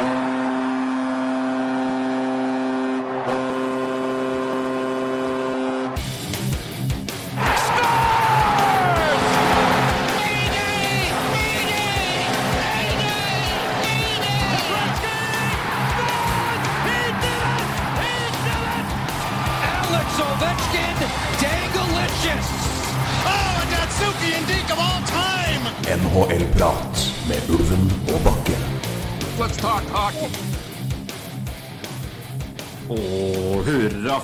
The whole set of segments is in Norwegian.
Alex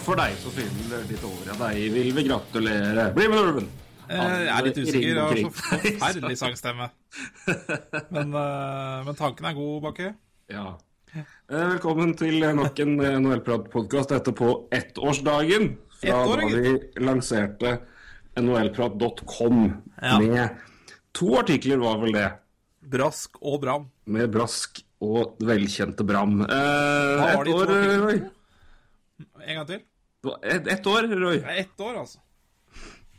for deg som fyller ditt år. Ja, deg vil vi gratulere. Bli med, Ulven! Eh, Jeg er litt usikker. Jeg har så forferdelig sangstemme. Men, eh, men tanken er god, Bakke. Ja. Eh, Velkommen til nok en NHL-pratpodkast. Dette på ettårsdagen fra Ett år, da vi lanserte nhlprat.com Ja. med to artikler, var vel det. Brask og Bram. Med Brask og velkjente Bram. Eh, ett år. En gang til. Ett et år, Roy. Er ett år, altså.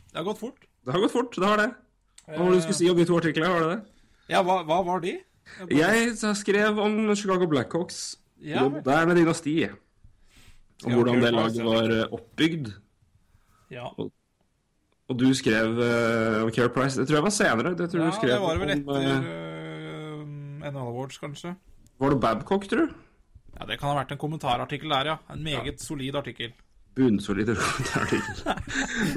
Det har gått fort. Det har gått fort, det har det. Hva var det du skulle si om de to artiklene? Var det det? Ja, hva, hva var de? Jeg så skrev om Chicago Blackhawks. Ja, moderne dynasti. Om hvordan det laget var eh, oppbygd. Ja. Og du skrev uh, om Care Price. Det tror jeg var senere. Det tror ja, du skrev det var vel om, etter eh, uh, NHL Awards, kanskje. Var det Babcock, tror du? Ja, Det kan ha vært en kommentarartikkel der, ja. En meget solid artikkel. Bunnsolid.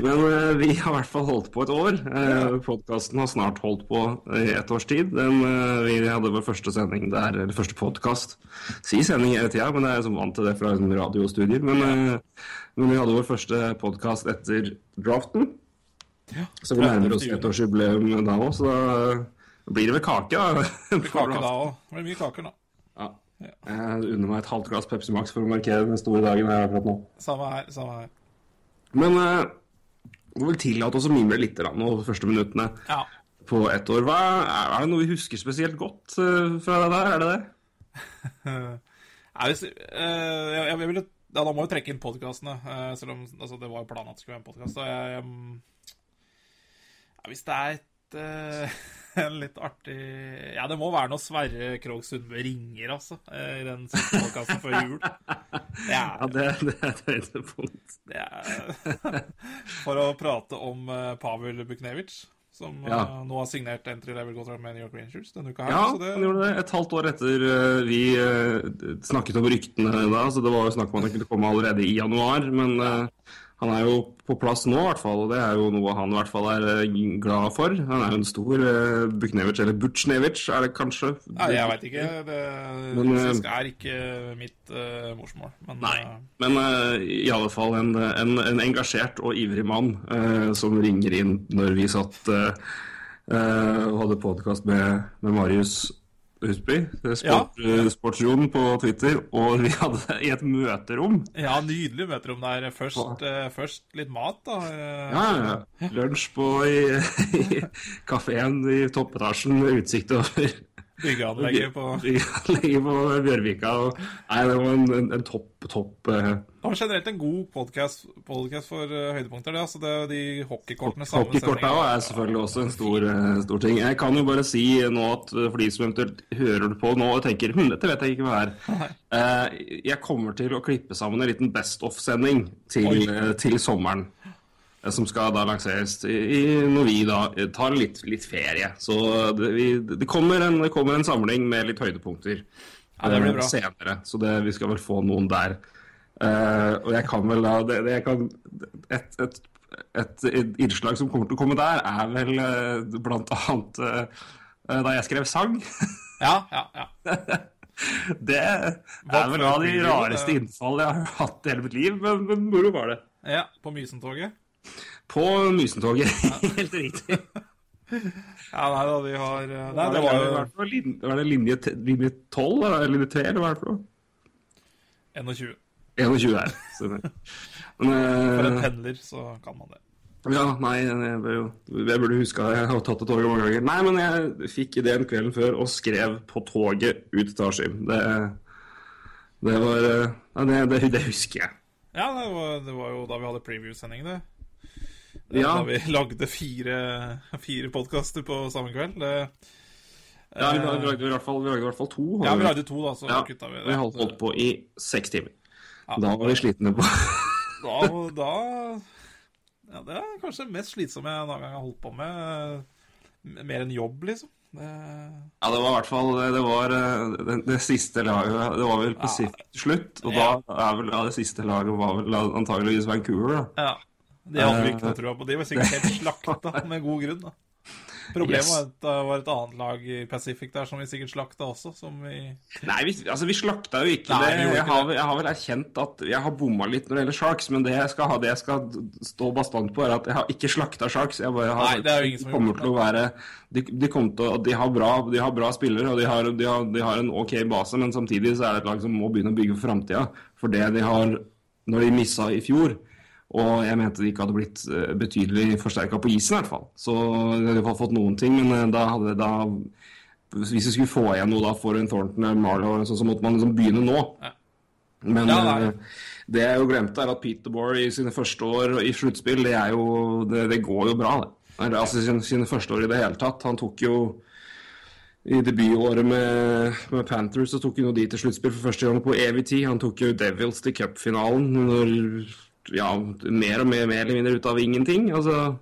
Men eh, vi har i hvert fall holdt på et år. Uh, Podkasten har snart holdt på i et års tid. Den, eh, vi hadde vår første sending der, eller første podkast. Si sending hele tida, men jeg er som vant til det fra liksom, radiostudier. Men, eh, men vi hadde vår første podkast etter draften. Så vi nærmer oss 30. ettårsjubileum da òg, så da blir det vel kake, da. Det blir kake da òg. Det blir mye kaker, da. Ja. Jeg unner meg et halvt glass Pepsi Max for å markere den store dagen her akkurat nå. Samme her. Samme her. Men eh, vi vil tillate oss å mimre litt nå de første minuttene Ja. på ett år. Hva, er det noe vi husker spesielt godt uh, fra det der? Er det det? Ja, hvis, eh, jeg, jeg ville ja, Da må vi trekke inn podkastene, selv om altså, det var jo planen at det skulle være en podkast. Ja, hvis det er et eh, en litt artig Ja, det må være noe Sverre Krogh Sundbø ringer, altså, eh, i den siste podkasten før jul. Det Ja, er, det, det er et høydepunkt. det er For å prate om eh, Pavel Buknevic, som Ja. eh, nå har signert entry level contract med New York Rangers denne uka her. Ja, så det, han gjorde det. Et halvt år etter vi snakket om ryktene da, så det var jo snakk om at han kunne komme allerede i januar. Men han er jo på plass nå, i hvert fall, og det er jo noe han i hvert fall er eh, glad for. Han er jo en stor uh, Buknevic, eller Butsjnevic er det kanskje? Nei, jeg veit ikke. Det Men, eh, russisk er ikke mitt eh, morsmål. Men Nei. eh, Men uh, i alle fall en, en, en engasjert og ivrig mann uh, som ringer inn når vi satt eh, eh, og hadde podkast med, med Marius Husby, eh, sport, ja. Sportsjonen på Twitter, og vi hadde i et møterom. ja, nydelig møterom der. Først, uh, først litt mat, da. eh, Ja, ja. Lunsj på i, i kafeen i toppetasjen med utsikt over Byggeanlegget på Byggeanlegget på Bjørvika. Og, nei, det var en, en, en topp, topp uh... Det var generelt en god podcast, podcast for uh, høydepunkter, det. Altså det, de hockeykortene sammen. Hockeykorta er selvfølgelig også en stor, uh, stor ting. Jeg kan jo bare si nå at for de som eventuelt hører det på nå og tenker hm, dette vet jeg ikke hva er. Jeg kommer til å klippe sammen en liten Best of-sending til, til sommeren. Eh, Som skal da lanseres i, når vi da eh, tar litt, litt ferie. Så det, vi, det, kommer en, det kommer en samling med litt høydepunkter Ja, det blir eh, bra. senere. Så det, vi skal vel få noen der. Uh, og jeg kan vel da det, kan, et, et, et, innslag som kommer til å komme der, er vel uh, blant annet eh, da jeg skrev sang. Ja, ja, ja. Det er vel av de rareste innfall jeg har hatt i hele mitt liv, men, men moro var det. ja på Mysentoget. På Mysentoget, helt riktig. Ja, nei da, vi har eh, Nei, det det var jo var det linje, linje 12, eller linje 3, eller hva er det for noe? 21. 21 her. Men, For en pendler så kan man det. Ja, nei, jeg, bør jo, jeg burde huska det. Jeg har tatt det toget mange ganger. Nei, men jeg fikk ideen kvelden før og skrev på toget ut til Askim. Det, det var eh, ja, det, det, det husker jeg. Ja, det var, det var jo da vi hadde preview-sending, det. Ja. Da vi lagde fire, fire podkaster på samme kveld. Det, Ja, vi lagde, vi lagde i hvert fall, vi lagde i hvert fall to. Ja, vi lagde to, da, så Ja, kutta vi det. Vi holdt, på i seks timer. Ja. Da var vi slitne på Da, da Ja, det er kanskje det mest slitsomme jeg noen gang har holdt på med. Mer enn jobb, liksom. Det... Ja, det var i hvert fall Det var eh, det, det siste laget Det var vel på til slutt, og Ja. da er vel ja, det siste laget var vel antageligvis Vancouver, da. Ja. Det hadde vi ikke Eh. noe trua på. De var sikkert helt slakta, med god grunn. da. Problemet Yes. var at det var et annet lag i Pacific der som vi sikkert slakta også, som vi Nei, vi, altså, vi slakta jo ikke Nei, det. Jeg ikke har, jeg har vel erkjent at jeg har bomma litt når det gjelder Sharks, men det jeg skal, ha, det jeg skal stå bastant på, er at jeg har ikke slakta Sharks. Jeg bare har, Nei, det er jo ingen som kommer til å være de, de, kommer til å, de, har bra, de har bra spillere, og de har, de, har, de har en OK base, men samtidig så er det et lag som må begynne å bygge for framtida. For det de har Når de missa i fjor, og jeg mente de ikke hadde blitt eh, betydelig forsterka på isen, i hvert fall. Så de hadde i hvert fall fått noen ting, men eh, da hadde da Hvis vi skulle få igjen noe da for en Thornton eller Marlow, så, så måtte man liksom begynne nå. Ja. Men Ja, eh, det jeg jo glemte, er at Peter Bohr i sine første år i sluttspill, det er jo det, det går jo bra, det. Altså sine, sine første år i det hele tatt. Han tok jo i debutåret med, med Panthers så tok han jo de til sluttspill for første gang på evig tid. Han tok jo Devils til cupfinalen når ja, mer og mer, mer eller mindre ut av ingenting. Altså,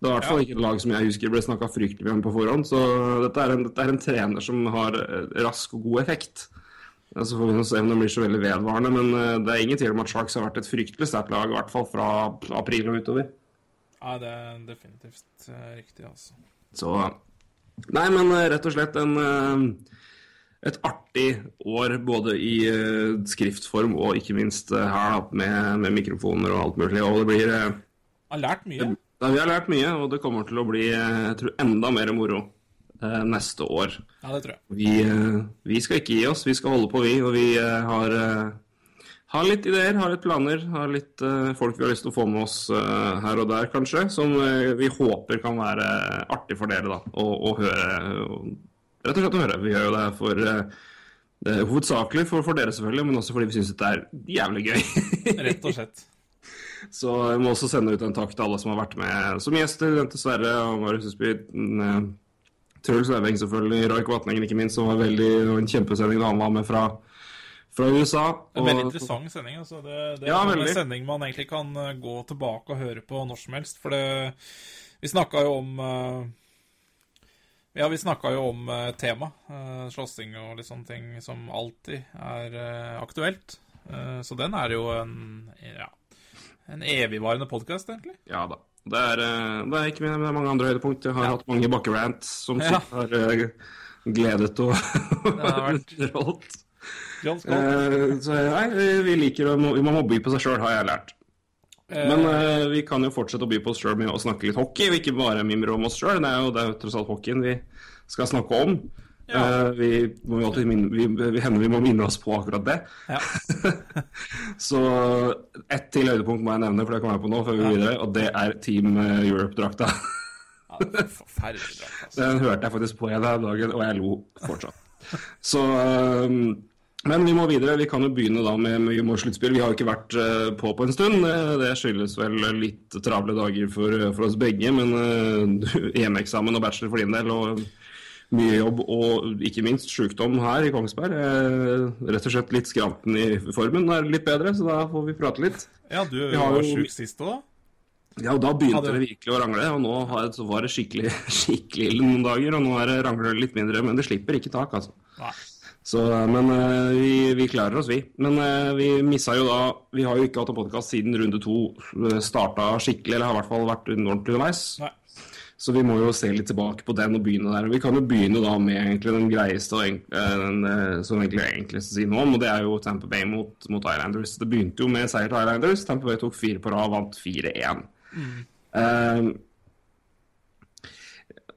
det var i hvert fall ikke et lag som jeg husker ble snakka fryktelig om på forhånd. Så dette er, en, dette er en trener som har eh, rask og god effekt. Så får vi se om det blir så veldig vedvarende, men eh, det er ingen tvil om at Sharks har vært et fryktelig sterkt lag, i hvert fall fra april og utover. Ja, det er definitivt eh, riktig, altså. Så Nei, men rett og slett en et artig år både i eh, skriftform og ikke minst eh, her med, med mikrofoner og alt mulig. Og det blir eh, har lært mye. ja, Vi har lært mye, og det kommer til å bli jeg tror, enda mer moro neste år. Ja, det tror jeg. Vi, vi skal ikke gi oss, vi skal holde på, vi. Og vi har, har litt ideer, har litt planer, har litt folk vi har lyst til å få med oss her og der, kanskje. Som vi håper kan være artig for dere, da. Å å høre. og Rett og slett å høre. Vi gjør jo det for eh, det hovedsakelig for, for dere, selvfølgelig, men også fordi vi syns det er jævlig gøy. Rett og slett. Så jeg må også sende ut en takk til alle som har vært med som gjester. til Sverre, Marius Husby, eh, Truls Eveng selvfølgelig, Roik Vatningen ikke minst, som var veldig, en kjempesending da han var med fra, fra USA. En veldig interessant sending. altså. Det, det Ja, er en veldig. sending man egentlig kan eh, gå tilbake og høre på når som helst. For det, vi snakka jo om eh, Ja, vi snakka jo om uh, tema. uh, slåssing og litt sånne ting som alltid er uh, aktuelt. Uh, så den er jo en ja, en evigvarende podkast, egentlig. Ja da. Det er, det er ikke det med mange andre høydepunkt. Jeg har Ja. hatt mange bakkerants som Ja. har gledet og underholdt. John Scott. Så nei, vi liker å mobbe må by på seg sjøl, har jeg lært. Men uh, vi kan jo fortsette å by på oss sjøl med å snakke litt hockey, og ikke bare mimre om oss sjøl. Det er jo det er tross alt hockeyen vi skal snakke om. Ja. Uh, vi, må jo alltid minne, vi, vi, hender vi må minne oss på akkurat det. Ja. Så ett til høydepunkt må jeg nevne, for det kommer jeg på nå, før vi går videre, og det er Team Europe-drakta. Ja, er forferdelig drakt, altså. Den hørte jeg faktisk på en dag, dagen, og jeg lo fortsatt. Så øhm, Men vi må videre. Vi kan jo begynne da med, med sluttspill. Vi har jo ikke vært øh, på på en stund. Eh, Det skyldes vel litt travle dager for, for oss begge. Men EM-eksamen og bachelor for din del, og mye jobb og ikke minst sykdom her i Kongsberg. Eh, Rett og slett litt skranten i formen er litt bedre, så da får vi prate litt. Ja, du var sjuk sist òg. Ja, og da begynte Hadde- det virkelig å rangle, og nå har, så var det skikkelig, skikkelig ille noen dager, og nå er det rangler litt mindre, men det slipper ikke tak, altså. Nei. Så, men eh, vi, vi klarer oss, vi. Men eh, vi missa jo da Vi har jo ikke hatt en podkast siden runde to uh, starta skikkelig, eller har i hvert fall vært ordentlig underveis. Nei. Så vi må jo se litt tilbake på den og begynne der. Vi kan jo begynne da med egentlig den greieste og eh, den, eh, som egentlig er enklest å si noe om, og det er jo Tamper Bay mot, mot Islanders. Det begynte jo med seier til Islanders. Tamper Bay tok fire på rad, vant 4-1. Eh,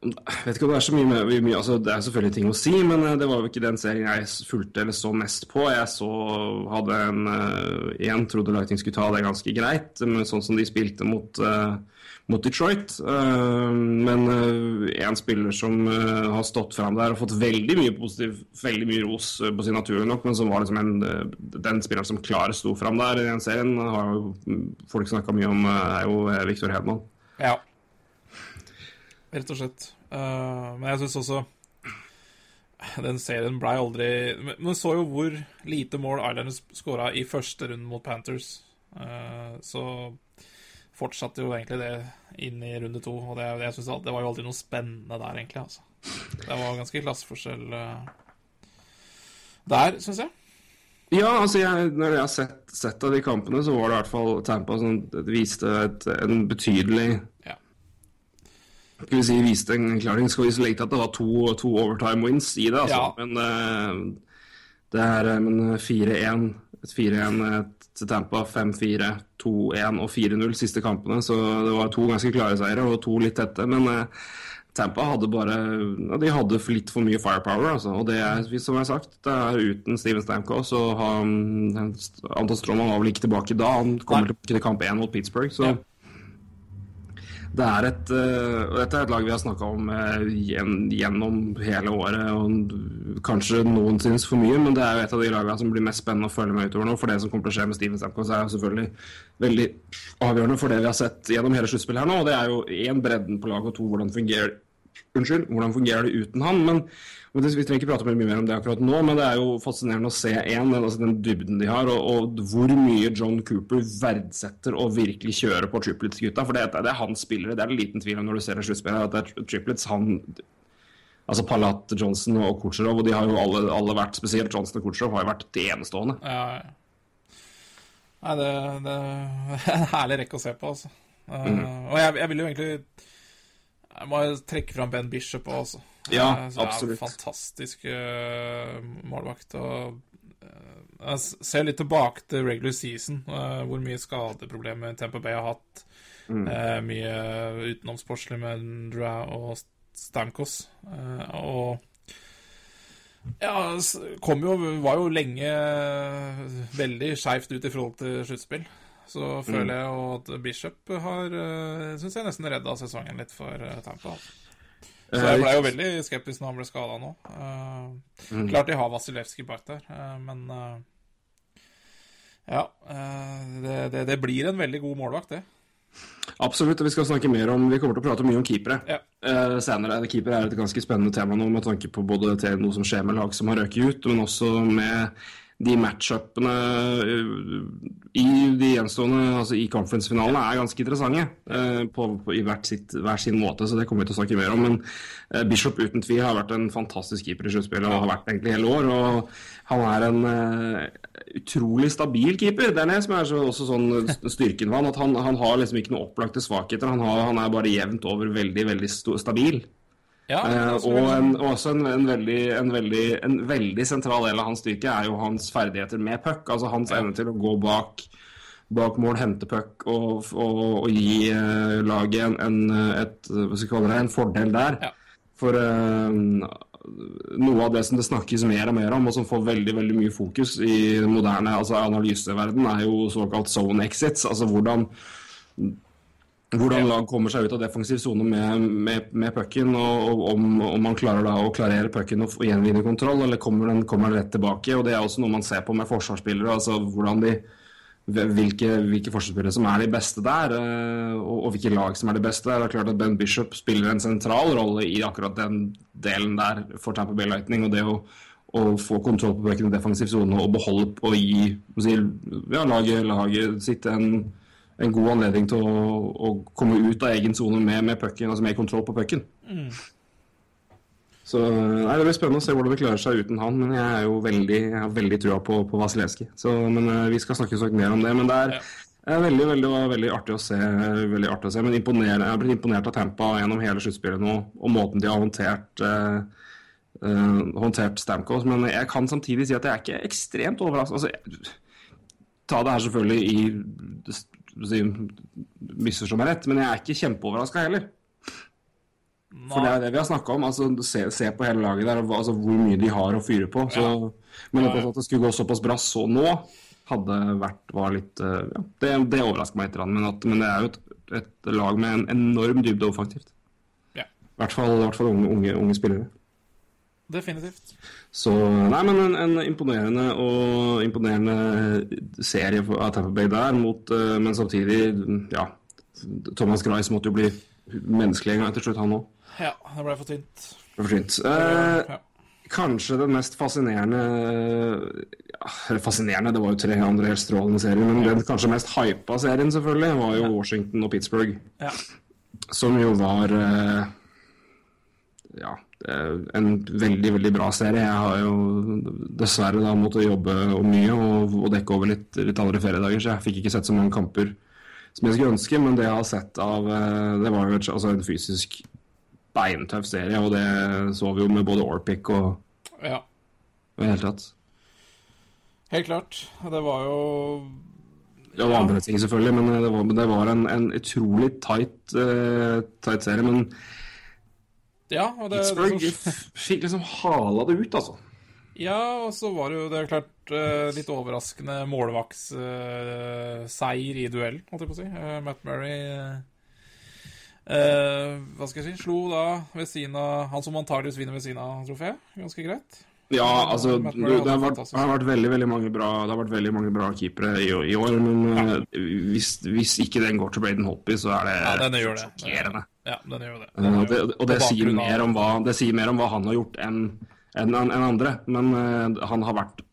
jeg vet ikke om det er så mye, med, mye altså Det er selvfølgelig ting å si, men eh, det var jo ikke den serien jeg fulgte eller så mest på. Jeg så hadde en uh, Igjen trodde Lightning skulle ta det ganske greit, men sånn som de spilte mot, uh, mot Detroit. Uh, men én spiller som eh, har stått fram der og fått veldig mye positiv, veldig mye ros eh, på sin natur nok, men som var liksom en, eh, den spilleren som klart sto fram der i den serien, har jo mm, folk snakka mye om, eh, er jo eh, Victor Hedman. Ja. Rett og slett. Uh, men jeg syns også den serien blei aldri Men du så jo hvor lite mål Islanders skåra i første runde mot Panthers. Uh, så fortsatte jo egentlig det inn i runde to, og det, jeg synes det var jo aldri noe spennende der, egentlig. altså. Det var ganske klasseforskjell eh, der, syns jeg. Ja, altså jeg, når jeg har sett, sett av de kampene, så var det i hvert fall Tampa som viste et, en betydelig Ja. Skal vi si viste en klaring. Skal vi legge til at det var to, to overtime wins i det, altså. Ja. Men eh, det er eh, 4-1 4-1 til Tampa, 5-4, 2-1 og 4-0 siste kampene. Så det var to ganske klare seire og to litt tette. Men eh, Tampa hadde bare ja, De hadde litt for mye firepower, altså. Og det er, som jeg har sagt, det er uten Steven Stamco, så har Anton Stroman var vel ikke tilbake da. Han kommer tilbake til kamp 1 mot Pittsburgh. Så Ja. Det er et eh, og Dette er et lag vi har snakka om eh, gjen- gjennom hele året. og Kanskje noen for mye, men det er jo et av de lagene som blir mest spennende å følge med utover nå. For det som kommer til å skje med Steven Stamkos, er jo selvfølgelig veldig avgjørende for det vi har sett gjennom hele sluttspillet her nå. og Det er jo én bredden på laget, og to hvordan fungerer Unnskyld, hvordan fungerer det uten han? Men, men det, Vi trenger ikke prate mye mer om det akkurat nå, men det er jo fascinerende å se en, den, altså den dybden de har, og, og hvor mye John Cooper verdsetter å virkelig kjøre på triplets-gutta. For det, det er hans spillere, det er det liten tvil om når du ser det sluttspillet. at det er triplets, han Altså Palat, Johnson og Kucherov, og de har jo alle, alle vært, spesielt Johnson og Kucherov, har jo vært enestående. Ja, ja. Nei, det, det er en herlig rekke å se på, altså. Eh, Og jeg, jeg vil jo egentlig Jeg må trekke fram Ben Bishop òg, altså. Ja, Eh, absolutt. Fantastisk uh, målvakt. Og uh, jeg ser litt tilbake til regular season, uh, hvor mye skadeproblemer Tampa Bay har hatt. Mm. Mye utenomsportslig med Ndra og Stamkos. Og ja, kom jo, var jo lenge veldig skeivt ut i forhold til sluttspill. Så føler jeg jo at Bishop har uh, Syns jeg nesten redda sesongen litt for uh, Tampa. Altså. Så jeg ble jo veldig skeptisk når han ble skada nå. Eh, Klart de har Vasilevskij bak der, eh, men eh, Ja. eh, det, det, det blir en veldig god målvakt, det. Absolutt, og vi skal snakke mer om Vi kommer til å prate mye om keepere Ja. uh, senere. Keeper er et ganske spennende tema nå, med tanke på både til noe som skjer med lag som har røket ut, men også med de matchupene eh, i de gjenstående Altså i conference-finalene er ganske interessante eh, på, på, i sitt, hver sin måte, så det kommer vi til å snakke mer om. Men eh, Bishop uten tvil har vært en fantastisk keeper i sluttspillet og har vært egentlig hele år. Og han er en eh, utrolig stabil keeper. Det er det som er så, også sånn styrken ved han, at han, han har liksom ikke noen opplagte svakheter. Han, har, han er bare jevnt over veldig, veldig stabil. Ja, Eh, altså, og, en, og også en, en, veldig, en, veldig, en veldig sentral del av hans styrke er jo hans ferdigheter med puck. Altså hans evne til å gå bak, bak mål, hente puck og, og, og gi eh, laget en, en, et, det, en fordel der. Ja. For eh, noe av det som det snakkes mer og mer om, og som får veldig veldig mye fokus i den moderne altså analyseverden, er jo såkalt zone exits. Altså hvordan hvordan lag kommer seg ut av defensiv sone med, med, med pucken, og, om, om man klarer da å klarere pucken og gjenvinne kontroll, eller kommer den, kommer den rett tilbake. og Det er også noe man ser på med forsvarsspillere. altså hvordan de hvilke, hvilke forsvarsspillere som er de beste der, eh, og, og hvilke lag som er de beste. der. Det er klart at Ben Bishop spiller en sentral rolle i akkurat den delen der for Tampa Bay Lightning. og det å, å få kontroll på pucken i defensiv sone og beholde og gi hva skal jeg si, ja, laget, laget sitt en en god anledning til å, å komme ut av egen sone med, med pucken, altså med kontroll på pucken. Så nei, Det blir spennende å se hvordan det klarer seg uten han, men jeg er jo veldig, jeg har veldig trua på, på Vasilevskij. Så, men eh, Vi skal snakke sagt mer om det. Men det er, Ja. er veldig veldig, veldig artig å se. veldig artig å se, men imponerende, Jeg har blitt imponert av Tampa gjennom hele sluttspillet nå, og måten de har håndtert eh, Uh, håndtert Stamkos. Men jeg kan samtidig si at jeg er ikke ekstremt overrasket. Altså, ta det her selvfølgelig i si, Misforstå meg rett, men jeg er ikke kjempeoverraska heller. For det er det vi har snakka om. altså se, se på hele laget der, altså, hvor mye de har å fyre på. Så, Men at det skulle gå såpass bra så nå, hadde vært var litt eh, ja, Det, det overrasker meg litt, men, at, men det er jo et, et lag med en enorm dybde offensivt. Ja, I hvert fall, i hvert fall unge, unge, unge spillere. Definitivt. Så Nei, men en, en imponerende og imponerende serie av Tampa Bay der, mot, eh, men samtidig Ja. Thomas Grice måtte jo bli menneskelig en gang til slutt, han òg. Ja, det ble for tynt. Det for tynt. Eh, Ja. kanskje den mest fascinerende ja, Fascinerende, det var jo tre andre helt strålende serier, men den kanskje mest hypa serien selvfølgelig var jo Washington og Pittsburgh. Ja. Som jo var eh, ja, en veldig, veldig bra serie. Jeg har jo dessverre da måttet jobbe mye og, og dekke over litt, litt andre feriedager, så jeg fikk ikke sett så mange kamper som jeg skulle ønske, men det jeg har sett av eh, Det var jo et, altså en fysisk beintøff serie, og det så vi jo med både Orpic og ja. i hele tatt. Helt klart. Det var jo Det var andre ting, selvfølgelig, men det var, det var en, en utrolig tight, uh, tight serie. Men Ja, og det, Pittsburgh det som- fikk liksom hala det ut, altså. Ja, og så var det jo det er klart eh, litt overraskende målvaktsseier i duell, holdt jeg på å si. Eh, Matt Murray eh, eh, Hva skal jeg si Slo da ved siden av Han som antakeligvis vinner ved siden av trofé. Ganske greit. Ja, altså du, det, har vært, det har vært veldig veldig mange bra Det har vært veldig mange bra keepere i, i år, men ja. hvis, hvis ikke den går til Braden Hoppy, så er det Ja, sjokkerende. Ja, den gjør jo det. Eh, og det, og det sier, mer om hva, det sier mer om hva han har gjort enn en, en andre. Men uh, han har vært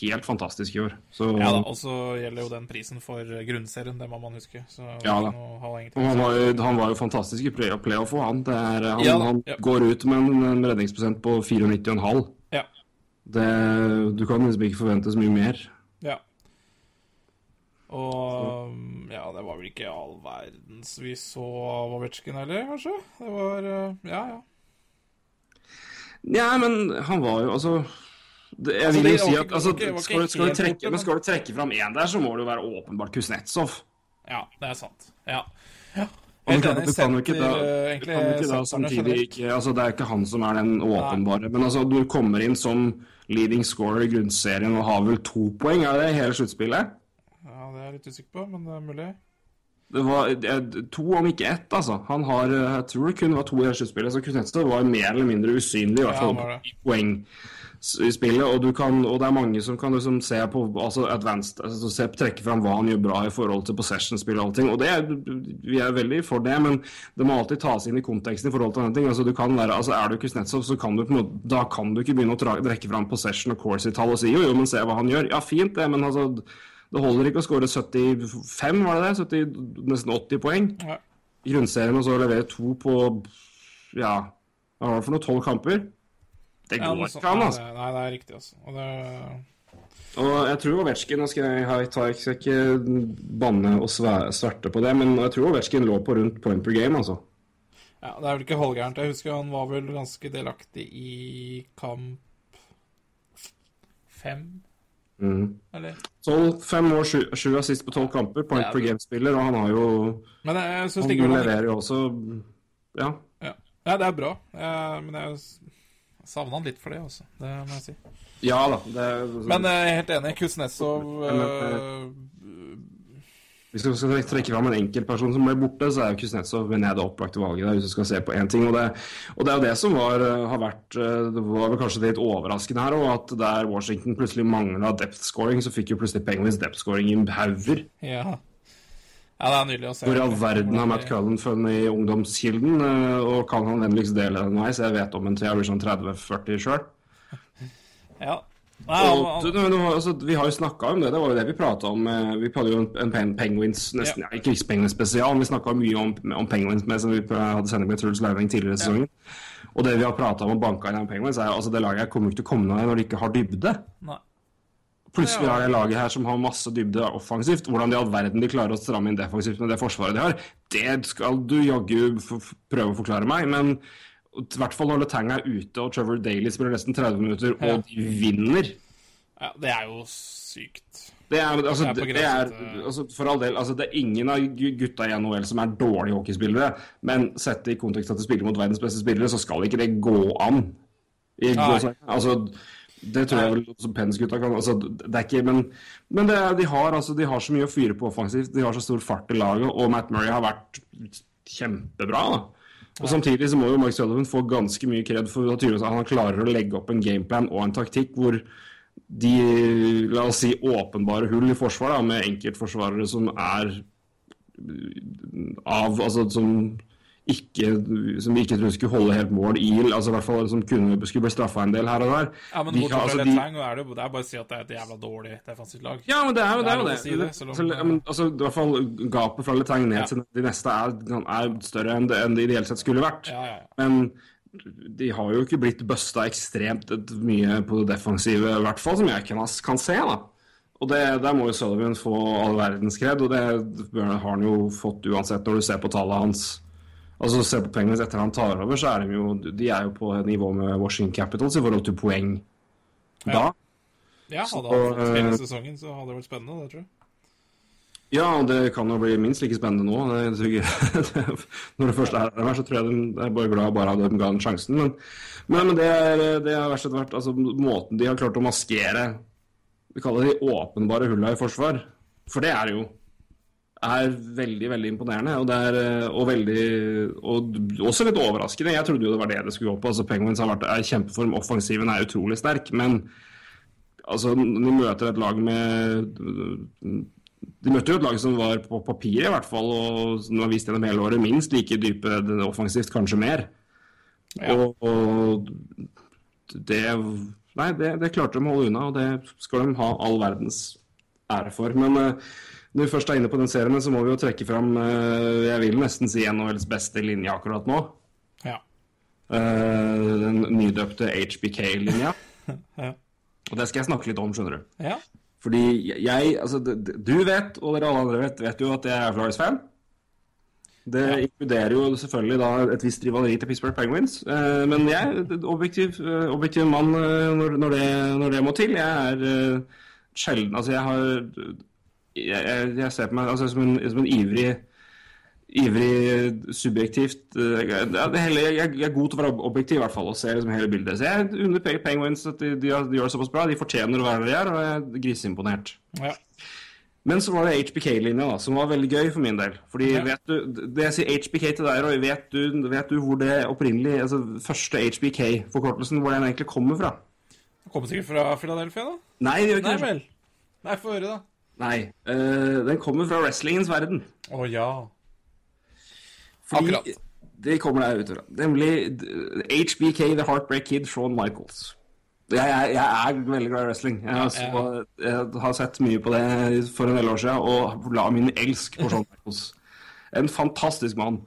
helt fantastisk i år. Så, Ja da, Og så gjelder jo den prisen for grunnserien, det må man huske. Så Ja da. og han, var jo, han var jo fantastisk i play- playoff, og han. Det er, han, Ja han ja. går ut med en, en redningsprosent på 94,5. Ja. Det, du kan liksom ikke forvente så mye mer. ja. Og ja, det var vel ikke all verdens vi så av Ovetsjkin heller, kanskje? Det var eh, Ja, ja. Ja, men han var jo altså det, Jeg Altså, vil jo si at altså, ikke- skal, du- skal, du trekke, men skal du trekke fram én der, så må det jo være åpenbart Kuznetsov. Ja, det er sant. Ja. ja. Helt du kan, enig. ikke da, Senter, eh, egentlig kan ikke da samtidig ikke altså Det er ikke han som er den åpenbare. Men altså, du kommer inn som leading scorer i grunnserien og har vel to poeng, er det hele sluttspillet? Det er jeg litt usikker på, men det er mulig. Det var to, om ikke ett, altså. Han har eh, Jeg tror det kun var to i sluttspillet, så Kuznetsov var mer eller mindre usynlig, i hvert fall ja, i spillet. Og, du kan, og det er mange som kan liksom se på altså advanced, altså se, trekke fram hva han gjør bra i forhold til possession-spill og allting. Og det vi er veldig for det, men det må alltid tas inn i konteksten i forhold til andre ting. Altså, du kan være, altså, er du Kuznetsov, så kan du på en måte, da kan du ikke begynne å trekke fram possession og corsi-tall og si jo, jo, men se hva han gjør. Ja, fint det, men altså det holder ikke å skåre 75, var det det? 70, nesten 80 poeng Ja. i grunnserien, og så levere to på ja, hva var det for noe? Tolv kamper? Det går ikke an, altså. det- Nei, det er riktig, altså. Og det Og jeg tror Ovetsjkin Nå skal jeg, jeg skal ikke banne og sve- sverte på det, men jeg tror Ovetsjkin lå på rundt point per game, altså. Ja, det er vel ikke halvgærent. Jeg husker han var vel ganske delaktig i kamp fem, Mm. eller? 12, fem år, sju, sju assist på tolv kamper, point Ja, per game-spiller. og han har jo Men jeg syns Han han leverer jo også Ja. ja. ja, det er bra. Jeg, Men jeg savna han litt for det, altså. Det må jeg si. Ja da. Det, Men jeg er helt enig. Kuznetsov eh, Hvis du skal trekke fram en enkeltperson som ble borte, så er jo Kuznetsov mener jeg det opplagte valget der, hvis du skal se på én ting. Og det, og det er jo det som var, eh, har vært eh, Det var vel kanskje litt overraskende her òg, at der Washington plutselig mangla depth scoring, så fikk jo plutselig Penguins depth scoring i hauger. ja. ja, det er nydelig å se. Hvor i all verden har Matt Cullen funnet i ungdomskilden, eh, og kan han vennligst dele den med så jeg vet om en jeg sånn 30-40 sjøl. Ja. Nei, Og, altså, vi har jo snakka om det, det var jo det vi prata om. eh, Vi hadde jo en, en pen, Penguins nesten, ja. ikke Penguins spesial, men vi snakka mye om, om Penguins med, som vi hadde sending med Truls Lauveng tidligere i sesongen. Og det vi har prata om og banka inn av Penguins, er altså det laget kommer ikke til å komme ned når de ikke har dybde. Nei. Plutselig Ja. er det laget her som har masse dybde offensivt. Hvordan i all verden de klarer å stramme inn defensivt med det forsvaret de har, det skal du jaggu prøve å forklare meg. Men i hvert fall når Letang er ute og Trevor Daly spiller nesten 30 minutter, Ja. og de vinner Ja, det er jo sykt. Det er, altså, Det er det, er, altså, for all del, altså, det er ingen av gutta i NHL som er dårlige hockeyspillere, men sett i kontekst at de spiller mot verdens beste spillere, så skal ikke det gå an. I, altså, det tror jeg vel som Pens-gutta kan altså, Det er ikke Men, men det, er- de, har, altså, de har så mye å fyre på offensivt, de har så stor fart i laget, og Matt Murray har vært kjempebra. da. Og Samtidig så må jo Mark Sullivan få ganske mye kred for at han klarer å legge opp en gameplan og en taktikk hvor de la oss si, åpenbare hull i forsvar da, med enkeltforsvarere som er av Altså som ikke, som vi ikke trodde skulle holde helt mål i, altså i hvert fall som kunne, skulle bli straffa en del her og der. Ja, men De bortsett fra altså, de- Letang, er det, det er bare å si at det er et jævla dårlig defensivt lag. Ja, men det er jo det. Er det. si det, Så, ja, men, altså, I hvert fall gapet fra Letang ned Ja. til de neste er, er større enn det, enn det ideelt sett skulle vært. Ja, ja. Men de har jo ikke blitt busta ekstremt mye på det defensive, i hvert fall som jeg kan, kan se. da. Og det, Der må jo Sullivan få all verdens kred, og det har han jo fått uansett når du ser på tallet hans. Altså Se på Penguins etter han tar over, så er de jo, de er jo på nivå med Washington Capitals i forhold til poeng da. Ja. Ja, hadde Så, han fått hele eh, sesongen, så hadde det vært spennende, det tror jeg. Ja, og det kan jo bli minst like spennende nå. Det, det, når det først er her, så tror jeg de er bare glad bare at de ga den sjansen. Men, men, men det, er, det har verst vært altså, måten de har klart å maskere Vi kaller det de åpenbare hullene i forsvar. For det er det jo. Er veldig, veldig imponerende. Og, er, eh, og veldig Og også litt overraskende. Jeg trodde jo det var det det skulle gå på. Altså, Penguins har vært er kjempeform. Offensiven er utrolig sterk. Men altså, de møter et lag med de møtte jo et lag som var på papiret i hvert fall, og som har vist gjennom hele året minst like dype offensivt, kanskje mer. Ja. Og, og det Nei, det, det klarte de å holde unna, og det skal de ha all verdens ære for. Men eh, når vi først er inne på den serien, så må vi jo trekke fram eh, Jeg vil nesten si NHLs beste linje akkurat nå. Ja. Eh, den nydøpte HBK-linja. Ja. Og det skal jeg snakke litt om, skjønner du. ja. Fordi jeg Altså, du vet, og dere alle andre vet, vet jo at jeg er Flyers-fan. Det inkluderer jo selvfølgelig da et visst rivaleri til Pittsburgh Penguins. Men jeg objektiv, objektiv mann når, når, det, når det må til. Jeg er sjelden Altså, jeg har Jeg, jeg, ser på meg altså, som, en, som en ivrig Ivrig, subjektivt ja, det er hele, jeg, jeg er god til å være objektiv, i hvert fall, og se liksom hele bildet. Så jeg unner Pe- Penguins at de, de, de gjør det såpass bra. De fortjener å være der de er, og jeg er griseimponert. ja. Men så var det HBK-linja, da, som var veldig gøy for min del. Fordi Ja. vet du, Det jeg sier HBK til deg, Roy, vet du, vet du hvor det opprinnelig Altså første HBK-forkortelsen, hvor den egentlig kommer fra? Det kommer sikkert fra Philadelphia, da? Nei, det gjør ikke Nei det. vel. Nei, få høre, da. Nei, Uh, den kommer fra wrestlingens verden. Å ja. Fordi Akkurat. Det kommer der ut fra. Nemlig HBK, The Heartbreak Kid, Shawn Michaels. Jeg, jeg, jeg er veldig glad i wrestling. Jeg, har ja. jeg har sett mye på det for en del år siden, og la min elsk på Shawn Michaels. En fantastisk mann.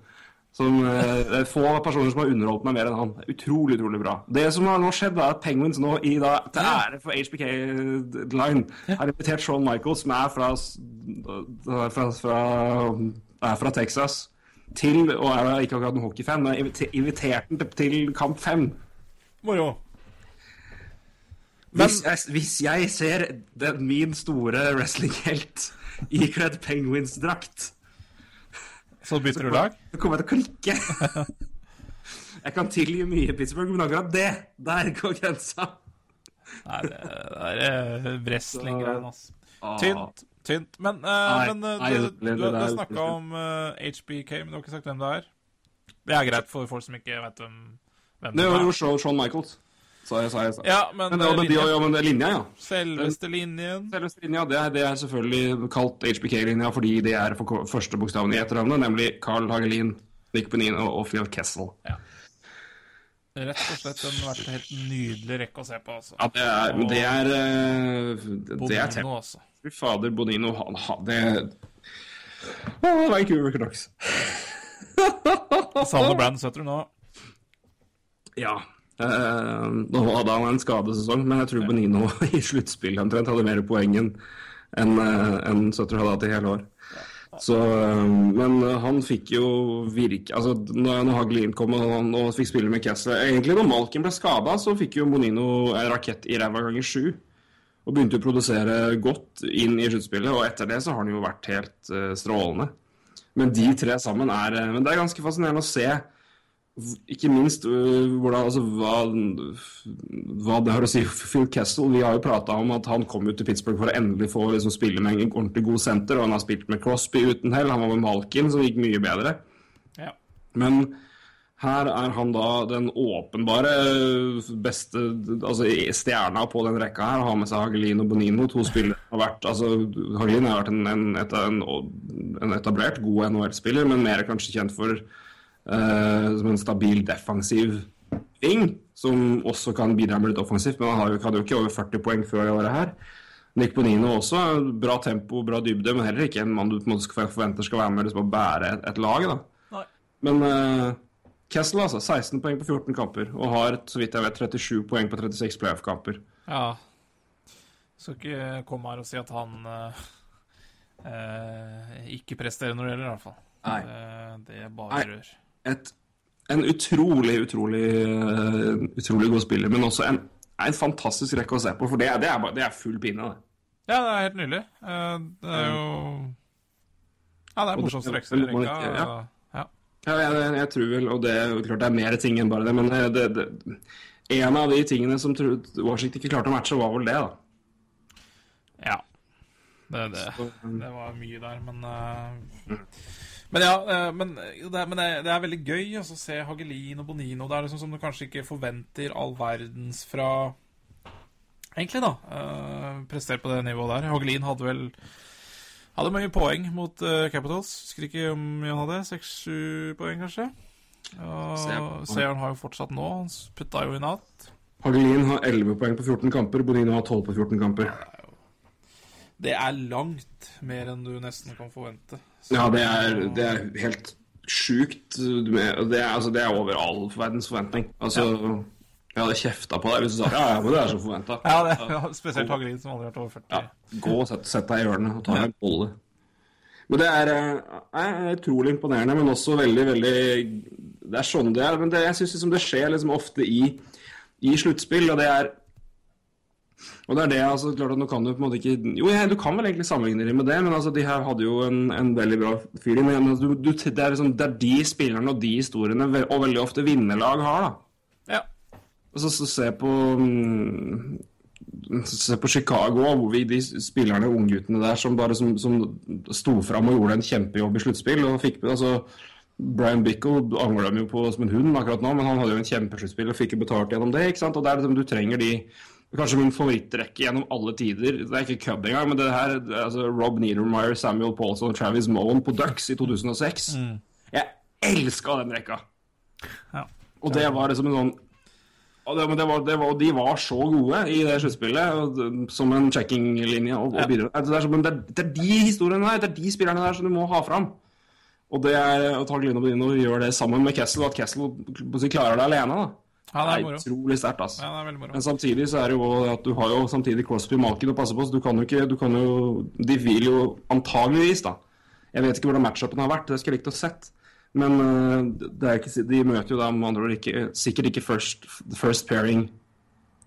Som, eh, det er få personer som har underholdt meg mer enn han. Utrolig, utrolig bra. Det som har nå skjedd, er at Penguins nå, i, da, til ære for HBK Line, har invitert Shawn Michaels, som er fra, fra, fra, er fra Texas, til, og er da ikke akkurat noen hockeyfan, men invitert den til, til kamp fem. Moro. Hvis, jeg, hvis jeg ser den, min store wrestlinghelt ikledd Penguins-drakt, Så bytter du lag? så kommer jeg til å klikke. Jeg kan tilgi mye Pittsburgh, men akkurat det, der går grensa. Nei, det det er eh, wrestling-greien, altså. Tynt. Tynt. Men, uh, Nei, men uh, nei, du, det- du, du er- snakka om uh, HBK, men du har ikke sagt hvem det er? Det er greit for folk som ikke vet hvem, hvem Det det var jo er. Shawn Shawn Michaels, sa sorry, sorry. Ja, men, Men, det, eh, de, linja, ja, men det er linja, ja. selveste linjen Selveste linja, det er, det er selvfølgelig kalt HBK-linja fordi det er for første bokstaven i etternavnet, nemlig Carl Hagelin, Nick Bonino og Phil Kessel. Rett og slett en vært en helt nydelig rekke å se på, altså. Ja, det er, det er er, Det er Bonino, altså. Fy fader, Bonino, han har det Å, Vancouver Canucks. Savner søtter Sutter nå. Ja. Eh, nå hadde han en skadesesong, men jeg tror Bonino i sluttspillet omtrent hadde mer poeng enn uh, en Sutter hadde hatt i hele år. Så, eh, men han fikk jo virke Altså, når, når Hagelin kom og, han, og fikk spille med Kessler Egentlig når Malkin ble skada, så fikk jo Bonino en rakett i ræva ganger sju. Og begynte å produsere godt inn i sluttspillet, og etter det så har han jo vært helt uh, strålende. Men de tre sammen er eh, Men det er ganske fascinerende å se ikke minst øh, hvordan, altså, hva, hva det har å si Phil Kessel. Vi har jo prata om at han kom ut til Pittsburgh for å endelig få liksom, spille med en ordentlig god senter, og han har spilt med Crosby uten hell. Han var med Malkin, som gikk mye bedre. Ja. Men her er han da den åpenbare beste altså stjerna på den rekka her. Har med seg Hagelin og Bonino. To spillere har vært altså Hagelin har vært en, en, en, en etablert, god NHL-spiller, men mer kanskje kjent for som en stabil defensiv ving, som også kan bidra med litt offensivt. Men han har hadde jo ikke over 40 poeng før det året her. Nick Bonino også. Bra tempo, bra dybde, men heller ikke en mann du på en måte skal forventer skal være med liksom, å bære et, et lag. da. Nei. Men uh, Kessel, altså. 16 poeng på 14 kamper. Og har, så vidt jeg vet, 37 poeng på 36 playoff-kamper. Ja. Skal ikke komme her og si at han uh, uh, ikke presterer når det gjelder, i hvert fall. Nei. Eh, det er Nei. bare rør. Et, en utrolig, utrolig, eh, utrolig god spiller, men også en, en fantastisk rekke å se på. For det, det, er, det er full pinne, det. Ja, det er helt nydelig. Eh, det er jo Ja, det er morsomste rekka. ja. Ja. jeg, jeg, tror vel, og det er klart det er mer ting enn bare det, men det, det, det, en av de tingene som Washington ikke klarte å matche, var vel det, da. Ja. Det, det, um, det var mye der, men eh, Men ja, eh, men, det, er- men det, det er veldig gøy altså, å se Hagelin og Bonino. Det er liksom som du kanskje ikke forventer all verdens fra Egentlig, da. Uh, prestere på det nivået der. Hagelin hadde vel Hadde mye poeng mot uh, Capitals. Husker ikke om han hadde. Seks-sju poeng, kanskje. Og Seieren har jo fortsatt nå. Han putta jo i natt. Hagelin har 11 poeng på 14 kamper, Bonino har 12 på 14 kamper. Det er langt mer enn du nesten kan forvente. Så- Ja, det er, det er helt sjukt. Det er, altså, det er over all verdens forventning. Altså, jeg hadde kjefta på deg hvis du sa ja, ja, men det er så forventa. Ja, det, ja, spesielt Hagelin, som aldri har vært over 40. Ja, gå og sett, sett deg i hjørnet og ta deg en bolle. Men det er, eh, er utrolig imponerende, men også veldig, veldig Det er sånn det er. Men det, jeg syns liksom det skjer liksom ofte i, i sluttspill, og det er og det er det, altså, klart at nå kan du på en måte ikke Jo, ja, du kan vel egentlig sammenligne dem med det, men altså, de her hadde jo en, en veldig bra feeling. Men altså, du, du, det, er liksom, det er de spillerne og de historiene, og veldig ofte vinnerlag har, da. Ja. Altså, så se på mm, Se på Chicago, hvor vi, de spillerne, ungguttene der, som bare som, som sto fram og gjorde en kjempejobb i sluttspill. og fikk altså, Brian Bickle angler dem jo på som en hund akkurat nå, men han hadde jo en kjempesluttspill og fikk jo betalt gjennom det. ikke sant? Og det er liksom, Du trenger de Kanskje min favorittrekke gjennom alle tider. Det er ikke kødd engang, men det her er altså Rob Niedermeyer, Samuel Paulson og Travis Moen på Ducks i 2006. Jeg elska den rekka! Ja. Og det var liksom en sånn og det, men det var, det var, De var så gode i det sluttspillet, som en checking-linje. og, og ja. Altså, Det, er, det, er, det er de historiene der, det er de spillerne der som du må ha fram. Og det er at Hagelino Bodino gjør det sammen med Kessel, og at Kessel klarer det alene. da. Ja, det er Det er utrolig sterkt. altså. Ja, er. Men samtidig så er det jo at du har jo samtidig Crosby Malkin å passe på, så du kan jo ikke du kan jo, De vil jo antageligvis, da Jeg vet ikke hvordan matchupen har vært, det skulle jeg likt å sett. Men det er ikke, de møter jo da med andre ord ikke, sikkert ikke first, first pairing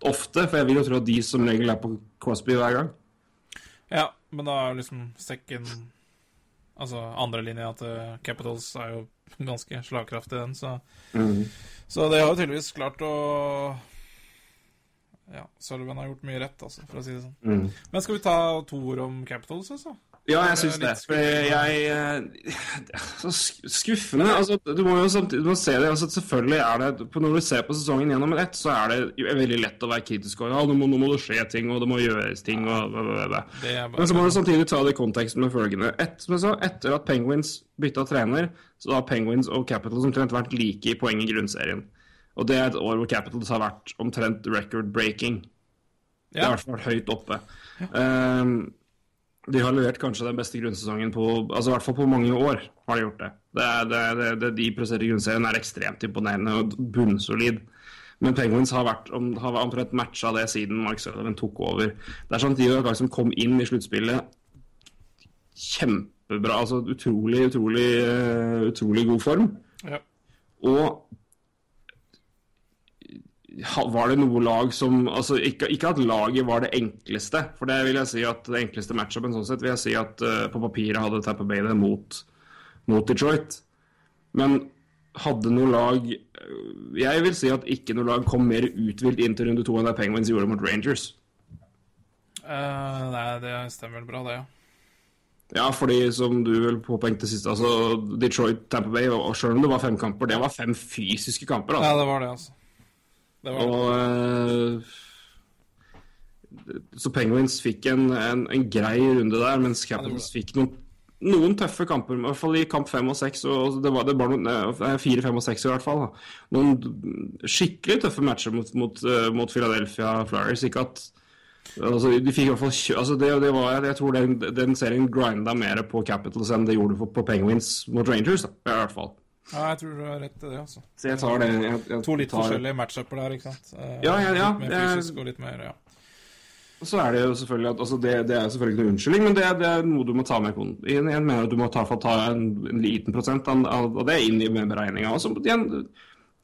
ofte, for jeg vil jo tro at de som regel er på Crosby hver gang. Ja, men da er jo liksom second Altså andrelinja til Capitals er jo ganske slagkraftig, den, så Så det har jo tydeligvis klart å Ja, Sullivan har gjort mye rett, altså, for å si det sånn. Men skal vi ta to ord om Capitals, altså? Ja, jeg syns Det For jeg eh, Så skuffende. Altså, du må jo samtidig du må se det. Altså, selvfølgelig er det Når du ser på sesongen gjennom ett, så er det veldig lett å være kritisk. Og, ja, nå må, nå må det skje ting, og det må gjøres ting, og bla, bla, bla. Det er Men så må du samtidig ta det i konteksten med følgende. Et, jeg etter at Penguins bytta trener, så har Penguins og Capitals omtrent vært like i poeng i grunnserien. Og det er et år hvor Capitals har vært omtrent record-breaking. Det har i hvert fall vært høyt oppe. Ehm, de har levert kanskje den beste grunnsesongen på altså i hvert fall på mange år. har de gjort Det det, det, det, det De presterer i grunnserien er ekstremt imponerende og bunnsolid. Men Penguins har, vært, om, har omtrent matcha det siden Mark Sullivan tok over. Det er samtidig et lag som kom inn i sluttspillet kjempebra. altså Utrolig, utrolig, eh, utrolig god form. ja. Og var det noe lag som altså ikke, ikke at laget var det enkleste, for det vil jeg si at det enkleste matchupen sånn sett vil jeg si at uh, på papiret hadde Tampa Bay det mot, mot Detroit. Men hadde noe lag eh, Jeg vil si at ikke noe lag kom mer uthvilt inn til runde to enn det Penguins gjorde mot Rangers. Uh, nei, det stemmer vel bra, det, ja. Ja, fordi som du vel påpekte sist, altså Detroit, Tampa Bay, og og selv om det var fem kamper, det var fem fysiske kamper. altså. Ja, det var det, altså. Og eh, Så Penguins fikk en, en, en grei runde der, mens Capitals fikk noen noen tøffe kamper, i hvert fall i kamp fem og seks. Og det var, det var noen, eh, fire, fem og seks i hvert fall. Da. Noen skikkelig tøffe matcher mot, mot, eh, mot Philadelphia Flyers. Ikke at altså, de fikk i hvert fall altså, det, det var, Jeg tror den, den serien grinda mer på Capitals enn det gjorde på, på Penguins mot Rangers. Da, i hvert fall. Ja, jeg tror du har rett i det, altså. Så jeg tar det jeg, jeg To litt tar, forskjellige matchuper der, ikke sant? Eh, Ja, ja, ja, Litt mer er- fysisk og litt mer, ja. Og så er det jo selvfølgelig at altså det, det er selvfølgelig ikke noe unnskyldning, men det, det er noe du må ta med. Jeg mener at du må ta, ta en, en liten prosent av, av det inn i beregninga. Altså,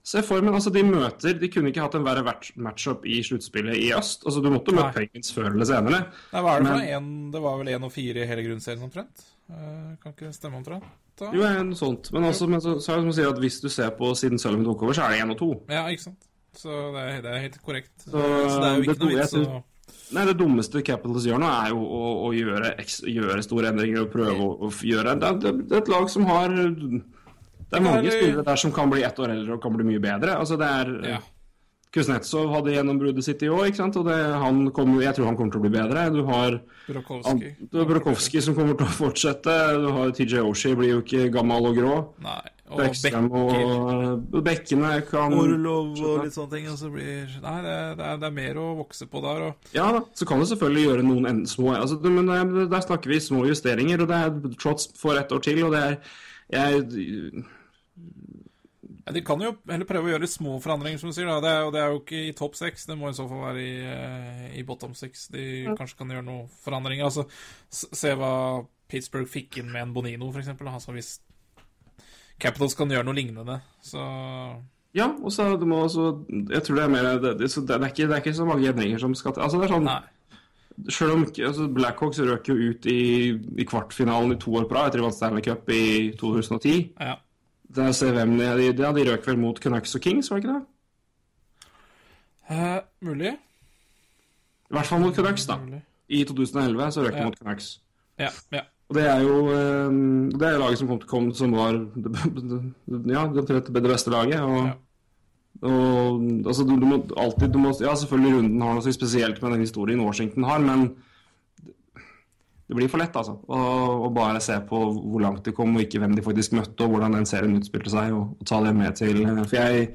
se for meg, altså De møter De kunne ikke hatt en verre match- matchup i sluttspillet i øst. Altså Du måtte møte. Penguins før eller senere. Nei, hva er det Men-? En, det var vel 1 og 4 i hele grunnserien omtrent? Eh, kan ikke stemme omtrent? Da? Jo, er noe sånt. Men, altså, men så, så er det som å si at hvis du ser på siden Sullivan tok over, så er det én og to. Ja, ikke sant? Så det er, det er helt korrekt. Så, Så, det er jo ikke noe vits å Nei, Det dummeste Capitals gjør nå, er jo å, å gjøre, gjøre store endringer og prøve å, å gjøre det, det, det er et lag som har Det er mange spillere der som kan bli ett år eldre og kan bli mye bedre. Altså det er Ja. Kuznetsov hadde gjennombruddet sitt i år, ikke sant? og det, han kommer, jeg tror han kommer til å bli bedre. Du har Burakovsky. du har Brokovskij som kommer til å fortsette. Du har TJ Oshie, blir jo ikke gammel og grå. Nei. Og Bekken. Og, og Bekkene kan Orlov og litt sånne ting. Og så blir Nei, det, det, er, det er mer å vokse på der. Og Ja da, så kan du selvfølgelig gjøre noen en- små altså, Men det- der snakker vi små justeringer, og det er Trots får ett år til, og det er jeg, ja, De kan jo heller prøve å gjøre litt små forandringer, som du sier. Det er, og det er jo ikke i topp seks, det må i så fall være i, eh, i bottom six. De kanskje kan gjøre noen forandringer. Altså, se hva Pittsburgh fikk inn med en Bonino, eksempel. Altså, hvis Capitals kan gjøre noe lignende, så Ja, og så du må også Jeg tror det er mer Det, det, det, er, ikke, det er ikke så mange endringer som skal til. Altså, det er sånn Nei. Selv om altså Blackhawks røk jo ut i, i kvartfinalen i to år på rad etter de vant Stanley Cup i 2010. Ja. Der ser hvem de, ja, de røk vel mot Canucks og Kings, var det ikke det? Eh, mulig. I hvert fall mot Canucks, da. Mulig. I 2011 så røk de Ja. mot Canucks. Ja, ja. Og det er jo eh, Det er laget som kom, kom som var Ja, det, beste laget. Og, Ja. og altså, du, du må alltid du må, Ja, selvfølgelig runden har noe spesielt med den historien Washington har, men det blir for lett, altså. Å, bare se på hvor langt de kom, og ikke hvem de faktisk møtte, og hvordan den serien utspilte seg, og, og ta det med til For jeg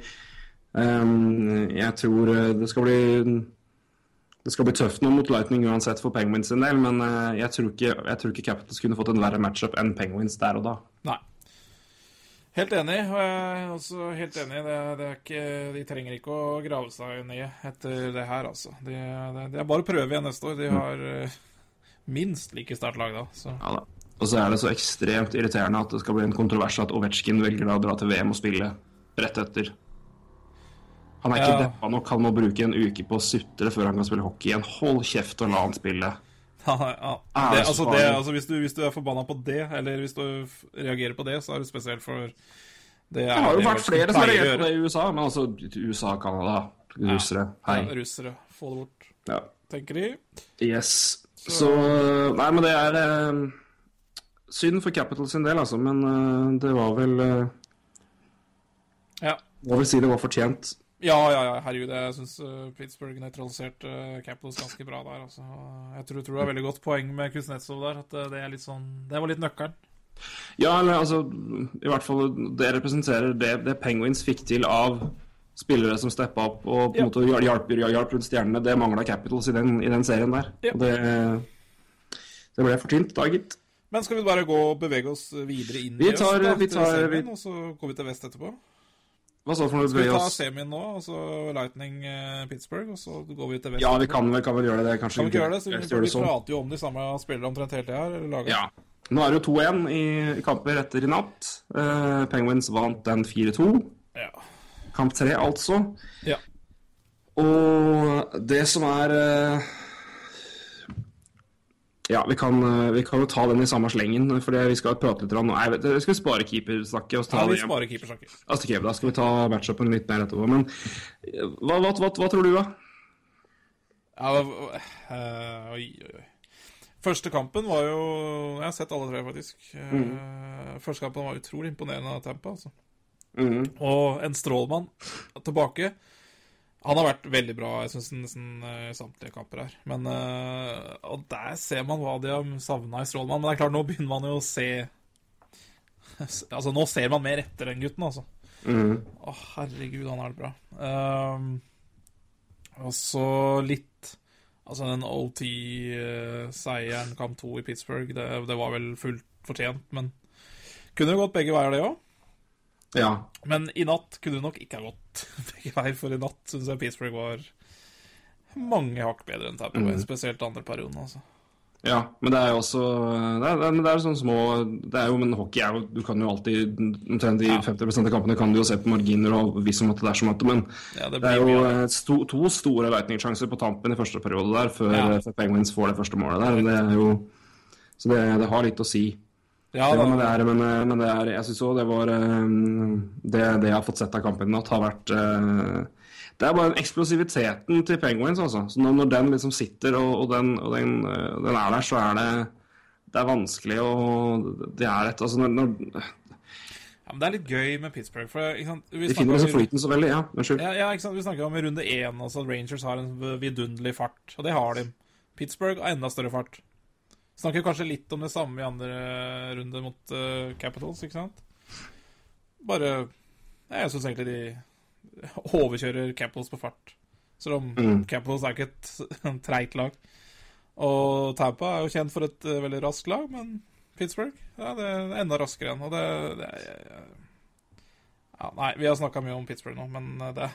um, Jeg tror eh, det skal bli det skal bli tøft nå mot Lightning uansett for Penguins sin del, men eh, jeg tror ikke, jeg tror ikke Capitals kunne fått en verre matchup enn Penguins der og da. Nei. Helt enig. og jeg er også helt enig. Det, det ikke, de trenger ikke å grave seg ned etter det her, altså. Det de, det er bare å prøve igjen neste år. De har eh, minst like sterkt lag da. Så. Ja, da. Og så er det så ekstremt irriterende at det skal bli en kontrovers at Ovetsjkin velger da å dra til VM og spille rett etter. Han er ikke Ja. deppa nok, han må bruke en uke på å sutre før han kan spille hockey igjen. Hold kjeft og la han spille. Ja, ja. Det, altså det, altså hvis, du, hvis du er forbanna på det, eller hvis du reagerer på det, så er det spesielt for Det, Det har jo vært flere som har reagert på det i USA, men altså USA, Canada, russere, hei. Ja, russere. Få det bort, Ja. tenker de. Yes. Så Nei, men det er eh, synd for Capital sin del, altså. Men eh, det var vel eh, Ja. Må vel si det var fortjent. Ja, ja, ja, herregud. Jeg syns Pittsburgh nøytraliserte uh, Capitals ganske bra der. Altså. Jeg tror, tror det er veldig godt poeng med Kuznetsov der. At uh, det sånn Det var litt nøkkelen. Ja, eller altså I hvert fall det representerer det, det Penguins fikk til av spillere som steppa opp og på en Ja. måte hjalp, hjalp rundt stjernene. Det mangla Capitals i den, i den serien der. Ja. Det, det ble fortjent, da, gitt. Men skal vi bare gå og bevege oss videre inn Vi i oss øst, da, vi tar- semien, vi- og så går vi til vest etterpå? Hva så for noe? Skal vi ta semien nå, og så Lightning eh, Pittsburgh, og så går vi til vest? Ja, vi kan vel, kan vel gjøre det. Kanskje Kan vi ikke gjøre det? Så vi, vi det sånn. prater jo om de samme spillerne omtrent hele tida her. laget. Ja. Nå er det jo 2-1 i kamper etter i natt. Uh, Penguins vant den 4-2. Ja. Kamp tre, altså. ja. Og det som er eh, Ja, vi kan, eh, vi kan jo ta den i samme slengen, for vi skal prate litt om Nei, vet du, skal vi spare keepersnakket Ja, vi sparer keepersnakket. Altså, ok, da skal vi ta matchupen litt mer etterpå. Men eh, hva, hva, hva, hva tror du, da? Ja, eh, oi, oi. Første kampen var jo Jeg har sett alle tre, faktisk. Mm. Første kampen var utrolig imponerende av Tampa. altså. Mhm. Og en strålmann tilbake. Han har vært veldig bra, jeg synes, nesten uh, samtlige kamper her. Men uh, Og der ser man hva de har savna i Strålmann. Men det er klart, nå begynner man jo å se Altså, nå ser man mer etter den gutten, altså. Mm. Å, herregud, han har det bra. Uh, og så litt Altså, den OT-seieren, kamp to i Pittsburgh, det, det, var vel fullt fortjent, men kunne det gått begge veier, det òg? Ja. Men i natt kunne det nok ikke ha gått begge veier, for i natt syns jeg Pittsburgh var mange hakk bedre enn Tampa Bay, Mm. spesielt andre perioden, altså. Ja, men det er jo også Det er, det er, er små Det er jo, Men hockey er jo Du kan jo alltid Omtrent i Ja. 50 av kampene kan du jo se på marginer og hvis om at det er som at Men Ja, det det er jo eh, sto, to store lightning-sjanser på tampen i første periode der, før, Ja. før Penguins får det første målet der. Det jo Så det, det har litt å si. Ja, men det er, men, eh, men det er Jeg syns òg det var eh, det, det jeg har fått sett av kampen i natt, har vært eh, Det er bare eksplosiviteten til Penguins, altså. Så når, når den liksom sitter og, og, den, og den, den er der, så er det Det er vanskelig å Det er et Altså, når, når ja, men det er litt gøy med Pittsburgh, for De finner liksom flyten så veldig. Ja, unnskyld. Ja, ja, ikke sant? Vi snakker om i runde én altså, at Rangers har en vidunderlig fart, og det har de. Pittsburgh har enda større fart. Snakker kanskje litt om det samme i andre runde mot uh, Capitals, ikke sant? Bare Jeg syns egentlig de overkjører Capitals på fart. Selv om Mm. Capitals er ikke et treigt lag. Og Tampa er jo kjent for et uh, veldig raskt lag, men Pittsburgh ja, det er enda raskere enn. Og det, det er ja, Nei, vi har snakka mye om Pittsburgh nå, men eh, det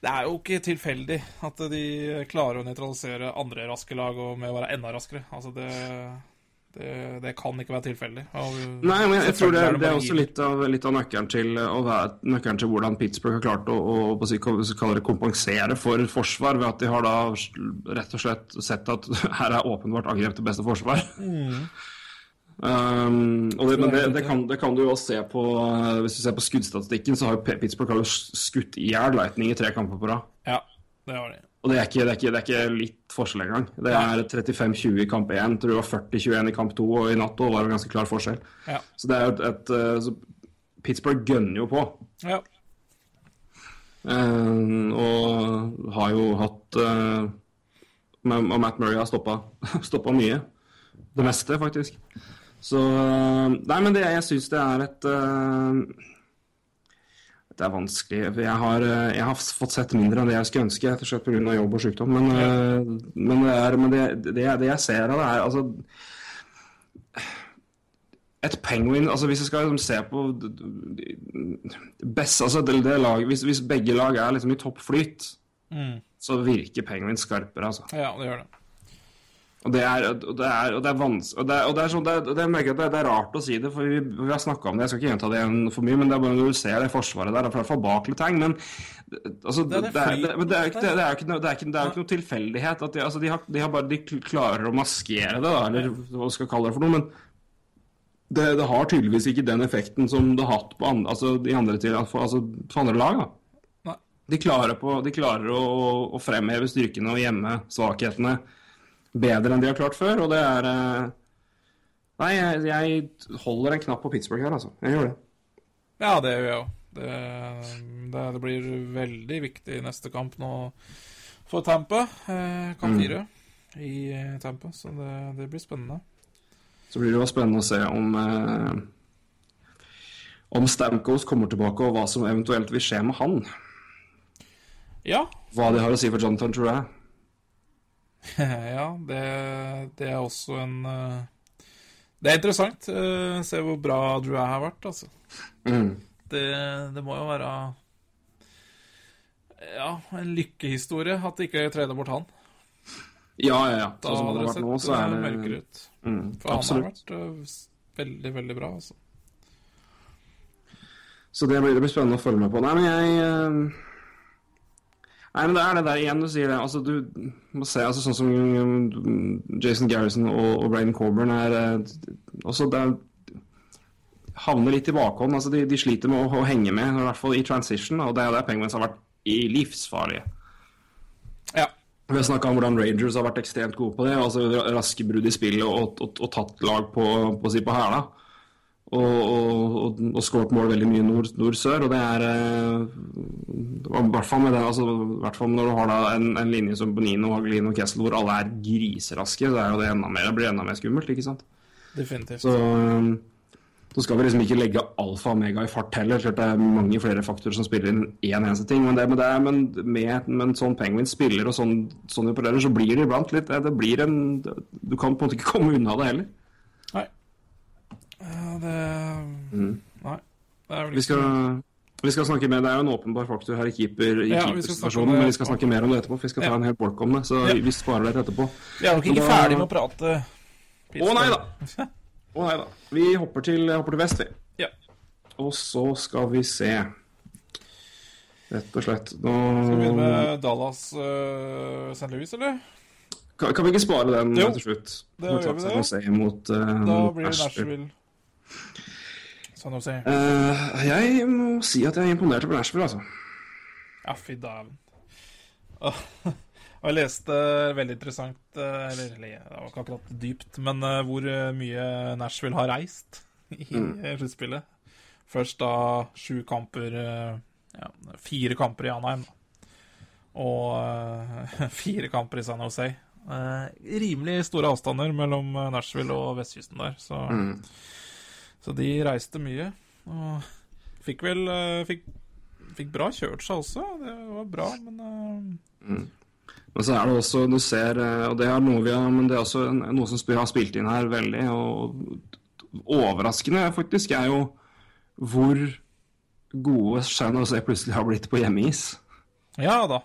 Det er jo ikke tilfeldig at de klarer å nøytralisere andre raske lag og med å være enda raskere. Altså, det det, det kan ikke være tilfeldig. Og Nei, men jeg, jeg tror det, det er også litt av, litt av nøkkelen, til, være, nøkkelen til hvordan Pittsburgh har klart å, å, kompensere for forsvar, ved at de har da rett og slett sett at her er åpenbart angrep til beste forsvar. Um, og det, men det, det, kan, det kan du jo også se på uh, Hvis du ser på skuddstatistikken, så har jo Pittsburgh har jo skutt i hjel Lightning i tre kamper på rad. Ja, det har de. Og det er ikke, det er ikke, det er ikke litt forskjell engang. Det er 35-20 i kamp 1, tror jeg var 40-21 i kamp 2, og i natt var det ganske klar forskjell. Ja. Så det er jo et, et så Pittsburgh gønner jo på. ja. Um, og har jo hatt uh, Og Matt Murray har stoppa, stoppa mye. Det meste, faktisk. Så eh, Nei, men det, jeg syns det er et uh, Det er vanskelig. Jeg har, eh, jeg har fått sett mindre enn det jeg skulle ønske, rett og slett pga. jobb og sykdom. Men, eh, men, det, er, men det, det, det jeg ser av det, er altså et penguin altså Hvis jeg skal liksom se på best, altså det, det lag, hvis, hvis begge lag er liksom i toppflyt, så virker penguin skarpere, altså. ja, det gjør det. Og det er, og det er, og det er vanskelig og det er, og det er, sånn, det er, det er, det, er, det er rart å si det, for vi, vi har snakka om det. Jeg skal ikke gjenta det igjen for mye, men det er bare når du ser det forsvaret der, det er i hvert fall bak Letang. Men altså, Det er er, er jo ikke, er noe- er er tilfeldighet. At de, altså, de, har, de har bare de klarer å maskere det, da, eller hva skal skal kalle det for noe. men det, det har tydeligvis ikke den effekten som det har hatt på andre, altså, de andre, til, altså, på andre lag. De klarer, på, de klarer å, å fremheve styrkene og gjemme svakhetene bedre enn de har klart før, og det er eh, Nei, jeg, jeg holder en knapp på Pittsburgh her, altså. Jeg gjør det. Ja, det gjør jeg òg. Det, det, det blir veldig viktig neste kamp nå for Tampa. Eh, kamp Mm. i eh, Tampa, så det, det blir spennende. Så blir det jo spennende å se om eh, om Stamkos kommer tilbake, og hva som eventuelt vil skje med han. Ja, Hva de har å si for Jonathan Drouin. ja det, det er også en eh, Det er interessant. å se hvor bra Drew har vært, altså. Mm. Det, det må jo være Ja, en lykkehistorie at de ikke tredde bort han. Ja, ja, ja. Sånn som det har vært nå, så er eh, det mørkere ut. mm, For han har vært eh, veldig, veldig bra, altså. Så det blir, det blir spennende å følge med på. Nei, men jeg eh, Nei, men det er det der igjen du sier det. Altså, du må se altså, sånn som mm, Jason Garrison og, og Braden Coburn er eh, også det er, havner litt i bakhånd. Altså, de, de sliter med å, å henge med, i hvert fall i transition. Og det er der Penguins har vært i livsfarlige. Ja. Vi har snakka om hvordan Rangers har vært ekstremt gode på det. altså Raske brudd i spillet og, og, og tatt lag på, på, på, på hæla. Og, og, og, og skåret mål veldig mye nord- nord-sør. og det er eh, I hvert fall med det, altså, hvert fall når du har en, en linje som Bonino, Hagelin og Kessel hvor alle er griseraske, så er jo det enda mer, det blir enda mer skummelt. ikke sant? Definitivt. Så, um, så skal vi liksom ikke legge alfa og omega i fart heller. Klart det er mange flere faktorer som spiller inn én eneste ting. Men, det, men, det men med, med en sånn Penguins spiller og sånn, sånn opererer, så blir det iblant litt det, det blir en Du kan på en måte ikke komme unna det heller. Ja, det Nei. Det Vi skal, vi skal snakke mer, Det er jo en åpenbar faktor her i keeper i Ja, keepersituasjonen, men vi skal snakke mer om det etterpå. For vi skal ta en hel bolk om det, så vi sparer dere etterpå. Vi er nok ikke Da- ferdig med å prate. Å nei da! Å nei da. Vi hopper til, hopper til vest, vi. Ja. Og så skal vi se. Rett og slett. Nå Skal vi begynne med Dallas uh, St. Louis, eller? kan, kan vi ikke spare den Jo, til slutt? det gjør vi det. Mot uh, Da blir det Nashville. San si? Uh, jeg må si at jeg er imponert over Nashville, altså. Ja, fy dæven. Og jeg leste veldig interessant eh, Eller det var ikke akkurat dypt, men eh, hvor eh, mye Nashville har reist i mm. sluttspillet. Først da sju kamper Ja, fire kamper i Anheim. Og fire kamper i San Jose. Rimelig store avstander mellom Nashville og vestkysten der, så Så de reiste mye. Og fikk vel eh, fikk, fikk bra kjørt seg også. Det var bra, men mm. Men så er det også, du ser, eh, og det er noe vi har, men det er også noe som har spilt inn her veldig, og overraskende faktisk, er jo hvor gode San Jose plutselig har blitt på hjemmeis. Ja da.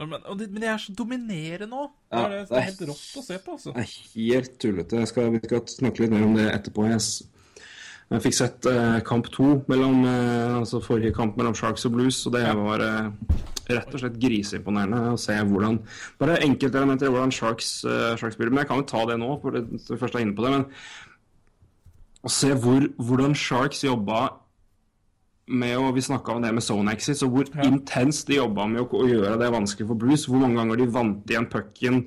Men, de, men de er så dominerende. Det Ja, det, det er- helt rått å se på, altså. Det er helt tullete. Jeg skal, vi skal snakke litt mer om det etterpå. Jeg, jeg fikk sett eh, kamp to, mellom, eh, altså forrige kamp mellom Sharks og Blues, og det var eh, rett og slett griseimponerende å se hvordan Bare enkeltelementer i hvordan Sharks, Sharks spiller. Men jeg kan jo ta det nå, for det, vi først er inne på det. Men å se hvor, hvordan Sharks jobba med å, Vi snakka om det med zone exits, og hvor Ja. intenst de jobba med å, å gjøre det vanskelig for Blues. Hvor mange ganger de vant igjen pucken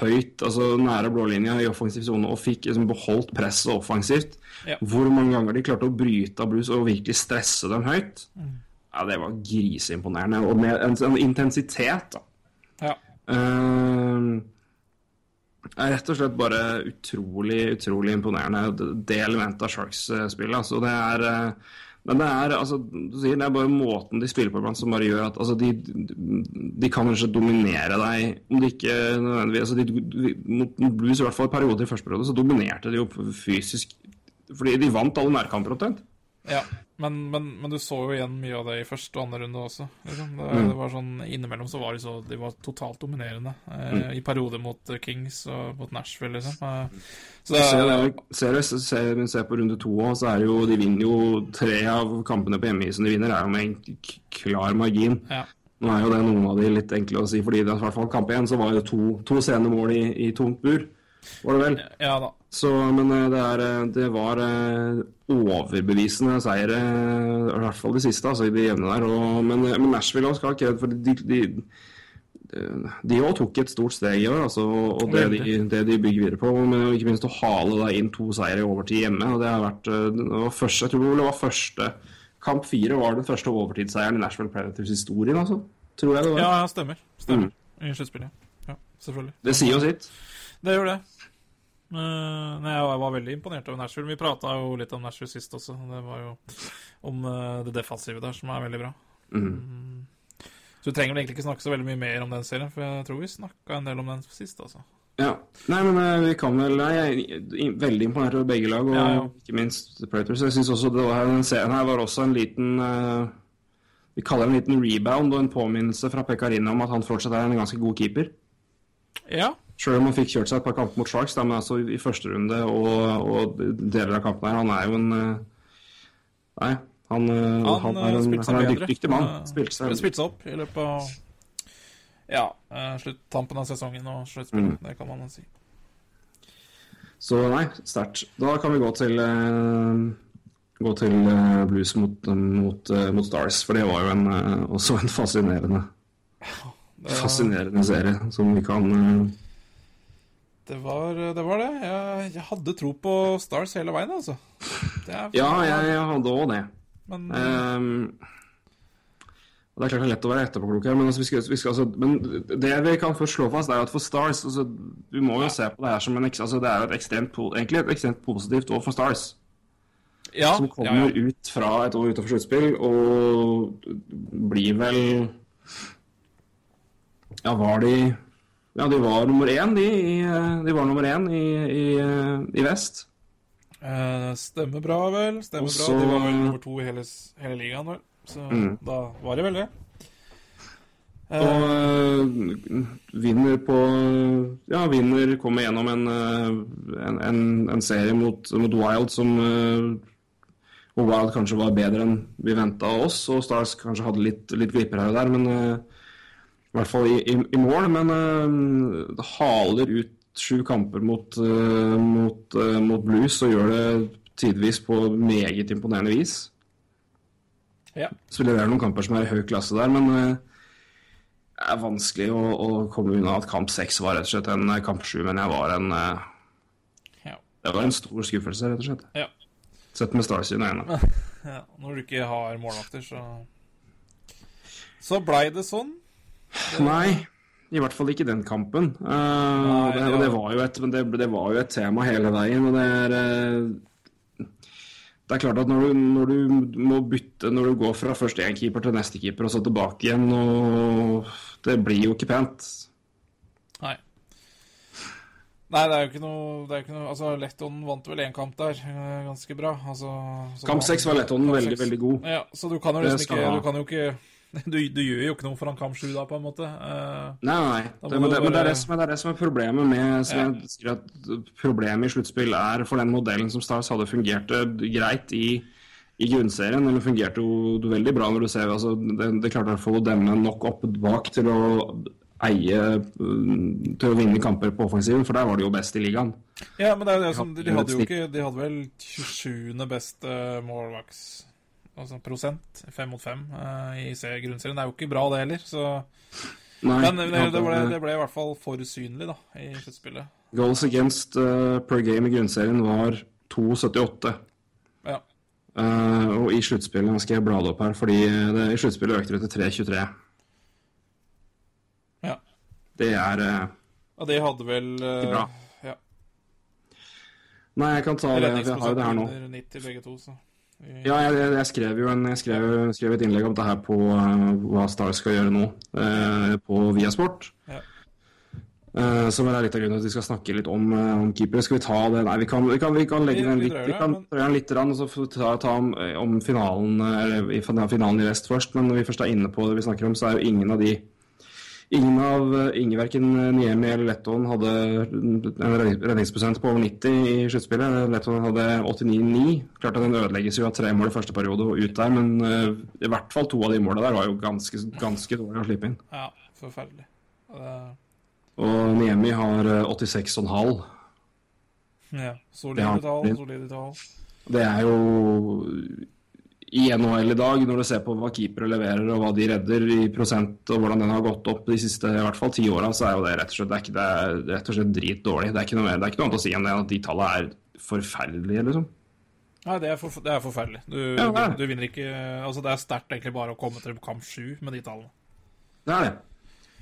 høyt, altså nære blålinja i offensiv sone, og fikk liksom beholdt presset offensivt. Ja. Hvor mange ganger de klarte å bryte av Blues og virkelig stresse dem høyt. Mm. Ja, Det var griseimponerende. Og med en, en intensitet, da. Ja. Uh, er rett og slett bare utrolig, utrolig imponerende, det- elementet av Sharks-spillet. Altså, det er eh, men det er, altså, du sier, det er bare måten de spiller på iblant som bare gjør at altså, de, de kan kanskje dominere deg om de ikke nødvendigvis altså, de, mot Blues, i hvert fall i perioder i første periode, så dominerte de jo fysisk Fordi de vant alle nærkamper omtrent. Ja. Men, men, men du så jo igjen mye av det i første og andre runde også. Liksom. Det, Mm. det var sånn, Innimellom så var de så De var totalt dominerende. Eh, Mm. I perioder mot eh, Kings og mot Nashville, liksom. Eh, så Se, det, det, ser, du- ser, ser på runde to òg, så er det jo De vinner jo tre av kampene på hjemmeisen de vinner, er jo med en klar margin. ja. Nå er jo det noen av de litt enkle å si, fordi det, i hvert fall kamp én så var det to, to sene mål i, i tomt bur. Var det vel? ja da. Så, men eh, det, er, eh, det var eh, overbevisende seier, i hvert fall de siste, altså i det jevne der. Og, men, men Nashville også skal ha kred, for de, de, de også tok et stort steg i år, altså, og det de, det de bygger videre på. Men ikke minst å hale da inn to seire i overtid hjemme. og det har vært, det var første, Jeg tror det var første Kamp fire var den første overtidsseieren i Nashville Predators historien, altså. Tror jeg det var. Ja, ja, stemmer. Stemmer. Mm. I sluttspillet. Ja, selvfølgelig. Det sier jo sitt. Det gjør det. Uh, nei, jeg var veldig imponert over Nashville. Vi prata jo litt om Nashville sist også. Det var jo om eh, det defensive der, som er veldig bra. Mm. Så du trenger vel egentlig ikke snakke så veldig mye mer om den serien, for jeg tror vi snakka en del om den sist, altså. Ja. Nei, men eh, vi kan vel Nei, jeg er veldig imponert over begge lag, og Ja, ja. ikke minst The Predators. Jeg syns også det var, den serien her var også en liten eh, Vi kaller det en liten rebound og en påminnelse fra Pekarina om at han fortsatt er en ganske god keeper. Ja. Sjøl om han fikk kjørt seg et par kamper mot Sharks, da, men altså i første runde og, og deler av kampen her Han er jo en eh, Nei, han, eh, Han, han eh, er en, seg han er en bedre. dyktig, mann. Eh, Spilte seg Spilte seg opp i løpet av ja, slutt, sluttampen av sesongen og sluttspillet. Mm. Det kan man si. Så nei, sterkt. Da kan vi gå til eh, Gå til eh, Blues mot, mot, eh, mot Stars, for det var jo en, eh, også en fascinerende Det, Fascinerende serie som vi kan eh, det, var, det var det. Jeg, jeg hadde tro på Stars hele veien, altså. Det Ja, jeg, jeg hadde òg det. Men um, Det er klart det er lett å være etterpåklok her, men, altså, vi skal, vi skal, altså, men det vi kan først slå fast, er at for Stars altså, Vi må jo se på det her som en altså, Det er jo et ekstremt, egentlig et ekstremt positivt år for Stars. ja, Som ja, kommer ja. ut fra et år utenfor sluttspill og blir vel Ja, var de Ja, de var nummer én, de. I, de var nummer én i, i, i vest. Eh, stemmer bra, vel. Stemmer Også, bra. De var vel nummer to i hele, hele ligaen, vel. Så Mm. da var de vel det. Og Eh, vinner på Ja, vinner kommer gjennom en, øh, en, en, en serie mot, mot Wild som øh, Hvor Wild kanskje var bedre enn vi venta oss, og Stars kanskje hadde litt, litt glipper her og der, men i hvert fall i, i, i mål. Men uh, det haler ut sju kamper mot, uh, mot, uh, mot Blues og gjør det tidvis på meget imponerende vis. ja. Så leverer noen kamper som er i høy klasse der, men det er vanskelig å, å komme unna at kamp seks var rett og slett en kamp sju, men jeg var en Ja. Det var en stor skuffelse, rett og slett. Ja. Sett med Stars sine øyne. ja. Når du ikke har målvakter, så Så blei det sånn. Nei, i hvert fall ikke den kampen. Uh, Nei, det, det og det, var- et, men det, det var jo et tema hele veien, og det er Uh, det er klart at når du, når du må bytte Når du går fra først én keeper til neste keeper, og så tilbake igjen og Det blir jo ikke pent. Nei. Nei, det er jo ikke noe, det er ikke noe Altså, Letton vant vel én kamp der, eh, ganske bra. Altså, Kamp seks var Lettonen veldig, veldig god. Ja, så du kan jo liksom ikke. Du kan jo ikke du, du gjør jo ikke noe foran kamp sju da, på en måte. Uh, Nei, nei. Det, men, det, bare... men det, er det, som det er det som er problemet med som Ja. jeg sier at Problemet i sluttspill er for den modellen som Stars hadde fungert greit i, i grunnserien. Eller fungerte jo veldig bra når du ser altså, det, det klarte å få demme nok opp bak til å eie mm, Til å vinne kamper på offensiven, for der var de jo best i ligaen. Ja, men det er jo det som De hadde jo ikke De hadde vel 27. beste målvakts... Altså prosent, fem mot fem, uh, i se- grunnserien. Det er jo ikke bra, det heller. Så Nei, Men det, det, ble, det ble i hvert fall for usynlig, da, i sluttspillet. Goals against uh, per game i grunnserien var 2,78. Ja. Uh, og i sluttspillet skal jeg bla det opp her, fordi det, i sluttspillet økte det til 3,23. ja. Det er uh, Og det hadde vel Ikke bra. Ja. Nei, jeg kan ta det. Jeg har jo det her nå. 90 begge to, så Ja, jeg, jeg, skrev jo en, jeg skrev, skrev et innlegg om det her på eh, hva Stars skal gjøre nå, eh, på Viasport. Ja. Uh, som er litt av grunnen til at vi skal snakke litt om, eh, om keepere. Skal vi ta det? Nei, vi kan, vi kan, vi kan legge den litt, vi kan drøye den litt, og så ta, ta om, eh, om finalen, eh, eller i finalen i vest først. Men når vi først er inne på det vi snakker om, så er jo ingen av de Ingen av eh, ingen verken Niemi eller Letton hadde en redningsprosent på over 90 i sluttspillet. Letton hadde 89,9. Klart at den ødelegges jo av tre mål i første periode og ut der, men eh, i hvert fall to av de målene der var jo ganske, ganske dårlige å slippe inn. Ja, forferdelig. Det, Og Niemi har eh, 86,5. ja, solide tall, solide tall. Det er jo i NHL i dag, når du ser på hva keepere leverer og hva de redder i prosent, og hvordan den har gått opp de siste i hvert fall ti åra, så er jo det rett og slett, det er ikke, det er rett og slett dritdårlig. Det er ikke noe, det er ikke noe annet å si enn at de tallene er forferdelige, liksom. Nei, det er, for, det er forferdelig. Du, Ja, det er du vinner ikke Altså, det er sterkt egentlig bare å komme til kamp sju med de tallene. Det er det.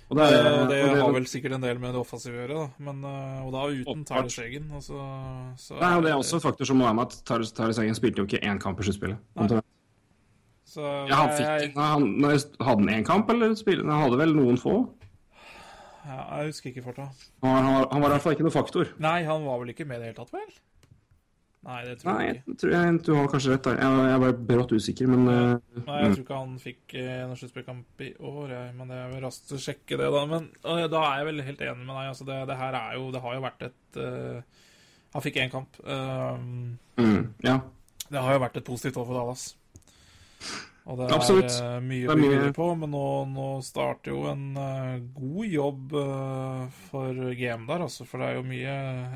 Og det, Det, er, og det har vel sikkert en del med det offensive å gjøre, da. Men, øh, og da uten Tarjei Skjeggen. Altså, så, så Nei, og det er også en faktor som må være med at Tarjei Taris spilte jo ikke én kamp i sluttspillet. Så Ja, han fikk jeg, han, Hadde han én kamp, eller spille? Han hadde vel noen få? Ja, jeg husker ikke farta. Han, han, han var i hvert fall ikke noen faktor. Nei, han var vel ikke med i det hele tatt, vel? Nei, det tror Nei, jeg ikke. tror jeg, du har kanskje rett der. Jeg, jeg var brått usikker, men uh, Nei, jeg tror ikke han fikk uh, noen sluttspillkamp i år, jeg. Men er vel raskt sjekke det, da. Men uh, da er jeg vel helt enig med deg. Altså, det, det her er jo Det har jo vært et øh, Han fikk én kamp. Um, mm, Ja. det har jo vært et positivt år for Dallas. Og det er Absolutt. mye å bygge mye- på, men nå, nå starter jo en uh, god jobb uh, for GM der, altså. For det er jo mye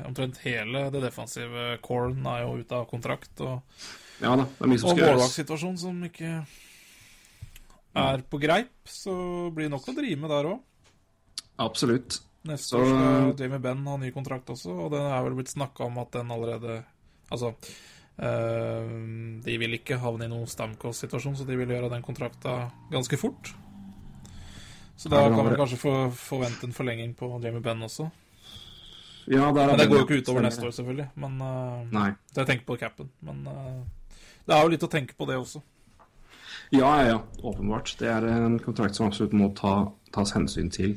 Omtrent hele det defensive coren er jo ute av kontrakt. Og, ja da, det er mye som og målvaktssituasjonen som ikke er på greip, så blir det nok å drive med der òg. Absolutt. Neste Så- år skal Jamie Benn ha ny kontrakt også, og det er vel blitt snakka om at den allerede Altså, Eh, de vil ikke havne i noen Stamkos-situasjon, så de vil gjøre den kontrakta ganske fort. Så da kan man vi kanskje få forvente en forlenging på Jamie Benn også. Ja, Men det går jo ikke utover neste år, selvfølgelig. Men eh, Nei. Så jeg tenker på capen. Men eh, det er jo litt å tenke på, det også. Ja, ja, ja. Åpenbart. Det er en kontrakt som absolutt må ta, tas hensyn til.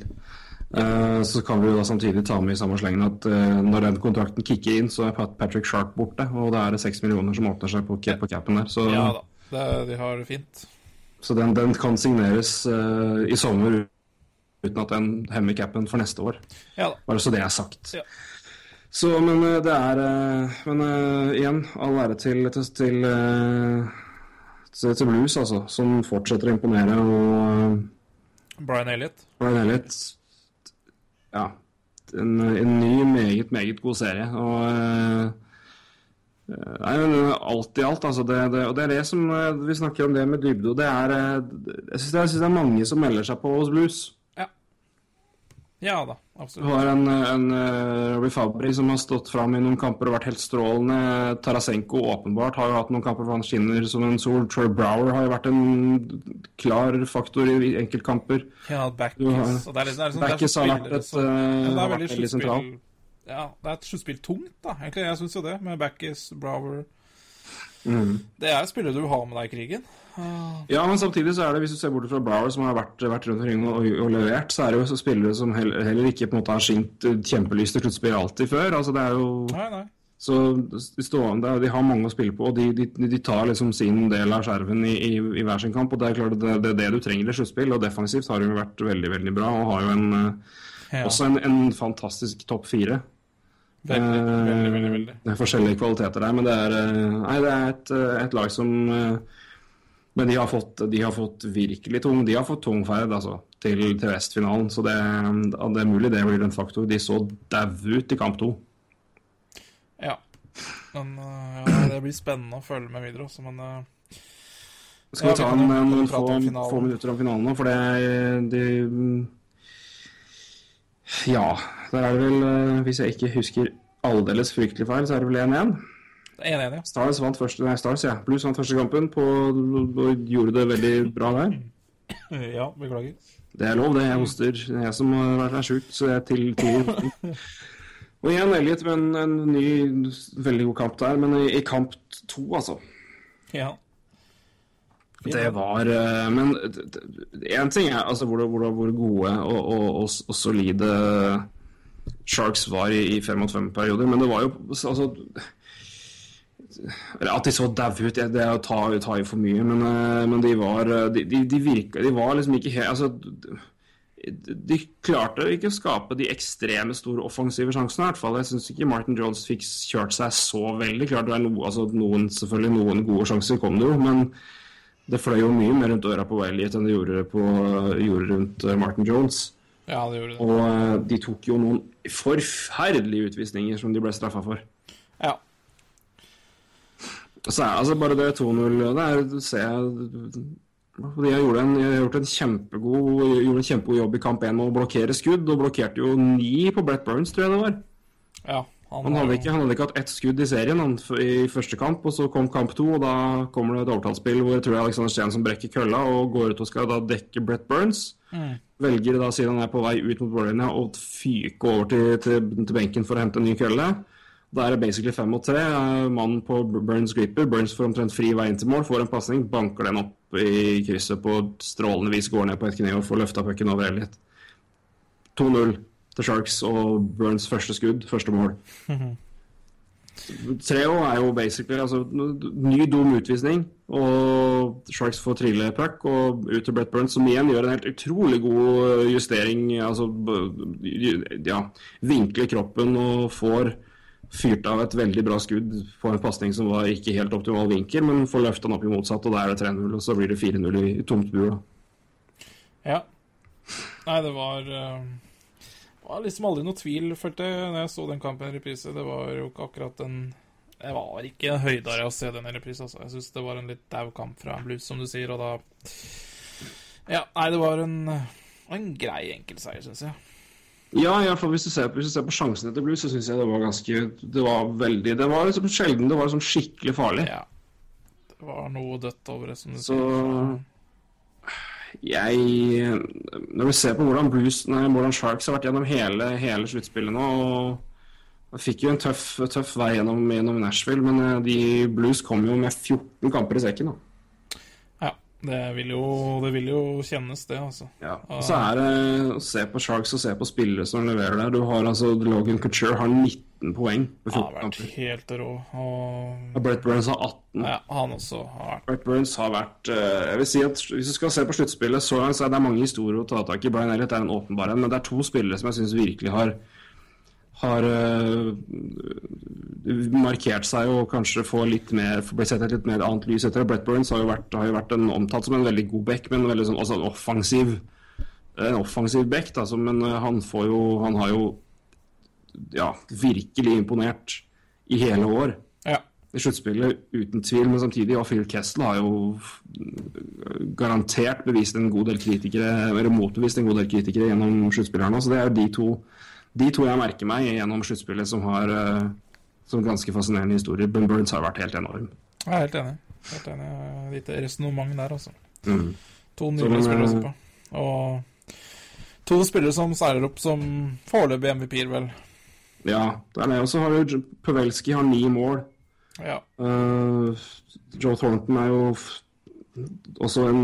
Eh, så kan vi da samtidig ta med i samme slengen at eh, når den kontrakten kicker inn, så er Patrick Sharp borte, og det er det seks millioner som åpner seg på, på capen der. Så, Ja da. Det, de har det fint. så den, den kan signeres uh, i sommer uten at den hemmer capen for neste år. Ja da. Bare så det er sagt. Ja. Så, men det er Men igjen, all ære til, til, til, til, Blues, altså, som fortsetter å imponere. Og Brian Elliot. Brian Elliot Ja. En, en ny, meget, meget god serie. Og eh, Nei, men alt i alt, altså. Det, det, og det er det som eh, Vi snakker om det med dybde, og det er eh, Jeg syns det, det er mange som melder seg på hos Blues. Ja da, absolutt. Du har en, en uh, Robbie Fabry som har stått fram i noen kamper og vært helt strålende. Tarasenko åpenbart har jo hatt noen kamper hvor han skinner som en sol. Troy Brower har jo vært en klar faktor i enkeltkamper. Ja, Backis Backes. har- liksom, liksom, er har vært et, som- eh, ja, vært veldig veldig sentral. Ja, det er et sluttspill tungt, da. Egentlig, jeg syns jo det, med Backis, Brower Mm. Det er spillere du har med deg i krigen. Ja, men samtidig så er det, hvis du ser bort fra Brower, som har vært, vært rundt omkring og, og levert, så er det jo så spillere som heller, heller ikke på en måte har skint kjempelyst til sluttspill alltid før. Altså det er jo Nei, nei. Så de, stående, de har mange å spille på, og de, de, de tar liksom sin del av skjerven i, i, i hver sin kamp. og Det er klart det, det det du trenger i sluttspill. og Defensivt har de vært veldig veldig bra, og har jo en, Ja, også en, en fantastisk topp fire. Veldig, veldig, veldig, veldig. Det er forskjellige kvaliteter der, men det er, eh, nei, det er et, eh, et lag som eh, Men de har fått, de har fått virkelig tung De har fått tung ferd altså, til, til Vestfinalen, så det, det er mulig det blir en faktor. De så daue ut i kamp to. Ja. Men ja, det blir spennende å følge med videre også, men Skal vi ta en, noen få, få minutter om finalen nå, for det de, Ja, der er det vel, eh, hvis jeg ikke husker aldeles fryktelig feil, så er det vel 1-1. 1-1, ja. Stars vant første, nei, Stars, ja. Blues vant første kampen på, og gjorde det veldig bra der. Ja, beklager. Det er lov, det. Jeg hoster. Er jeg som har vært er sjuk, så jeg til, til. Og igjen Elliot med en, en ny, veldig god kamp der, men i, i kamp to, altså. Ja. Det var eh, Men én ting er altså hvor, hvor, hvor gode og, og, og, og solide Sharks var i, i fem mot fem-perioder, men det var jo altså At de så daue ut, det er å ta, ta i for mye, men, eh, men de var eh, De, de, de virka De var liksom ikke helt Altså de klarte ikke å skape de ekstreme store offensive sjansene. i hvert fall. Jeg syns ikke Martin Jones fikk kjørt seg så veldig. Klart det er no, altså noen, selvfølgelig noen gode sjanser kom det jo, men det fløy jo mye mer rundt øra på Elliot enn det gjorde, på, gjorde rundt eh, Martin Jones. Ja, det gjorde det. Og eh, de tok jo noen forferdelige utvisninger som de ble straffa for. Ja. Så er altså bare det 2-0 der er ser jeg de har gjort en, de har gjort en kjempegod Gjorde en kjempegod jobb i kamp 1 med å blokkere skudd, og blokkerte jo ni på Brett Burns, tror jeg det var. ja Han han, hadde, ikke, han hadde ikke hatt ett skudd i serien han, i første kamp, og så kom kamp to, og da kommer det et overtallsspill hvor jeg tror er Alexander Stensen som brekker kølla og går ut og skal da dekke Brett Burns. Velger da, siden han er på vei ut mot mållinja, å fyke over til, til, til benken for å hente en ny kølle. Da er det basically fem mot tre. Eh, Mannen på Burns griper. Burns får omtrent fri vei inn til mål, får en pasning, banker den opp i krysset på strålende vis, går ned på et kne og får løfta pucken over Elliot. 2-0 til Sharks og Burns første skudd, første mål. Treo er jo basically altså, ny dum utvisning, og Sharks får trille puck og ut til Brett Burns, som igjen gjør en helt utrolig god justering. Altså, ja, vinkler kroppen og får fyrt av et veldig bra skudd på en pasning som var ikke helt optimal vinkel, men får løfta den opp i motsatt, og da er det 3-0, og så blir det 4-0 i, tomt bur. Ja. Nei, det var eh, Det var liksom aldri noe tvil, følte jeg, når jeg så den kampen i reprise. Det var jo ikke akkurat en Det var ikke en høydare å se den i reprise, altså. Jeg syns det var en litt dau kamp fra en Blues, som du sier, og da Ja, nei, det var en, en grei enkeltseier, syns jeg. Ja, i for hvis du ser, hvis du på sjansene til Blues, så syns jeg det var ganske Det var veldig Det var liksom sjelden det var liksom skikkelig farlig. Ja. Det var noe dødt over det, som du Så sier. Jeg Når vi ser på hvordan Blues Nei, hvordan Sharks har vært gjennom hele, hele sluttspillet nå og Fikk jo en tøff, tøff vei gjennom, gjennom Nashville, men eh, de Blues kom jo med 14 kamper i sekken. da. Ja, det vil, jo, det vil jo kjennes, det, altså. Ja. Og så er det å se på Sharks og se på spillere som leverer der. Du har altså Logan Couture har 19 poeng på Han har vært helt rå. Og Brett Burns har 18. ja, han også har vært Brett Burns har vært eh, Jeg vil si at Hvis du skal se på sluttspillet, så er det mange historier å ta tak i. Brian Elliott er en åpenbar en, men det er to spillere som jeg syns virkelig har har eh, markert seg og kanskje få litt mer blitt sett et litt mer annet lys etter. Brett Burns har jo vært, har jo vært en, omtalt som en veldig god back, men veldig sånn, også en offensiv en offensiv back. Da, men eh, han får jo Han har jo ja, virkelig imponert i hele år Ja. i sluttspillet, uten tvil. Men samtidig, og Phil Kessel har jo garantert bevist en god del kritikere, eller motbevist en god del kritikere gjennom sluttspillet. Så det er jo de to, de to jeg merker meg gjennom sluttspillet som har eh, som ganske fascinerende historier. Ben Burns har vært helt enorm. Jeg er helt enig. Helt enig. Litt resonnement der, altså. Mm. To nydelige spillere å se eh, på. Og to spillere som seiler opp som foreløpig MVP-er, vel. Ja, det er det. Og så har jo Pavelski har ni mål. Ja. Uh, Joe Thornton er jo også en,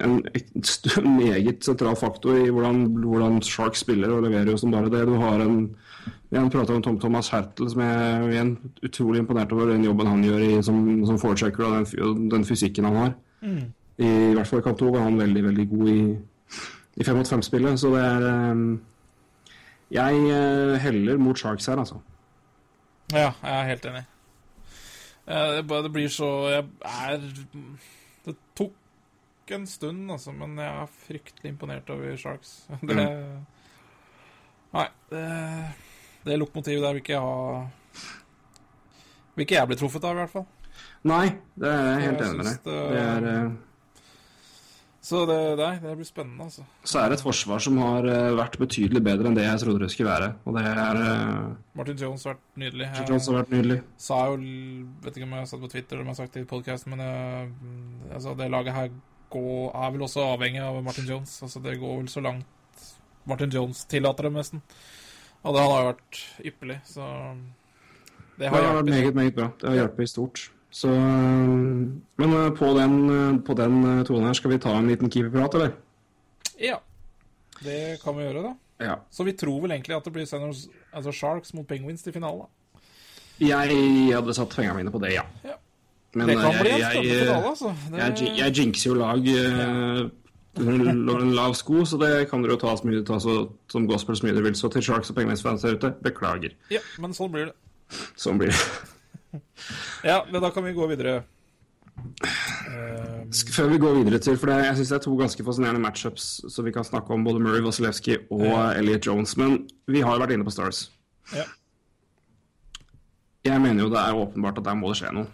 en, en meget sentral faktor i hvordan, hvordan Sharks spiller og leverer jo som bare det. Du har en Igjen prata om Tom Thomas Hertel, som jeg igjen utrolig imponert over den jobben han gjør i, som, som forechecker og den, den fysikken han har. I, I hvert fall i kamp to var han veldig, veldig god i, i fem mot fem-spillet. Så det er eh, Jeg eh, heller mot Sharks her, altså. ja, jeg er helt enig. Eh, Det, blir så Jeg er Det tok en stund, altså, men jeg er fryktelig imponert over Sharks. Det Nei, det, det lokomotivet der vil ikke jeg ha Vil ikke jeg bli truffet av, i hvert fall. Nei, det er jeg helt enig med deg. det- Det er, eh, Så det, nei, det blir spennende, altså. så er det et forsvar som har eh, vært betydelig bedre enn det jeg trodde det skulle være. Og det er uh, Martin Jones har vært nydelig. Jeg Jones har vært nydelig. sa jo Vet ikke om jeg har satt på Twitter eller om jeg har sagt det i podkasten, men jeg, altså, det laget her går, er vel også avhengig av Martin Jones. Altså, det går vel så langt Martin Jones tillater det, nesten. Og det, han har vært ypperlig, så Det Det har har vært meget, meget bra. Det har hjulpet i stort. Så, men eh, på den, eh, på den eh, tonen her skal vi ta en liten keeperprat, eller? Ja. Det kan vi gjøre, da. Ja. Så vi tror vel egentlig at det blir Senators, altså Sharks mot Penguins til finalen, da. Jeg hadde satt pengene mine på det, ja. Ja. Men det kan jeg, bli en spennende finale, altså. Det, jeg, jeg jinxer jo lag ja. under en lav sko, så det kan dere jo ta, mye, ta så, som gospel så mye dere vil. Så til Sharks og Penguins-fans der ute, beklager. ja, men sånn blir det. Sånn blir det. Ja, men da kan vi gå videre. Eh, Før vi går videre til, for det, jeg synes det er to ganske fascinerende matchups så vi kan snakke om både Murray Vasilevsky og Ja. Elliot Jones. Men vi har jo vært inne på Stars. ja. Jeg mener jo det er åpenbart at der må det skje noe.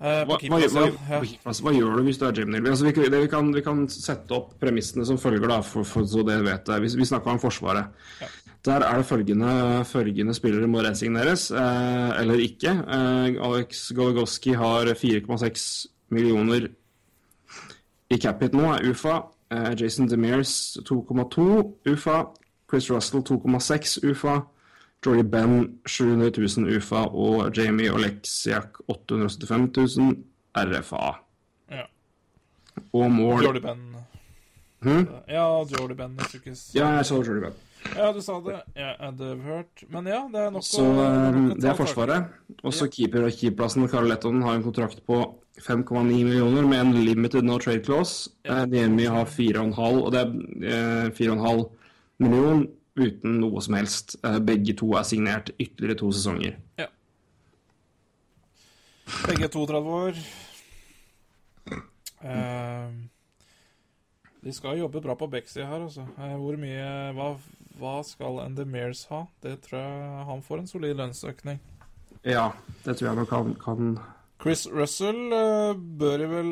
Eh, Hva, hva, hva, hva, gjør du hvis du er Jim Neal? Altså, vi, kan- vi, vi kan sette opp premissene som følger, da, for, for, så det vet jeg. Vi, vi snakka om Forsvaret. Ja. Der er det følgende, følgende spillere må resigneres, eh, eller ikke. Eh, Alex Goligoski har 4,6 millioner i cap-hit nå, er UFA. Eh, Jason Demers 2,2 UFA. Chris Russell 2,6 UFA. Jordy Ben 700 000 UFA og Jamie Oleksiak 875 000 RFA. Ja. Og mål Jordy Ben. Hmm? Ja, Jordy Ben. Jeg Ja, jeg så Jordy Ben. Ja, du sa det. Jeg hadde hørt. Men ja, det er nok Så å- eh, det er Forsvaret. Og så keeper og keeperplassen. Carl Letton har en kontrakt på 5,9 millioner med en limited no trade clause. Ja. Eh, Niemi har 4,5, og det er eh, 4,5 million uten noe som helst. Eh, Begge to er signert ytterligere to sesonger. Begge 32 år. Eh, de skal jobbe bra på Bexy her, altså. Eh, hvor mye hva, hva skal Endemers ha? Det tror jeg han får en solid lønnsøkning. Ja, det tror jeg nok han kan Chris Russell eh, bør jo vel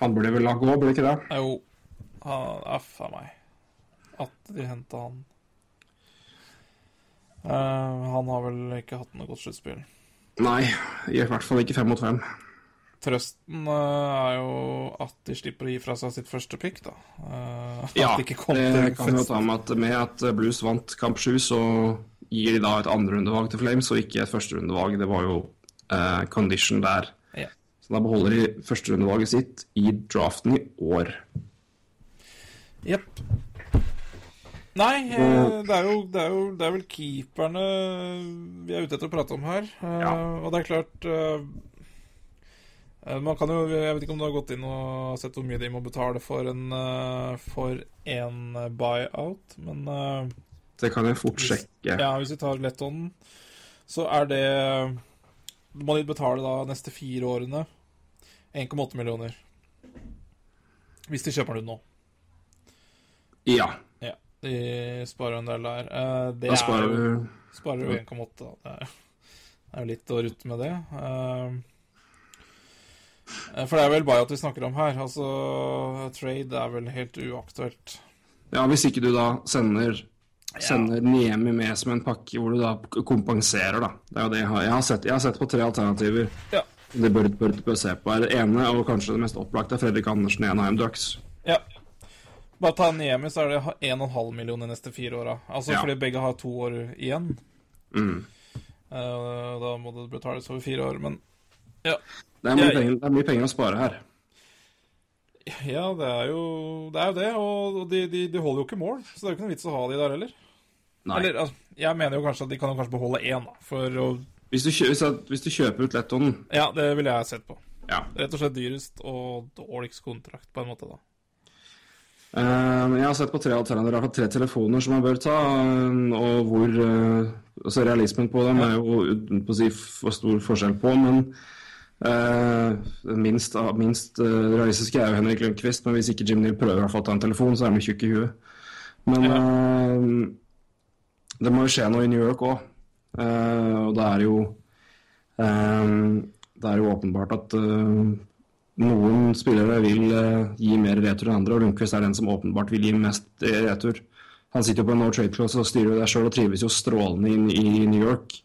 Han burde vel la gå, burde ikke det? Jo, Uff a meg. at de henta han. Uh, han har vel ikke hatt noe godt sluttspill. Nei, i hvert fall ikke fem mot fem. Trøsten eh, er jo at de slipper å gi fra seg sitt første pick, da. Eh, Ja, at kom det til kan jo ta med at med at Blues vant kamp sju, så gir de da et andrerundevalg til Flames, og ikke et førsterundevalg. Det var jo uh, condition der. Ja. Så da beholder de førsterundevalget sitt i draften i år. Jepp. Nei, eh, det er, jo, det, er jo, det er vel keeperne vi er ute etter å prate om her. Eh, Ja. Og det er klart eh, eh, Man kan jo Jeg vet ikke om du har gått inn og sett hvor mye de må betale for en, eh, for en buyout, men eh, Det kan jeg fort sjekke. ja, hvis vi tar lettånden, så er det må de betale da neste fire årene 1,8 millioner. Hvis de kjøper den ut nå. Ja, Ja, de sparer en del der. Eh, Det da sparer er jo du Sparer jo 1,8. da. Det det er jo litt å rutte med det. Eh, For det er vel Bayat vi snakker om her. Altså, trade er vel helt uaktuelt. Ja, hvis ikke du da sender Sender Niemi med som en pakke hvor du da kompenserer, da. Det er jo det jeg har. Jeg har sett, jeg har sett på tre alternativer. Ja. Det bør, bør, bør se på. Er det ene, og kanskje det mest opplagte, er Fredrik Andersen i Enheim Ducks. Ja. Bare ta Niemi, så er det 1,5 million de neste fire åra. Altså Ja. fordi begge har to år igjen. Mm. Uh, Da må det betales over fire år. Men ja, Det, er mye Jeg- penger, det er mye penger å spare her. ja det er jo det. Er jo det og de, de, de holder jo ikke mål, så det er jo ikke noe vits å ha de der heller. Nei. Eller, altså, jeg mener jo kanskje at de kan jo kanskje beholde én. For å Hvis, du kjø, hvis, jeg- hvis du kjøper ut Lettonen Ja, det ville jeg sett på. ja. Rett og slett dyrest og dårligst kontrakt, på en måte, da. Uh, Jeg har sett på tre alternativer, Jeg har tre telefoner som man bør ta, eh, og hvor uh, altså Realismen på dem er jo uten på å si for stor forskjell på, men eh, den minst, av- minst uh, realistiske er jo Henrik Lundqvist, men hvis ikke Jim Neal prøver å få ta en telefon, så er han tjukk i huet. Men eh, det må jo skje noe i New York òg, og det er jo eh, Det er jo åpenbart at eh, noen spillere vil eh, gi mer retur enn andre, og Lundqvist er den som åpenbart vil gi mest eh, retur. Han sitter jo på en no trade clause og styrer jo det sjøl og trives jo strålende inn i New York.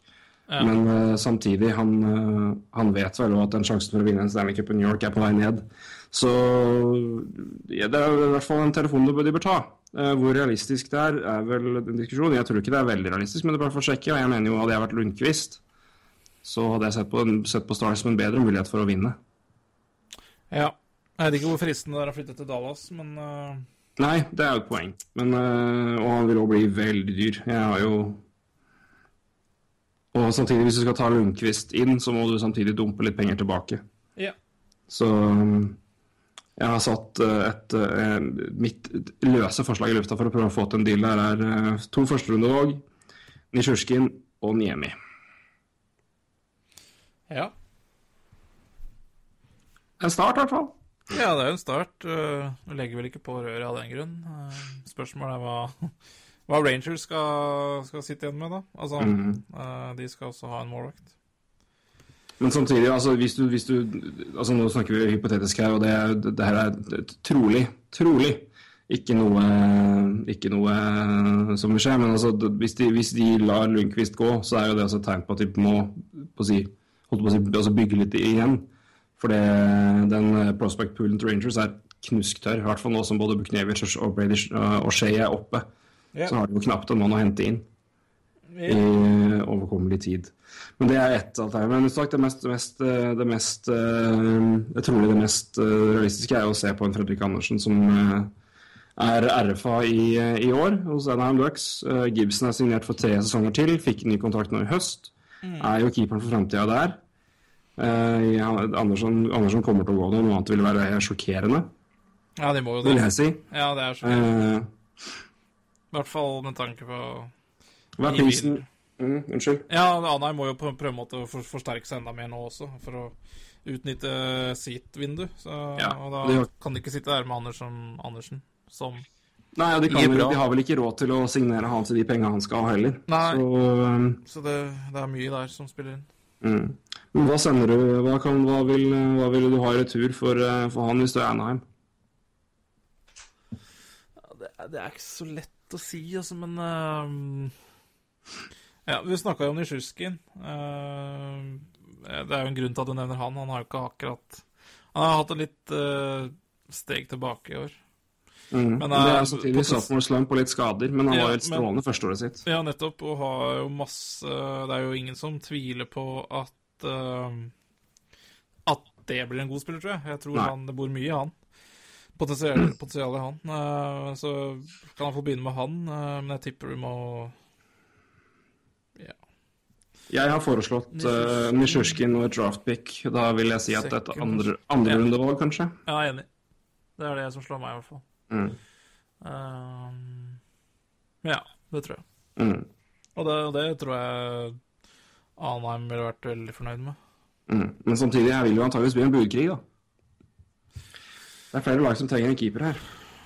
Ja. Men uh, samtidig, han, uh, han vet vel at den sjansen for å vinne en Stanley Cup i New York er på vei ned. Så ja, det er i hvert fall en telefon de bør, bør ta. Uh, hvor realistisk det er, er vel en diskusjon. Jeg tror ikke det er veldig realistisk, men det er bare for å sjekke. Og jeg mener jo hadde jeg vært Lundqvist, så hadde jeg sett på, sett på Stars som en bedre mulighet for å vinne. Ja. Jeg vet ikke hvor fristende det er å flytte til Dallas, men Nei, det er jo et poeng. Men, og han vil òg bli veldig dyr. Jeg har jo Og samtidig, hvis du skal ta Lundqvist inn, så må du samtidig dumpe litt penger tilbake. ja. Så jeg har satt et, et øh, Mitt løse forslag i lufta for å prøve å få til en deal der, er øh, to førsterundevalg, Nisjurskin og Niemi. Ja. En start, i hvert fall. ja, det er jo en start. Eh, Du legger vel ikke på røret av den grunn. Eh, Spørsmålet er hva, hva Rangers skal, skal sitte igjen med, da. Altså, eh, de skal også ha en målvakt. Men samtidig, altså, hvis du, hvis du altså Nå snakker vi hypotetisk her, og det, det her er trolig, trolig ikke noe, ikke noe som vil skje. Men altså, hvis, de, hvis de lar Lundqvist gå, så er jo det også et tegn på at de må på si, på si, altså bygge litt igjen. For det, den prospect poolen til Rangers er knusktørr. I hvert fall nå som både Buknevic og og, og Shea er oppe. Ja. Så har de jo knapt en mann å hente inn i overkommelig tid. Men det er ett alternativ. Men sagt, det mest, mest, eh, det mest eh, jeg tror det mest eh, realistiske er å se på en Fredrik Andersen som eh, er RFA i, eh, i år hos Anaheim Ducks. Eh, Gibson er signert for tre sesonger til, fikk ny kontrakt nå i høst. Er jo keeperen for framtida der. Eh, ja, Andersen, Andersen kommer til å gå nå, noe annet ville være sjokkerende, Ja, det må jo vil det. jeg si. Ja, det er sjokkerende. Eh, I hvert fall med tanke på hva er I prisen mm, Unnskyld. Ja, Anheim må jo på prøve en måte å for, forsterke seg enda mer nå også, for å utnytte sitt vindu. Så, Ja, og da det gjør- kan de ikke sitte der med Andersen, Andersen som Nei, ja, de, kan, de har vel ikke råd til å signere han til de pengene han skal ha heller. Nei. Så um, Så det, det er mye der som spiller inn. mm. Men hva sender du Hva, kan, hva, vil, hva vil du ha i retur for, eh, for han hvis du er Anheim? Ja, det, det er ikke så lett å si, altså, men uh, Ja, vi snakka jo om Nisjurskin. det er jo en grunn til at du nevner han. Han har jo ikke akkurat Han har hatt et litt uh, steg tilbake i år. Mm. Men, det er eh, samtidig poten- sophomore slump på litt skader, men han Ja, var jo men- strålende førsteåret sitt. Ja, nettopp. Og har jo masse Det er jo ingen som tviler på at uh, At det blir en god spiller, tror jeg. Jeg tror Nei. han, det bor mye i han. Potensial, potensial i han. Eh, så kan han få begynne med han, eh, men jeg tipper du må Ja. Jeg har foreslått uh, Nisjurskin og et draftpick. Da vil jeg si at et Second. andre, andre Ja. rundevalg, kanskje. Ja, er enig. Det er det som slår meg, i hvert fall. Mm. Um, ja, det tror jeg. Mm. Og det, det tror jeg Anheim ville vært veldig fornøyd med. Mm. Men samtidig, jeg vil jo antakeligvis bli en budkrig, da. Det er flere lag som trenger en keeper her.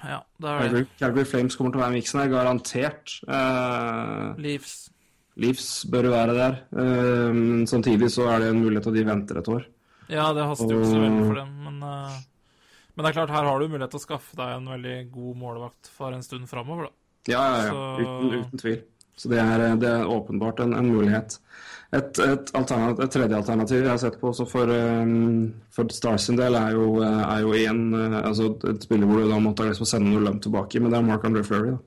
Ja, det er det. Calgary, Flames kommer til å være miksen her, garantert. Uh, Leafs. Leafs bør være der. Uh, samtidig så er det en mulighet at de venter et år. Ja, det haster jo ikke så veldig for dem, men uh... Men det er klart, her har du mulighet til å skaffe deg en veldig god målvakt for en stund framover, da. Ja, ja, ja. Så- Uten, uten tvil. Så det er, det er åpenbart en, en mulighet. Et, et, et tredje alternativ jeg har sett på også for, um, for Stars sin del, er jo, er jo igjen uh, altså et spiller hvor du da måtte å sende noe lønn tilbake, men det er Mark André Fleury. Da.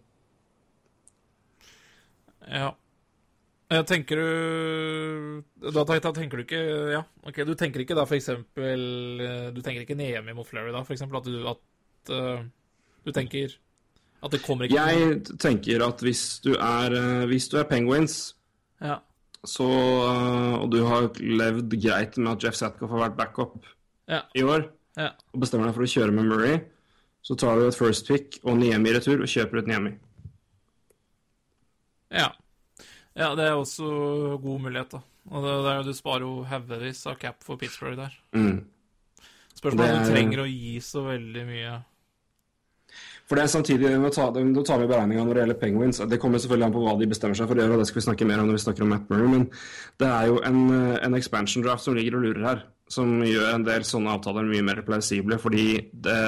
Ja. Jeg Tenker du Da tenker du ikke Ja, ok, du tenker ikke da eksempel eh, Du tenker ikke Nemi mot Fleury da, eksempel? At du, at, uh, du tenker at det kommer ikke Jeg tenker at hvis du er, hvis du er Penguins, Ja. Så, uh, og du har levd greit med at Jeff Satkoff har vært backup Ja. i år, Ja. og bestemmer deg for å kjøre med Murray, så tar du et first pick og Niemi i retur og kjøper ut Niemi. Ja. ja, det er også god mulighet, da. Og det, det er, du sparer jo haugevis av cap for Pittsburgh der. Mm. Spørsmålet er om du er- trenger å gi så veldig mye For det er samtidig, tar, nå tar vi beregninga når det gjelder Penguins. Det kommer selvfølgelig an på hva de bestemmer seg for å gjøre, og det skal vi snakke mer om når vi snakker om Matt Murray, men det er jo en, en expansion draft som ligger og lurer her. Som gjør en del sånne avtaler mye mer plausible, fordi det,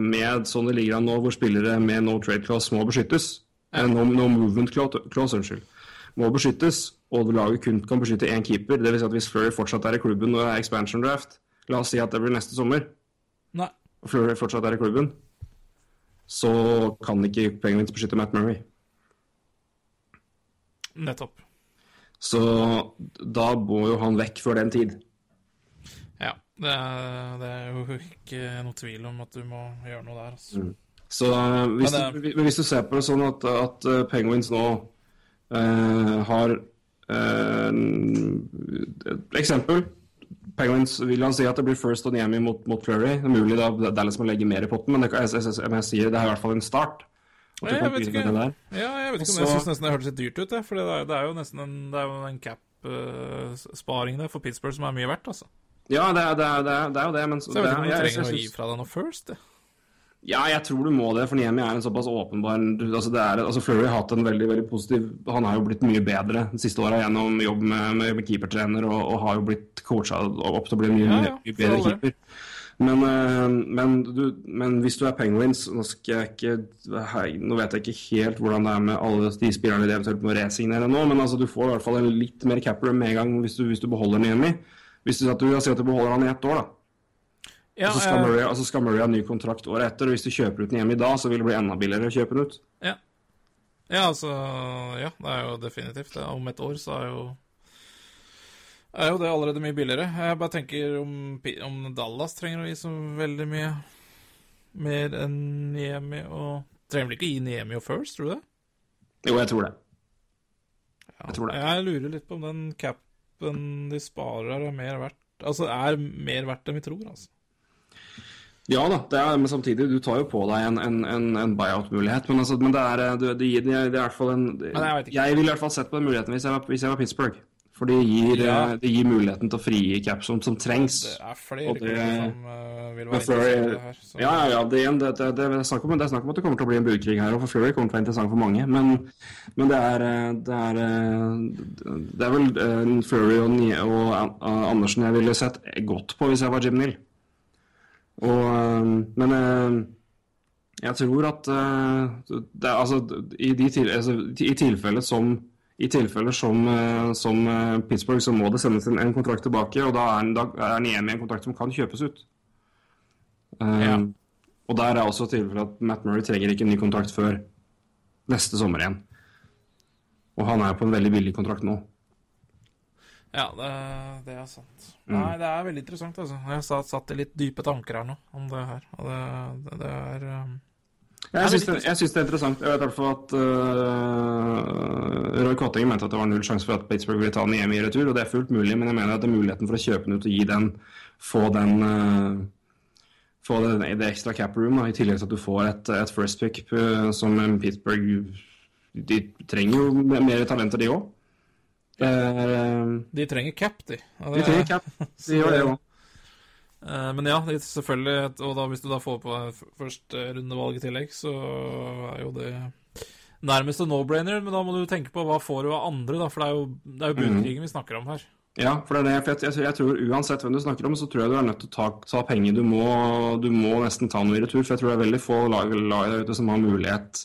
med sånn det ligger an nå, hvor spillere med no trade clause må beskyttes, eh, no, no movement clause, unnskyld, må beskyttes, og laget kun kan beskytte én keeper, dvs. Si at hvis Flurry fortsatt er i klubben og er expansion draft, la oss si at det blir neste sommer, Nei. og Fleury fortsatt er i klubben, så kan ikke Penguins beskytte Matt Murray. Nettopp. Så da må jo han vekk før den tid. Ja. Det er, det er jo ikke noe tvil om at du må gjøre noe der, altså. Så eh, hvis, det... du, hvis du ser på det sånn at, at eh, Penguins nå eh, har eh, et Eksempel. Penguins vil han si at det blir first og Niemi mot, mot er mulig da Dallas må legge mer i potten, men det, jeg, jeg, jeg, jeg sier det er i hvert fall en start. Ja, jeg vet ikke. Ja, jeg vet ikke om jeg syns nesten det hørtes litt dyrt ut, det. For det er, det er jo nesten en, det er jo en cap-sparing der for Pittsburgh som er mye verdt, altså. Ja, det er, det, er, det, er, det jo det, men Så jeg vet ikke om du er- trenger å gi fra deg noe first, det. Ja, jeg tror du må det, for Niemi er en såpass åpenbar altså det er, altså Fleury har hatt en veldig veldig positiv Han har jo blitt mye bedre de siste åra gjennom jobb med, med, keepertrener og, og har jo blitt coacha opp til å bli en mye, Ja, ja, mye bedre keeper. Men, eh, men, du, men hvis du er Penguins Nå ikke hei, Nå vet jeg ikke helt hvordan det er med alle de spillerne de eventuelt må resignere nå, men altså du får i hvert fall en litt mer capper med en gang hvis du, hvis du beholder Niemi. Hvis du, at du, at du beholder han i ett år, da. Ja, Og så skal, eh, Murray, altså skal Murray ha ny kontrakt året etter, og hvis du kjøper ut den hjemme i dag, så vil det bli enda billigere å kjøpe den ut. ja. ja, altså Ja, det er jo definitivt det. Om et år så er jo er jo det allerede mye billigere. Jeg bare tenker om, om Dallas trenger å gi så veldig mye mer enn Niemi og Trenger vel ikke å gi Niemi og First, tror du det? Jo, jeg tror det. Ja, Jeg tror det. Jeg lurer litt på om den capen de sparer er mer verdt Altså er mer verdt enn vi tror, altså. Ja da, det er, men samtidig, du tar jo på deg en, en, en, en buyout-mulighet. Men, altså, men det er det, det gir det er i hvert fall en jeg. Jeg ville i hvert fall sett på den muligheten hvis jeg var, hvis jeg var Pittsburgh. For det gir, Ja. eh, det gir muligheten til å frigi cap som, som trengs. Det er flere Og det- som uh, vil være i det her. Så. Ja, ja, ja. Det, er det, det, det, er snakk om, det er snakk om at det kommer til å bli en budkrig her, og for Flurry kommer til å være interessant for mange. Men, men det, er, eh, det, er, eh, det er vel uh, Flurry og, og uh, Andersen jeg ville sett godt på hvis jeg var Jim Neal. Og, eh, men eh, Jeg tror at eh, det, altså, i, de til, altså, i tilfeller som i tilfeller som, som Pittsburgh, så må det sendes en, en kontrakt tilbake, og da er han, da er han igjen med en kontrakt som kan kjøpes ut. Ja. Og der er også tilfellet at Matt Murray trenger ikke en ny kontrakt før neste sommer igjen. Og han er på en veldig billig kontrakt nå. Ja, det, det er sant. Mm. Nei, det er veldig interessant, altså. Jeg satt, satt i litt dype tanker her nå om det her. Og det, det, det er um, Jeg syns det, er interessant. Jeg vet i hvert fall at uh, Roy Kotting mente at det var null sjanse for at Pittsburgh ville ta den hjem i retur, og det er fullt mulig, men jeg mener at det er muligheten for å kjøpe den ut og gi den, få den uh, få det, det ekstra cap room, da, i tillegg til at du får et, et first pick øh, som Pittsburgh De trenger jo mer talenter, de òg. De trenger cap, de. Og De trenger cap. De gjør det òg. Eh, Men ja, selvfølgelig Og da hvis du da får på deg f- først eh, rundevalg i tillegg, så er jo det nærmest en no-brainer. Men da må du tenke på hva får du av andre, da, for det er jo, det er jo budkrigen vi snakker om her. Ja, for det er det. For jeg, jeg, jeg tror uansett hvem du snakker om, så tror jeg du er nødt til å ta, ta penger. Du må, du må nesten ta noe i retur. For jeg tror det er veldig få lag, lag der ute som har mulighet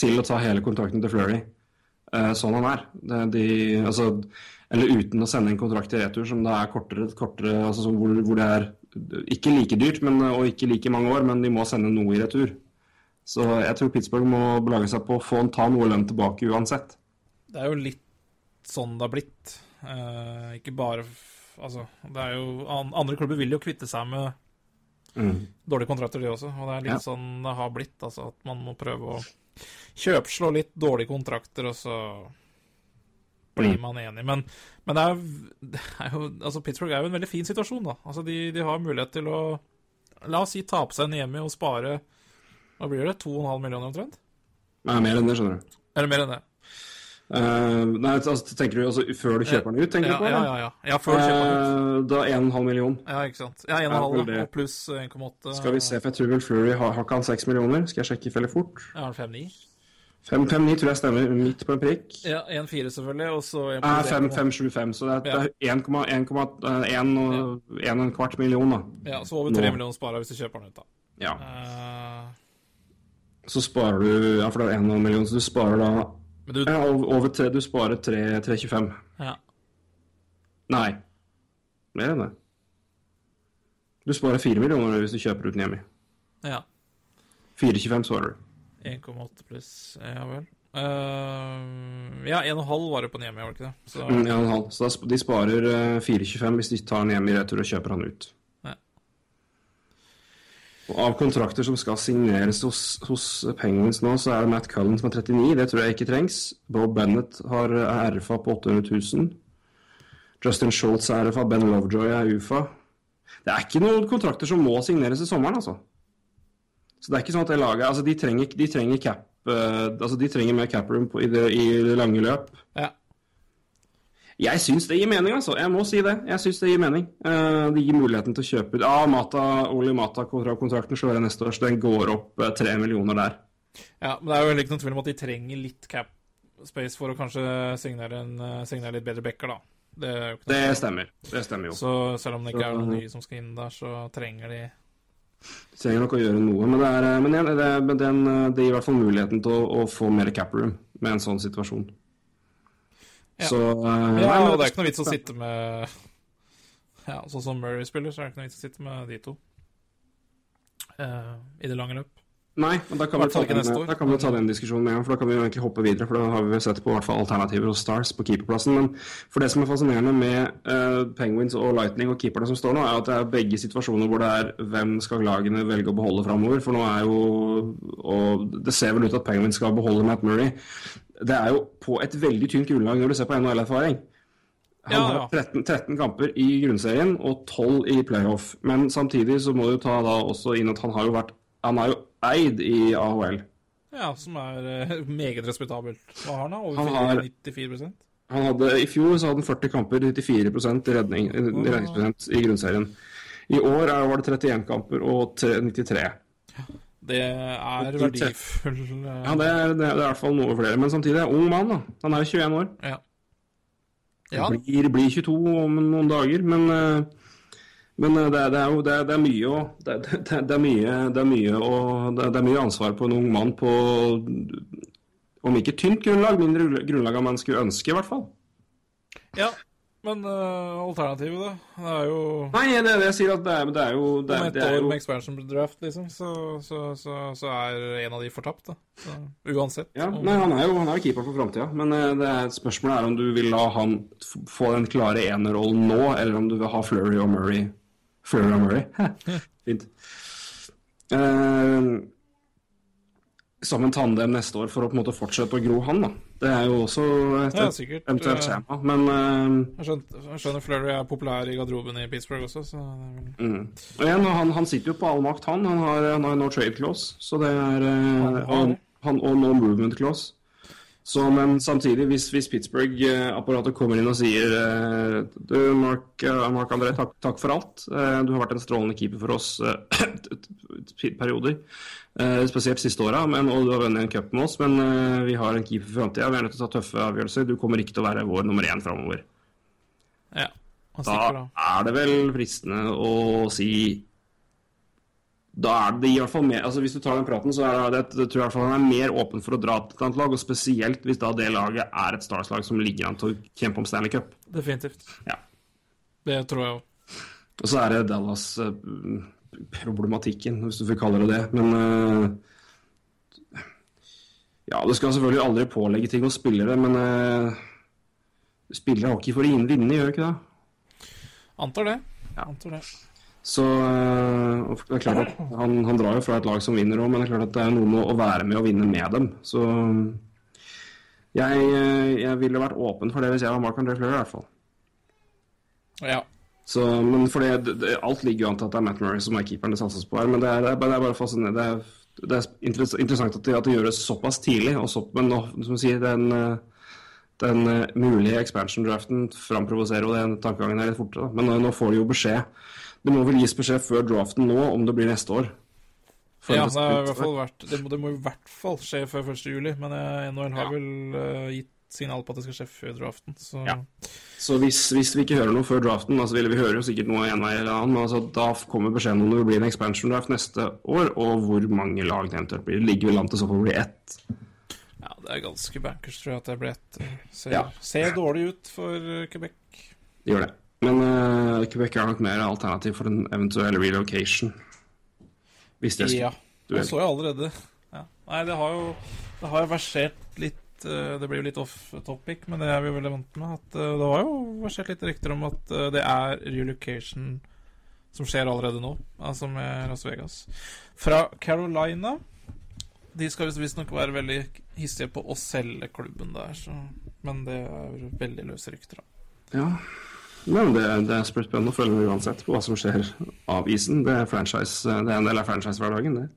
til å ta hele kontrakten til Flurry. Eh, sånn han er. De, altså, eller uten å sende en kontrakt i retur som da er kortere, kortere altså, hvor, hvor det er ikke like dyrt men, og ikke like mange år, men de må sende noe i retur. Så jeg tror Pittsburgh må belage seg på å få ta noe lønn tilbake uansett. Det er jo litt sånn det har blitt. Eh, ikke bare Altså, det er jo Andre klubber vil jo kvitte seg med Mm. dårlige kontrakter, de også. Og det er litt Ja. sånn det har blitt. Altså at man må prøve å kjøpslå litt dårlige kontrakter, og så blir Mm. man enig. Men, men det, er, det er jo Altså, Pittsburgh er jo en veldig fin situasjon, da. Altså, de, de har mulighet til å La oss si tape seg en hjemme og spare Hva blir det? 2,5 millioner omtrent? Nei, mer enn det, skjønner du. Eller mer enn det? Eh, nei, altså, tenker du altså før du kjøper den ut, tenker Ja, du på? ja, ja. ja. ja før du kjøper den ut. Uh, da 1,5 million. Ja, ikke sant. Ja, 1,5 Ja, ja, og pluss 1,8 Skal vi se, for jeg tror vel Flurry har, har ikke han 6 millioner. Skal jeg sjekke veldig fort? Ja, 5,9. 5,59 tror jeg stemmer, midt på en prikk. Ja, 1,4 selvfølgelig, og så en Nei, pluss 5,75, så det er, er 1,1 kvart million, da. Ja, så over 3 Nå. millioner sparer hvis du kjøper den ut, da. Ja. Uh... Så sparer du Ja, for det er 1,5 million, så du sparer da du ja, over tre, Du sparer 3,25. Ja. Nei. Mer enn det. Du sparer 4 millioner hvis du kjøper ut Niemi. ja. 4,25 svarer du. 1,8 pluss Ja vel. Uh, ja, 1,5 var det på Niemi, var det ikke det? Så Mm, ja, en halv. Så da, de sparer eh, 4,25 hvis de tar Niemi retur og kjøper han ut. Og av kontrakter som skal signeres hos, hos Penguins nå, så er det Matt Cullen som er 39. Det tror jeg ikke trengs. Bob Bennett har RFA på 800 000. Justin Schultz er RFA. Ben Lovejoy er UFA. Det er ikke noen kontrakter som må signeres i sommeren, altså. Så det er ikke sånn at det laget Altså, de trenger, de trenger cap uh, Altså, de trenger mer cap room på, i, det, i det lange løp. ja. Jeg syns det gir mening, altså. Jeg må si det. Jeg syns det gir mening. Eh, det gir muligheten til å kjøpe ut Ja, Mata, Oli Mata-kontrakten slår jeg neste år, så den går opp eh, tre millioner der. ja, men det er jo heller ikke noen tvil om at de trenger litt cap space for å kanskje signere, en, eh, signere litt bedre backer, da. Det Det stemmer. Det stemmer jo. Så selv om det ikke er noen nye som skal inn der, så trenger de De trenger nok å gjøre noe, men det, er, men det, det, det gir i hvert fall muligheten til å, å få mer cap room med en sånn situasjon. Ja. Så uh, Ja, nei, og det er ikke noe vits å sitte med Ja, sånn som Murray spiller, så er det ikke noe vits å sitte med de to uh, i det lange løp. Nei, men da kan, vi ta den, da kan vi ta den diskusjonen med en gang, for da kan vi jo egentlig hoppe videre. For da har vi sett på hvert fall alternativer hos Stars på keeperplassen. Men for det som er fascinerende med uh, Penguins og Lightning og keeperne som står nå, er at det er begge situasjoner hvor det er hvem skal lagene velge å beholde framover. For nå er jo Og det ser vel ut at Penguins skal beholde Matt Murray. Det er jo på et veldig tynt grunnlag når du ser på NHL-erfaring. Han Ja, har 13, 13 kamper i grunnserien og 12 i playoff. Men samtidig så må du ta da også inn at han har jo vært Han er jo eid i AHL. Ja, som er uh, meget respektabelt. Hva har han da? Over Han har- 94% Han hadde, I fjor så hadde han 40 kamper, 94 i redning, i redningsprosent i grunnserien. I år er, var det 31 kamper og tre- 93. Det er verdifull eh, Ja, det er, det er i hvert fall noe flere. Men samtidig er ung mann. da. Han er jo 21 år. ja. Ja, Blir, blir 22 om noen dager. Men, eh, Men eh, det, er- det er jo det, er- er mye å det, er- det, det mye det mye å det er mye ansvar på en ung mann på om ikke tynt grunnlag, mindre grunnlag enn man skulle ønske, i hvert fall. Ja, men uh, alternativet, da? Det er jo Nei, det er det jeg sier, at det er, det er jo det Om et det år jo med expansion draft, liksom, så, så, så, så er en av de fortapt, da. Så, uansett. ja, om- nei, Han er jo, han er jo keeper for framtida, men eh, det er, spørsmålet er om du vil la han få den klare enerrollen nå, eller om du vil ha Flurry og Murray. Flurry og Murray. Fint. Uh, som en tandem neste år for å på en måte fortsette å gro han, da. Det er jo også et, Ja, sikkert. eventuelt tema. Men uh, Jeg skjønner, jeg skjønner Flurry er populær i garderoben i Pittsburgh også, så mm. Og igjen, han, han sitter jo på all makt, han. Han har, han har no trade clause, så det er uh, Han han, han, Og no movement clause. Så, men samtidig, hvis, hvis Pittsburgh-apparatet kommer inn og sier eh, Du, Mark, eh, Mark André, takk, takk for alt. Eh, Du har vært en strålende keeper for oss perioder. Spesielt siste åra, og du har vunnet en cup med oss. Men vi har en keeper for framtida. Vi er nødt til å ta tøffe avgjørelser. Du kommer ikke til å være vår nummer én framover. Ja. Da. er det vel fristende å si da er det i hvert fall mer, altså Hvis du tar den praten, så er det, det tror jeg i hvert fall han er mer åpen for å dra til et annet lag. Og spesielt hvis da det laget er et Stars-lag som ligger an til å kjempe om Stanley Cup. Definitivt. Ja. Det tror jeg òg. Og så er det Dallas-problematikken, hvis du vil kalle det det. Men eh, Ja, det skal selvfølgelig aldri pålegge ting hos spillere, men uh, spillere har ikke for å vinne, gjør ikke det? Antar det. Antar det. Så øh, det er klart at han, han drar jo fra et lag som vinner òg, men det er klart at det er noe med å være med og vinne med dem. Så jeg, øh, jeg ville vært åpen for det hvis jeg var Mark André Fleur, i hvert fall. Ja. Så, men for det, det, alt ligger jo an til at det er Matt Murray som er keeperen det satses på her. Men det er, det er, bare- det er bare fascinerende. Det er, det er interessant at det, at det gjøres såpass tidlig. Og så, men nå, som du sier, den, øh, den mulige expansion-draften framprovoserer jo den tankegangen her litt fortere. Men nå, nå får de jo beskjed. Det må vel gis beskjed før draften nå om det blir neste år. For ja, det- det, i hvert fall vært, det, må, det må i hvert fall skje før 1. juli, men eh, NHL har vel uh, gitt signal på at det skal skje før draften, så Ja. Så hvis, hvis vi ikke hører noe før draften, altså vil vi hører jo sikkert noe en vei eller annen, men altså, da kommer beskjeden om det blir en expansion draft neste år, og hvor mange lag det eventuelt blir. Det ligger vel an til så fall å bli ett. Ja, det er ganske bankers, tror jeg, at det blir et eh, Ser, Ja. ser dårlig ut for eh, Quebec. Det gjør det. Men uh, Quebec er nok mer alternativ for en eventuell relocation. Hvis det Ja. Det så jo allerede. Ja. Nei, det har jo det har versert litt uh, Det blir jo litt off topic, men det er vi jo veldig vant med. At uh, det har jo versert litt rykter om at uh, det er relocation som skjer allerede nå, altså med Las Vegas. Fra Carolina De skal visstnok være veldig hissige på å selge klubben der, så Men det er veldig løse rykter, da. Ja. Men det, det er spennende å følge med uansett på hva som skjer av isen. Det er, franchise, det er en del av franchise-hverdagen, det.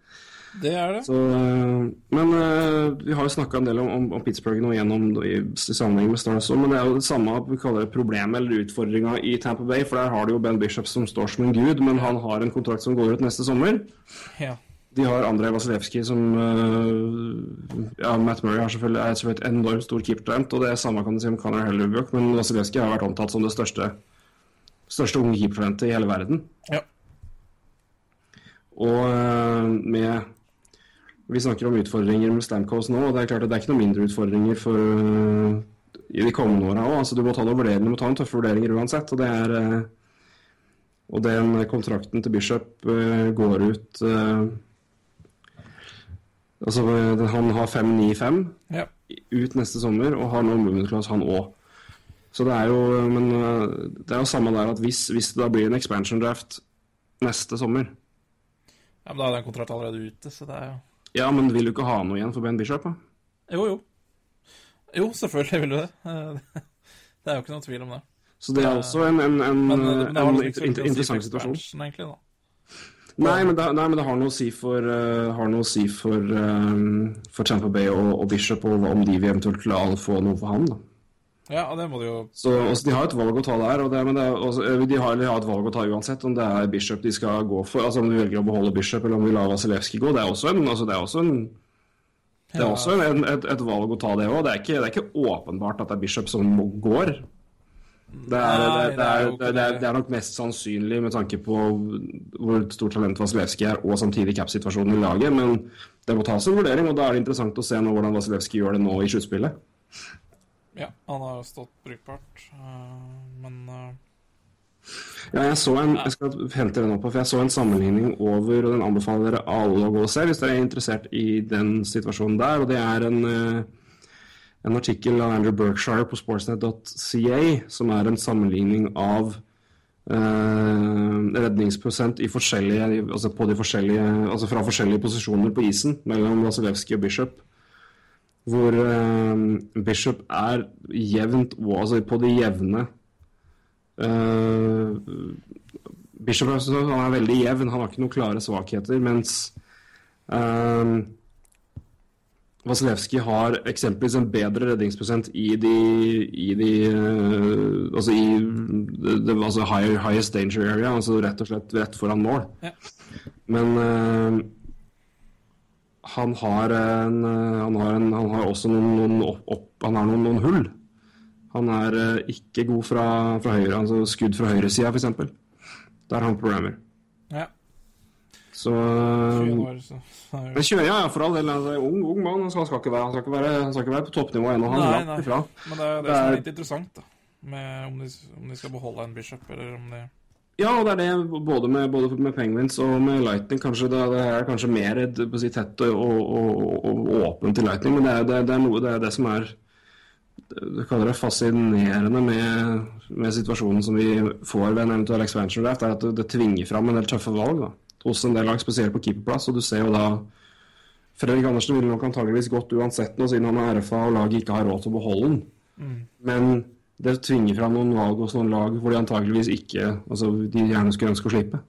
Det er det. Så, øh, men øh, vi har jo snakka en del om, om, om Pittsburgh nå gjennom i, i sammenheng med Stars men det er jo det samme vi kaller det problemet eller utfordringa i Tampa Bay. For der har du jo Ben Bishop som står som en gud, men han har en kontrakt som går ut neste sommer. Ja. De har Andrej Vasilevskij som øh, Ja, Matt Murray selvfølgelig, er selvfølgelig et enormt stort keepertalent, og det er samme kan du si om Conor Hellebuyck, men Vasilevskij har vært omtalt som det største, største unge keepertalentet i hele verden. Ja. Og øh, med Vi snakker om utfordringer med Stamkos nå, og det er klart at det er ikke noen mindre utfordringer for øh, i de kommende åra òg. Altså, du må ta noen vurderinger, du må ta noen tøffe vurderinger uansett. Og det er Og den kontrakten til Bishop uh, går ut Altså, han har 5-9-5 ja. ut neste sommer, og har nå clause, han òg. Så det er jo Men øh, det er jo samme der at hvis, hvis det da blir en expansion draft neste sommer ja men da er den kontrakten allerede ute, så det er jo Ja, men vil du ikke ha noe igjen for Ben Bishop? da? Jo, jo. Jo, selvfølgelig vil du det. Eh, Det er jo ikke noen tvil om det. Så det er også en, en, en, eh, en liksom interessant situasjon. egentlig, da. Nei men, det, nei, men det har noe å si for, uh, å si for, øh, for Tampa Bay og, og Bishop, og om de vil eventuelt klare å få noe for han. da. Ja, det må de jo Så også, De har et valg å ta der, og det, men det også, øh, de, har, de har et valg å ta uansett om det er Bishop de skal gå for. altså Om de velger å beholde Bishop eller om de lar Vasilevskij gå. Det er også en, altså, det er også en det er også en, et, et valg å ta, det òg. Det, det er ikke åpenbart at det er Bishop som går. Det er, Nei, det, er er, det, er, det. er nok mest sannsynlig med tanke på hvor stort talent Vasilevskij er, og samtidig cap-situasjonen i laget. Men det må tas en vurdering, og da er det interessant å se nå hvordan Vasilevskij gjør det nå i sluttspillet. Ja, han har stått brukbart, eh, men eh, Ja, jeg så en jeg skal hente den opp, for jeg så en sammenligning over, og den anbefaler dere alle å gå og se hvis dere er interessert i den situasjonen der. og Det er en, eh, en artikkel av Andrew Berkshire på sportsnet.ca som er en sammenligning av eh, redningsprosent forskjellige, altså forskjellige, altså fra forskjellige posisjoner på isen mellom Vasilevskij og Bishop. Hvor eh, Bishop er jevnt, altså på det jevne Eh, Bishop er, er veldig jevn, han har ikke noen klare svakheter, mens uh, Vasilevskij har eksempelvis en bedre redningsprosent i de, i de eh, Altså i the, altså higher, highest danger area, altså rett og slett rett foran mål. Ja. Men uh, han har en eh, Han har, en, han har også noen, noen opp, opp, Han har noen, noen hull. Han er uh, ikke god fra, fra høyre, altså skudd fra høyresida f.eks. Der har han problemer. ja. Så 21 år, så Men jo- 20, ja, for all del. Altså, ung, ung mann. Han skal, han skal, ikke være, han, skal ikke være, han skal ikke være på toppnivå ennå. Han er Nei, langt nei. ifra. Men det er det Det som er- litt interessant, da. Med om de, om de skal beholde en bishop, eller om de Ja, og det er det både med, både med Penguins og med Lightning. Kanskje det, det er kanskje mer si, tett og, og, og, og åpent til Lightning, men det er, det, det er noe det er det som er du kaller det fascinerende med, med situasjonen som vi får ved en eventuell expansion draft, er at det, det tvinger fram en del tøffe valg da, hos en del lag, spesielt på keeperplass. Og du ser jo da Fredrik Andersen ville nok antageligvis gått uansett nå, siden han er RFA og laget ikke har råd til å beholde den. Men det tvinger fram noen valg hos noen lag hvor de antageligvis ikke altså de gjerne skulle ønske å slippe.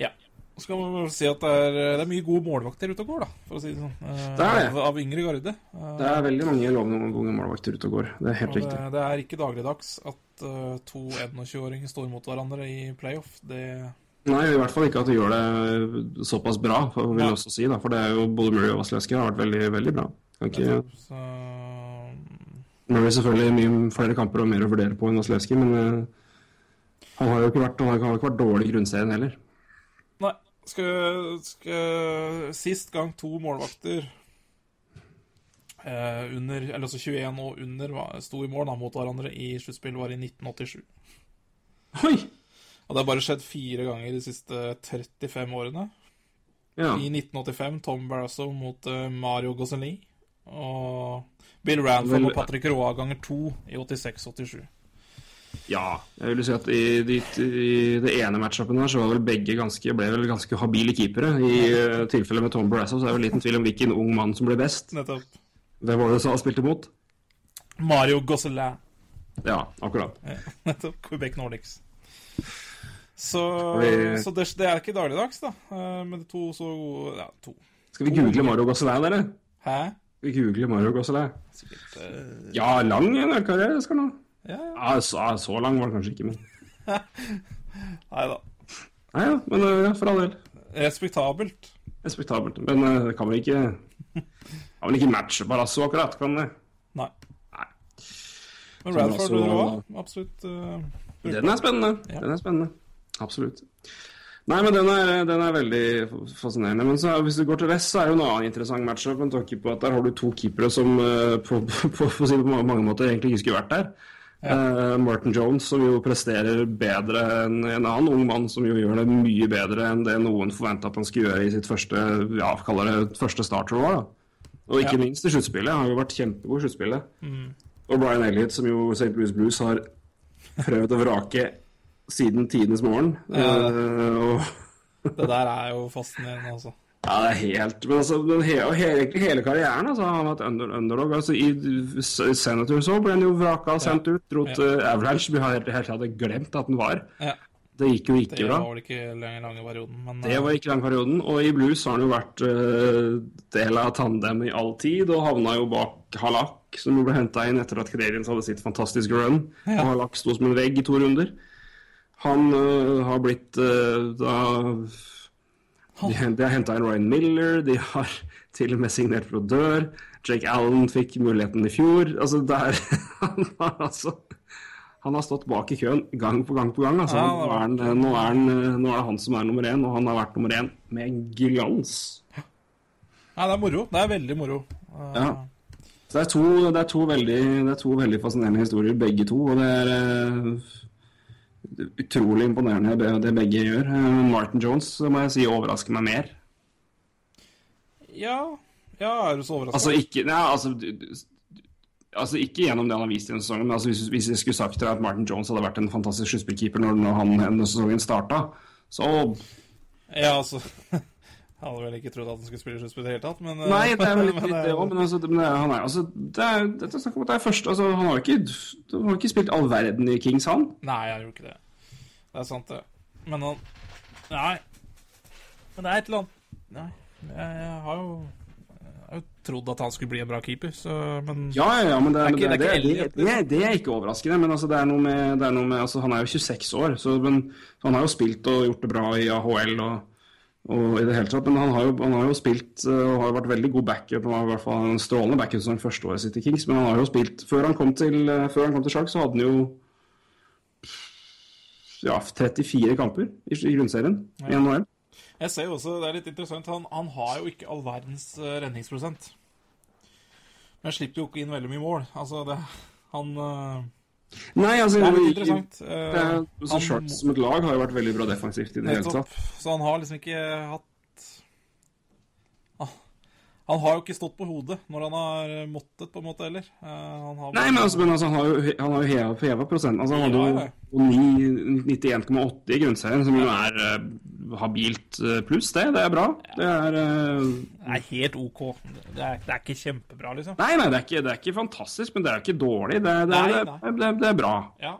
Ja. Så kan man si at det er, det er mye gode målvakter ute og går, da, for å si det sånn. Eh, Det er det. Av, av yngre garde. Det er veldig mange lovende unge målvakter ute og går. Det er helt og riktig. det, det er ikke dagligdags at uh, to 21-åringer står mot hverandre i playoff. Det Nei, i hvert fall ikke at de gjør det såpass bra, vil jeg også si. da, For det er jo både Murray og Vasilevskij har vært veldig, veldig bra. Kan ikke, så, Murray selvfølgelig mye flere kamper og mer å vurdere på enn Vasilevskij, men eh, han har jo ikke vært, han har ikke vært dårlig i grunnserien heller. Nei. Skal, skal Sist gang to målvakter eh, under Eller altså 21 og under sto i mål da, mot hverandre i sluttspill, var i 1987. Oi! Og det har bare skjedd fire ganger de siste 35 årene. Ja. I 1985 Tom Barrasso mot eh, Mario Gosselin. Og Bill Ranford og Patrick Roa ganger to i 86-87. ja. Jeg vil si at i, i, i det ene matchupen her så var vel begge ganske, ble vel ganske habile keepere. I uh, tilfellet med Tom Barrasso så er det vel liten tvil om hvilken ung mann som ble best. Nettopp. Hvem var det som spilte imot? Mario Gosselin. Ja, akkurat. Nettopp. Quebec Nordics. Så, så det, det er ikke dagligdags, da. Eh, Men to så Ja, to. Skal vi google Mario Gosselin, dere? Hæ? Vi google Mario Gosselin? Sikkert eh, Ja, lang NHL-karriere skal han ha. Ja, ja. Ja, så, så lang var det kanskje ikke, men Nei da. Nei da, men uh, ja, for all del. Respektabelt. Respektabelt. Men uh, det kan vel ikke Kan vel ikke matche Barrasso akkurat, kan det? Nei. Nei. Men Radford også- òg. absolutt. Uh, Den er spennende. Ja. Den er spennende. Absolutt. Nei, men den er, den er veldig fascinerende. Men så, hvis du går til vest, så er det jo en annen interessant matchup. Med tanke på at der har du to keepere som eh, på, på, på, på, mange- måter egentlig ikke skulle vært der. Eh, Martin Jones, som jo presterer bedre enn en annen ung mann, som jo gjør det mye bedre enn det noen forventa at han skulle gjøre i sitt første ja, kaller det første starter-år. Og ikke Ja. minst i sluttspillet. Han har jo vært kjempegod i sluttspillet. Og Brian Elliot, som jo St. Louis Blues har prøvd å vrake siden tidenes morgen. Ja. Eh, Det der er jo fascinerende, altså. ja, det er helt Men altså, hele, egentlig hele karrieren altså, har vært under, underdog. Altså, I senator Senators også ble han jo vraka og sendt ut. Dro til Avalanche. Vi har helt, helt hadde glemt at han var. Ja. Det gikk jo ikke Det bra. var vel ikke lenge, lange perioden, men Det eh, var ikke lang perioden. Og i blues har han jo vært uh, del av tandem i all tid, og havna jo bak Halak, som ble henta inn etter at Canadiens hadde sitt fantastiske run. Ja. Og Halak sto som en vegg i to runder. Han eh, har blitt eh, da De, de har henta inn Ryan Miller, de har til og med signert Brodeur. Jake Allen fikk muligheten i fjor. Altså, det er Han har altså Han har stått bak i køen gang på gang på gang. Altså. Ja, nå, er han, nå, er han, nå er det han som er nummer én, og han har vært nummer én med glans. Nei, det er moro. Det er veldig moro. Uh... Ja. Så det er, to, det, er to veldig, det er to veldig fascinerende historier, begge to. Og det er eh, utrolig imponerende det, det begge gjør. Eh, Martin Jones må jeg si overrasker meg mer. ja. ja, er du så overraska? Altså ikke, nei, altså, du- altså ikke gjennom det han har vist i denne sesongen, men altså hvis, hvis jeg skulle sagt til deg at Martin Jones hadde vært en fantastisk sluttspillkeeper når, når han, denne sesongen starta, så Ja, altså Jeg hadde vel ikke trodd at han skulle spille sluttspill i det hele tatt, men eh, Nei, det er vel litt litt det òg, men altså, men er- han er, altså, det er, dette er snakk om at det er første altså, Han har jo ikke, han har ikke spilt all verden i Kings, han. Nei, han gjorde ikke det. Det er sant, det. Men han Nei. Men det er et eller annet Nei, jeg, har jo Jeg har trodd at han skulle bli en bra keeper, så Men Ja, ja, men det, Det er ikke- det, det er ikke det, Elliot, det, det, det er ikke overraskende. Men altså, det er noe med, det er noe med altså, Han er jo 26 år, så, men, så han har jo spilt og gjort det bra i AHL og, og i det hele tatt. Men han har jo, han har jo spilt uh, og har vært veldig god backup. I hvert fall en strålende backup som første året sitt i Kings. Men han har jo spilt Før han kom til, uh, før han kom til Shark, så hadde han jo ja, 34 kamper i, i grunnserien i NHL. Jeg ser jo også, det er litt interessant, han, han har jo ikke all verdens uh, redningsprosent. Men slipper jo ikke inn veldig mye mål. Altså, det Han eh, Nei, altså Det er litt interessant. Det er, Eh, altså, han Sharks som et lag har jo vært veldig bra defensivt i det hele tatt. Så han har liksom ikke hatt Han har jo ikke stått på hodet når han har måttet, på en måte, heller. Eh, han har Nei, men altså, men altså han har jo, han har jo heva, heva prosenten. Altså, han hadde jo ni- 91,8 i grunnserien, som jo er uh, habilt eh, pluss, det. Det er bra. Det er uh... Det er helt OK. Det er, det er ikke kjempebra, liksom. Nei, nei, det er, ikke, det er ikke fantastisk, men det er jo ikke dårlig. Det, det, Nei, det, nei. det, det er bra. Ja.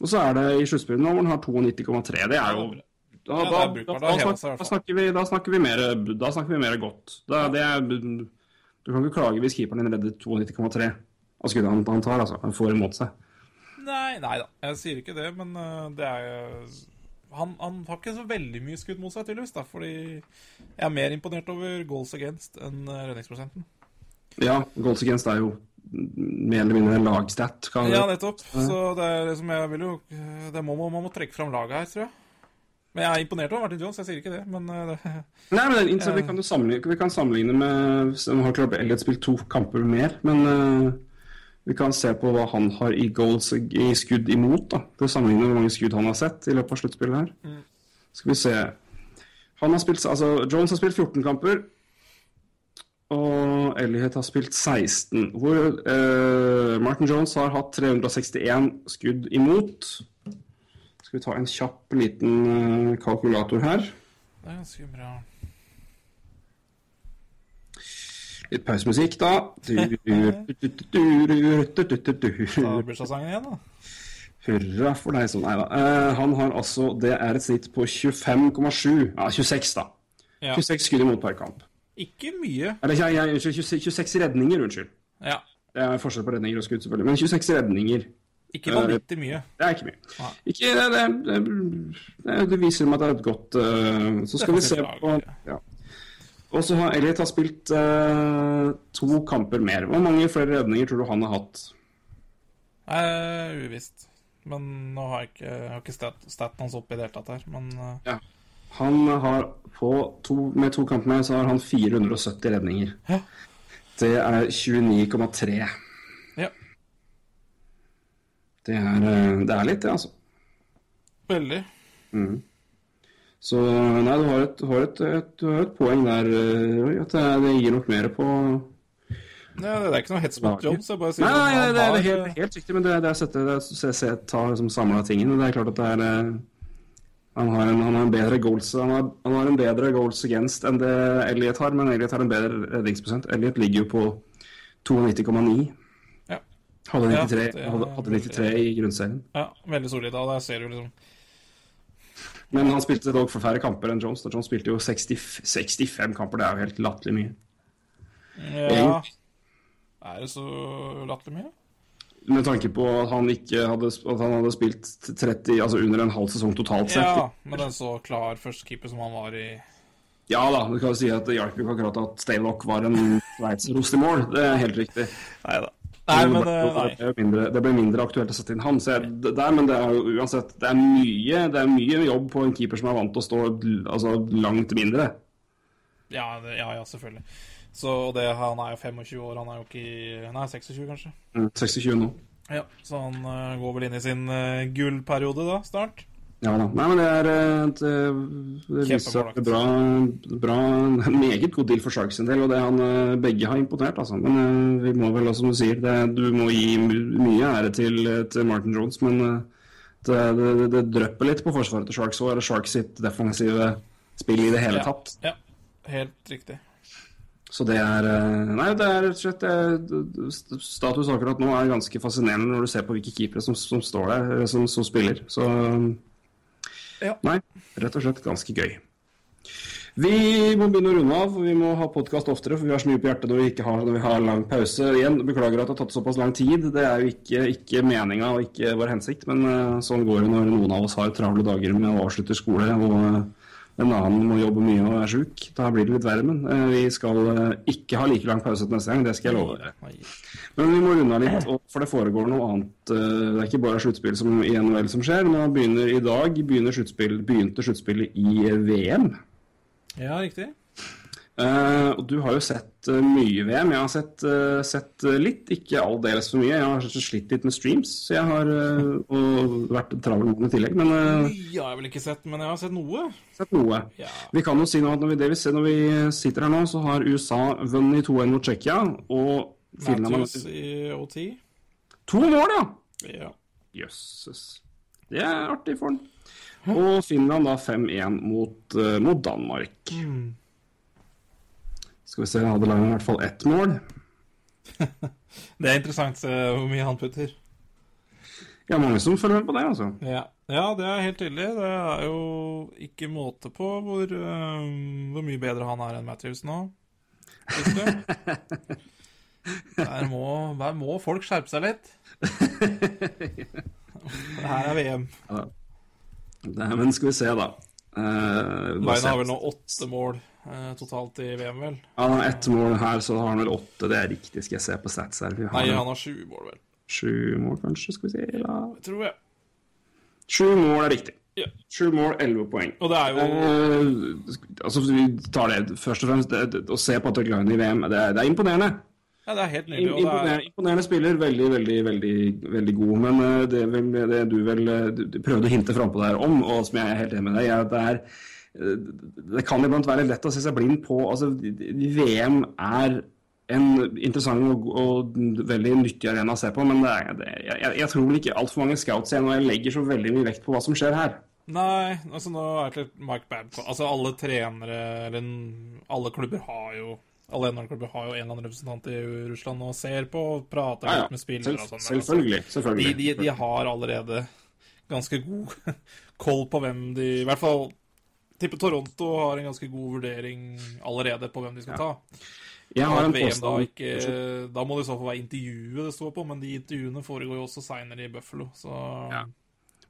Og så er det i sluttspillet nå hvor han har 92,3. Det er jo da, Ja, da, da, Da snakker, vi, da snakker vi mer Da snakker vi mer godt. Da, det er, du kan ikke klage hvis keeperen din redder 92,3 av skuddet han, han tar. altså. Han får imot seg. Nei, nei da. Jeg sier ikke det, men eh, det er han, han har ikke så veldig mye skudd mot seg, tydeligvis. da, Fordi jeg er mer imponert over goals against enn eh, redningsprosenten. Ja, goals against er jo mer eller mindre en lagstat. Ja, nettopp. Så det er liksom Jeg vil jo det må, Man må trekke fram laget her, tror jeg. Men jeg er imponert over Martin Jones, jeg sier ikke det, men eh, det, Nei, men den vi, kan jo sammenligne, vi kan sammenligne med Nå har Club Elliot spilt to kamper mer, men uh, vi kan se på hva han har i goals i skudd imot. da, For å sammenligne hvor mange skudd han har sett i løpet av sluttspillet her. Skal vi se Han har spilt, altså Jones har spilt 14 kamper. Og Elliot har spilt 16. Hvor uh, Martin Jones har hatt 361 skudd imot. Skal vi ta en kjapp liten eh, kalkulator her. det er ganske bra. Litt pausemusikk, da. Bursdagssangen igjen, da. Hurra for deg som Nei da. Eh, han har altså Det er et snitt på 25,7 Ja, 26, da. Ja. 26 skudd imot per kamp. Ikke mye. Eller jeg, jeg, unnskyld, 26, 26 redninger, unnskyld. Ja. Det er forskjell på redninger og skudd, selvfølgelig. Men 26 redninger, Ikke vanvittig mye. det er ikke mye. Ikke, det, det, det, det viser meg at det er et godt uh, Så skal vi se på ja. Og så har Elliot har spilt uh, to kamper mer. Hvor mange flere redninger tror du han har hatt? Eh, uvisst. Men nå har jeg ikke, jeg har ikke stat, staten hans oppe i det hele tatt her. Men eh, Han har på to, med to kamper med så har han 470 redninger. Hæ? Det er 29,3. Det er, eh, det er litt, det, altså. Veldig. Så nei, du har et, har et, et, du har et poeng der, eh, Roy. At det, det gir nok mer på Nei, det er ikke noe hets mot Jones. Jeg bare sier Nei, nei, nei det er helt, helt riktig, men det, det er sette, det er, se, se, ta liksom samla tingene. Det er klart at det er eh, han har, en, han har en bedre goals Han har, han har en bedre goals against enn det Elliot har, men Elliot har en bedre redningsprosent. Elliot ligger jo på 92,9. Hadde 93, det er hadde, hadde 93 i grunnserien. Ja, veldig solid. Og der ser du liksom Men han spilte dog for færre kamper enn Jones. da. Jones spilte jo 60, 65 kamper, det er jo helt latterlig mye. Ja. Egentlig. Er det så latterlig mye? Med tanke på at han hadde, at han hadde spilt 30, altså under en halv sesong totalt sett. Ja, med den så klar førstekeeper som han var i Ja da, du kan jo si at det hjalp ikke akkurat at Staylock var en sveitserost i mål. Det er helt riktig. Nei da. Nei, men det, nei. det, ble mindre, det ble mindre aktuelt å sette inn han. Så jeg, der, men det er jo uansett Det er mye Det er mye jobb på en keeper som er vant til å stå altså, langt mindre. Ja, det, ja, ja, selvfølgelig. Så det, han er jo 25 år, han er jo ikke Nei, 26 kanskje. Mm, 26 nå. Ja, Så han uh, går vel inn i sin uh, gullperiode da, snart. Ja da. Nei, men det er eh, et, eh, Det viser seg at er bra, bra en Meget god deal for Sharks sin del, og det han eh, begge har imponert, altså. Men vi må vel, som du sier, det, du må gi mye ære til, til Martin Jones, men det, det, det drypper litt på forsvaret til Sharks og Sharks sitt defensive spill i det hele tatt. Ja, helt riktig. Så det er Nei, det er rett og slett eh, Status akkurat nå er ganske fascinerende når du ser på hvilke keepere som, som står der, som, som spiller. Så Ja. Nei, rett og slett ganske gøy. Vi må begynne å runde av. Vi må ha podkast oftere, for vi har så mye på hjertet når vi ikke har, når vi har lang pause. Igjen, Beklager at det har tatt såpass lang tid. Det er jo ikke, ikke meninga og ikke vår hensikt, men eh, sånn går det når noen av oss har travle dager med å avslutte skole, og eh, en annen må jobbe mye og er sjuk. Da blir det litt verre, men eh, vi skal eh, ikke ha like lang pause til neste gang. Det skal jeg love dere. Men vi må runde av litt, for det foregår noe annet. eh, Det er ikke bare sluttspill i NHL som skjer. Nå begynner i dag begynner sluttspill, begynte sluttspillet i VM. Ja, riktig. Eh, og du har jo sett uh, mye VM. Jeg har sett, uh, sett litt, ikke aldeles for mye. Jeg har slitt litt med streams, så jeg har og vært travel med i tillegg. Men uh, Mye har vel ikke sett, men jeg har sett noe. sett noe. Ja. Vi kan jo si nå at når vi, det vi ser når vi sitter her nå, så har USA vunnet 2-1 mot Tsjekkia. Og Finland har Matthews i OT. to mål, ja! Ja. Jøsses. Det er artig for han. Og Finland da 5-1 mot, mot Danmark. Skal vi se, hadde laget i hvert fall ett mål. Det er interessant se hvor mye han putter. Ja, mange som følger med på det, altså. Ja. ja, det er helt tydelig. Det er jo ikke måte på hvor, øh, hvor mye bedre han er enn Matthews nå. Der må, der må folk skjerpe seg litt. Det her er VM. Det, men skal vi se, da. Uh, Line har vel nå åtte mål eh, totalt i VM, vel? Han har ett mål her, så har han vel åtte. Det er riktig, skal jeg se på stats her. Vi Nei, han har sju mål, vel. sju mål, kanskje. Skal vi si. da. Jeg tror jeg. Sju mål er riktig. Ja. Sju mål, elleve poeng. Og det er jo Eh, altså, vi tar det først og fremst. Det, å se Patrick Line i VM, det er, det er imponerende. Ja, det er helt nydelig. Imponerende, er, imponerende spiller. Veldig, veldig, veldig, veldig god. Men eh, det, vel det du vel eh, du, du prøvde å hinte frampå der om, og som jeg er helt enig med deg er at det er eh, Det kan iblant være lett å se seg blind på altså, VM er en interessant og, og veldig nyttig arena å se på, men det er, jeg, jeg tror vel ikke altfor mange scouts igjen, og jeg legger så veldig mye vekt på hva som skjer her. Nei, altså nå er det Mike Babcock Altså alle trenere eller alle klubber har jo alle NHL-klubber har jo en eller annen representant i Russland og ser på og prater Ja, ja. litt med spillere og sånn. Selv, selvfølgelig. De, de, de har allerede ganske god koll på hvem de I hvert fall tipper Toronto har en ganske god vurdering allerede på hvem de skal ta. Jeg har en VM da, ikke, da må det i så fall være intervjuet det står på, men de intervjuene foregår jo også seinere i Buffalo, så Ja.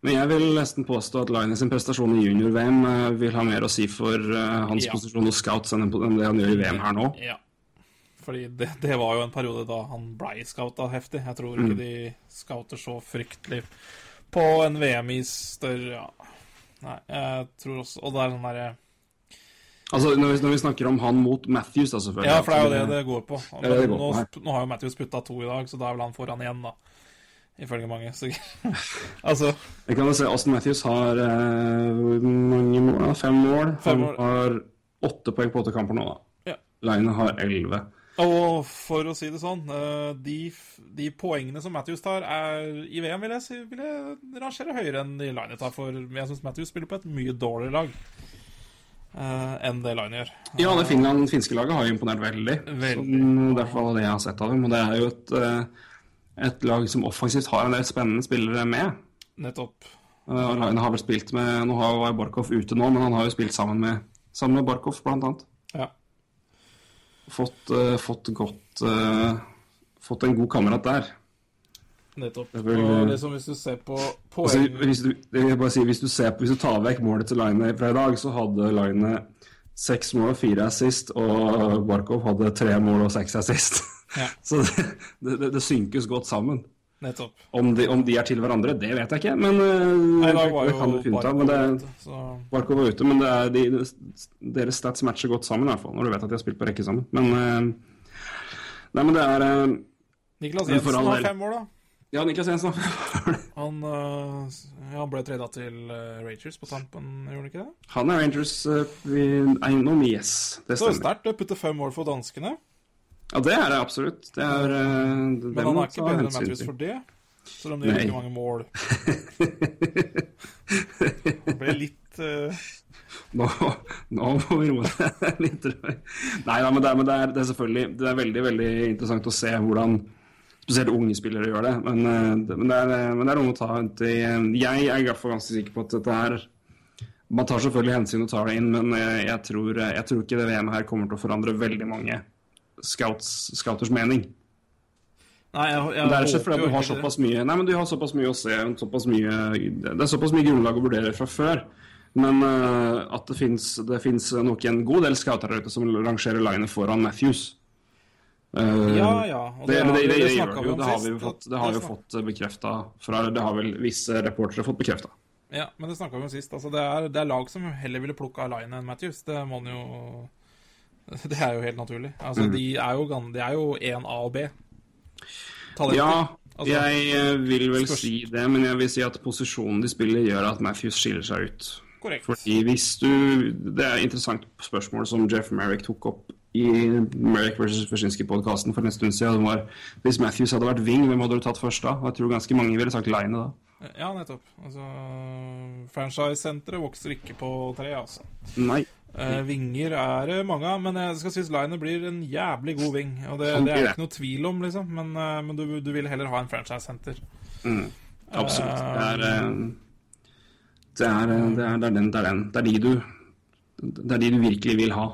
Men jeg vil nesten påstå at Line sin prestasjon i junior-VM eh, vil ha mer å si for eh, hans Ja. posisjon hos scouts enn det han gjør i VM her nå. Ja. Fordi det, det var jo en periode da han blei scouta heftig. Jeg tror Mm. ikke de scouter så fryktelig på en VM i større ja. Nei, jeg tror også Og det er sånn derre Altså, når vi, når vi snakker om han mot Matthews, da, selvfølgelig. Ja, for det er jo det det går på. det det går på nå, nå har jo Matthews putta to i dag, så da er vel han foran igjen, da. Ifølge mange. sikkert. Altså Jeg kan jo se Aston Matthews har eh, mange mål? Fem mål. Fem han har åtte poeng på åtte kamper nå, da. Ja. Line har elleve. Og for å si det sånn, eh, de, de poengene som Matthews tar, er i VM, vil jeg, si, vil jeg rangere høyere enn de Line tar. For jeg syns Matthews spiller på et mye dårligere lag uh, enn det Line gjør. Ja, det Finland, finske laget har jo imponert veldig. Veldig. Sånn, det hvert det jeg har sett av dem. Og det er jo et, eh, et lag som offensivt har en del spennende spillere med. Nettopp. Uh, Line har vel spilt med Nå har jo Barkov ute nå, men han har jo spilt sammen med, sammen med Barkov, blant annet. Fått, eh, fått godt eh, Fått en god kamerat der. Nettopp. Og liksom hvis du ser på Altså, poeng hvis, du, si, hvis, du ser, på- hvis du tar vekk målet til Line fra i dag, så hadde Line seks mål og fire assist, og Barkov hadde tre mål og seks assist. Ja. Så det, det, det synkes godt sammen. Nettopp. Om de, om de er til hverandre, det vet jeg ikke, men eh, Nei, da var det kan jo du finne ut av. Men det ute, så Barkov var ute, men det er de, deres stats matcher godt sammen, i hvert fall, når du vet at de har spilt på rekke sammen. Men eh, Nei, men det er eh, Niklas Jensen har fem år, da. Ja, Niklas Jensen. Han, ja, han ble treda til Rangers på tampen, gjorde han ikke det? Han er Rangers uh, eiendom, yes. Det Så stemmer. sterkt å putte fem mål for danskene. Ja, det er det absolutt. Det er eh, det Men han er ikke bedre enn hensyn Matthews for det. Selv om det gjør ikke mange mål. Det ble litt uh... Nå, nå må vi roe ned litt. Nei. Nei men, det er, men det, er, det er selvfølgelig Det er veldig veldig interessant å se hvordan spesielt unge spillere gjør det. Men, eh, men, det, er, men det er noe å ta til Jeg er i hvert fall ganske sikker på at dette her Man tar selvfølgelig hensyn og tar det inn, men jeg, tror, jeg tror ikke det VM her kommer til å forandre veldig mange scouts, scouters mening. Nei, jeg, jeg Det er ikke fordi du har såpass mye Nei, men du har såpass mye å se såpass mye, Det er såpass mye grunnlag å vurdere fra før. Men uh, at det fins nok en god del scouter der ute som rangerer linet foran Matthews. Uh, Ja, ja. Det, det, det, vi- det, gjør det jo. Det har vi jo fått, det har jo fått bekrefta fra Det har vel visse reportere fått bekrefta. Ja, men det snakka vi om sist. Altså, det, er, det er lag som heller ville plukka Line enn Matthews. Det må han jo Det er jo helt naturlig. Altså, Mm. de er jo De er jo 1 A og B. Talenter. Ja, Altså, jeg eh, vil vel spørsmål. si det, men jeg vil si at posisjonen de spiller, gjør at Matthews skiller seg ut. Korrekt. Fordi hvis du Det er et interessant spørsmål som Jeff Merrick tok opp i Merrick vs. Wyszynski-podkasten for en stund siden. Var, hvis Matthews hadde vært wing, hvem hadde du tatt først da? Jeg tror ganske mange ville sagt Line da. Ja, nettopp. Altså, Franchise-senteret vokser ikke på tre, altså. Nei. Eh, vinger er det mange av, men jeg skal synes Liner blir en jævlig god ving. Og det, det er det ikke noe tvil om, liksom. Men, uh, men du, du vil heller ha en franchise-senter. Absolutt. Det er eh, Det er, eh, det er, det er den, det er den. Det er de du Det er de du virkelig vil ha.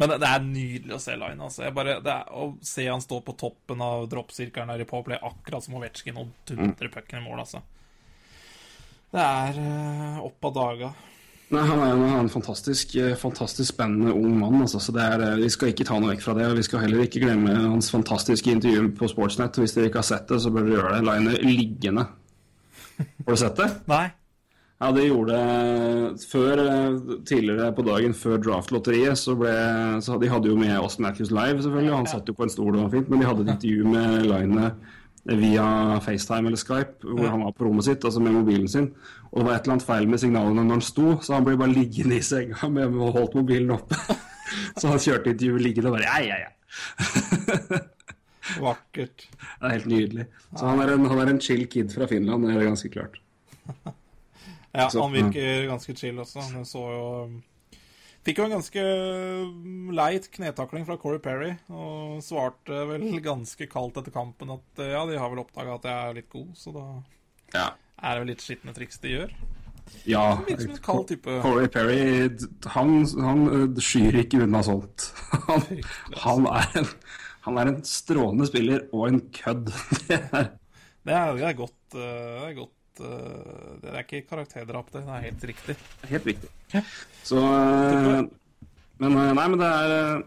Men det, er nydelig å se Line. Altså. Bare, å se han stå på toppen av droppsirkelen der i Powerplay, akkurat som Ovetsjkin, og dundre pucken i mål, altså. Det er eh, opp av daga. Nei, han er han er en fantastisk, eh, fantastisk spennende ung mann. Altså, så det er, eh, vi skal ikke ta noe vekk fra det. og Vi skal heller ikke glemme hans fantastiske intervju på Sportsnett. Hvis dere ikke har sett det, så bør dere gjøre det. Line liggende. Har du sett det? Nei. Ja, det gjorde det før, eh, tidligere på dagen før draftlotteriet, så ble så De hadde jo med Austin Matthews live, selvfølgelig, og han satt jo på en stol og fint, men de hadde et intervju med Line via FaceTime eller Skype, hvor han var på rommet sitt, altså med mobilen sin. Og det var et eller annet feil med signalene når han sto, så han ble bare liggende i senga med og holdt mobilen oppe. Så han kjørte intervjuet liggende og bare ja, ja, ja. Vakkert. Det er helt nydelig. Så han er en, han er en chill kid fra Finland, det er ganske klart. Ja, Så- han virker ganske chill også. Han så jo um, Fikk jo en ganske um, leit knetakling fra Corey Perry, og svarte vel ganske kaldt etter kampen at uh, ja, de har vel oppdaga at jeg er litt god, så da Ja. er det vel litt skitne triks de gjør. Ja. Corey Perry, han, han øh, skyr ikke unna sånt. Han, han, er en, han er en strålende spiller og en kødd. Det er, Det er, det er godt. uh, Det er godt uh, Det er ikke karakterdrap, det. Det er helt riktig. helt riktig. Så uh, Men øh, nei, men det er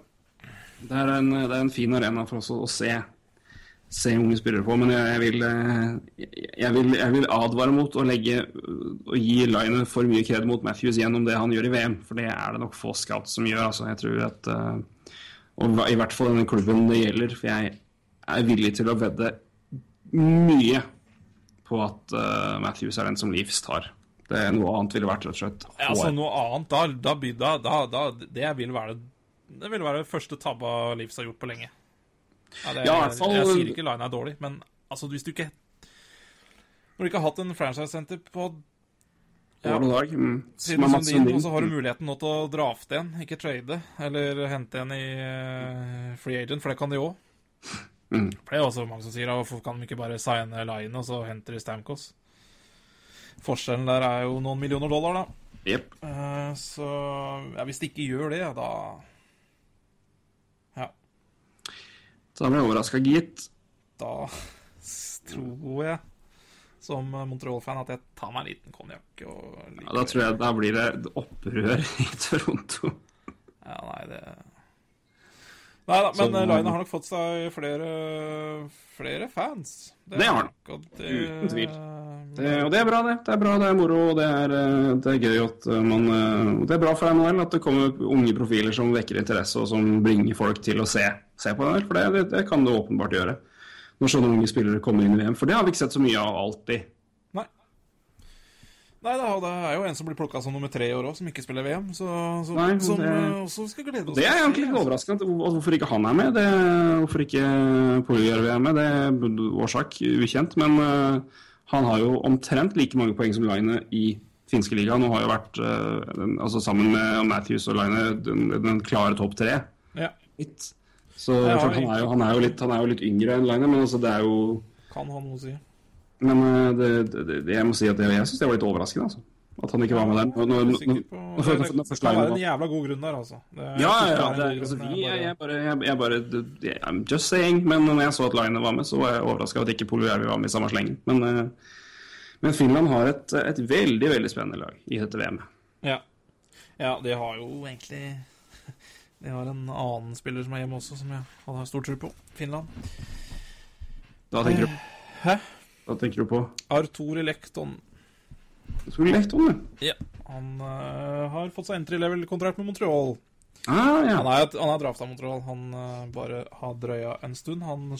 det er, en, det er en fin arena for oss å, å se, se unge spillere på. Men jeg, jeg, vil, jeg, vil, jeg vil advare mot å legge å gi Line for mye kred mot Matthews gjennom det han gjør i VM. For det er det nok få scouts som gjør. Altså, jeg tror at Og i hvert fall denne klubben det gjelder. For jeg er villig til å vedde mye på at uh, Matthews er den som Leafs tar. Det er Noe annet ville vært rett og slett Ja, altså noe annet da, da, da, da, Det vil være det vil være det første tabba Leafs har gjort på lenge. Ja, det, Ja, altså, jeg, Jeg sier ikke Line er dårlig, men altså, hvis du ikke Når du ikke har hatt en franchise-senter på ja, dag. Mm. siden Sundin. og så har du muligheten nå til å drafte en, ikke trade, eller hente en i uh, free agent, for det kan de òg. Mm. For det er også mange som sier hvorfor kan de ikke bare signe Line, og så henter de Stamkos? Forskjellen der er jo noen millioner dollar, da. Yep. Uh, så ja, hvis de ikke gjør det, da Ja, Så da blir jeg overraska, gitt. da tror jeg, som Montreal-fan, at jeg tar meg en liten konjakk Ja, da tror jeg da blir det opprør i Toronto. Ja, nei, det Nei da, men uh, Line har nok fått seg flere, flere fans. Det har han. det- Uten tvil. Det, og det er bra, det. Det er bra, det er moro, og det er, eh, det er gøy at eh, man eh, Det er bra for NHL at det kommer unge profiler som vekker interesse, og som bringer folk til å se, se på NHL. For det, det, det kan det åpenbart gjøre. Når sånne unge spillere kommer inn i VM. For det har vi ikke sett så mye av alltid. Nei. Da, det er jo en som blir plukka som nummer tre i år òg, som ikke spiller VM. Så, så, Nei, som det- eh, også skal glede oss. Det er egentlig litt altså. overraskende at hvorfor ikke han er med. Det, hvorfor ikke Polyger er med, det er årsak ukjent. Men uh, han har jo omtrent like mange poeng som Line i finske ligaen. Og har jo vært, uh, den, altså sammen med Matthews og Line, den, den klare topp tre. Ja. Så Ja, han, er jo, han, er jo litt, han er jo litt yngre enn Line, men altså, det er jo kan han noe si. Men eh, det, det, jeg må si at jeg, jeg syns det var litt overraskende, altså. At han ikke var med der. Nå, nå, nå, det, kan være en jævla god grunn der, altså. Det, Ja, ja, det altså, vi, jeg, jeg, bare- jeg, jeg bare I'm just saying. Men når jeg så at Line var med, så var jeg overraska over at ikke Polyjärvi var med i samme slengen. Men, eh, men Finland har et, et veldig veldig spennende lag i dette VM. Ja. ja, de har jo egentlig De har en annen spiller som er hjemme også, som jeg hadde stor tro på. Finland. Da tenker du, Hæ? Da tenker du på Artore Lekton. Tor Lekton, du. Ja. Han uh, har fått seg entry level-kontrakt med Montreal. Ah, ja. Han er, han er drafta Montreal. Han uh, bare har drøya en stund. Han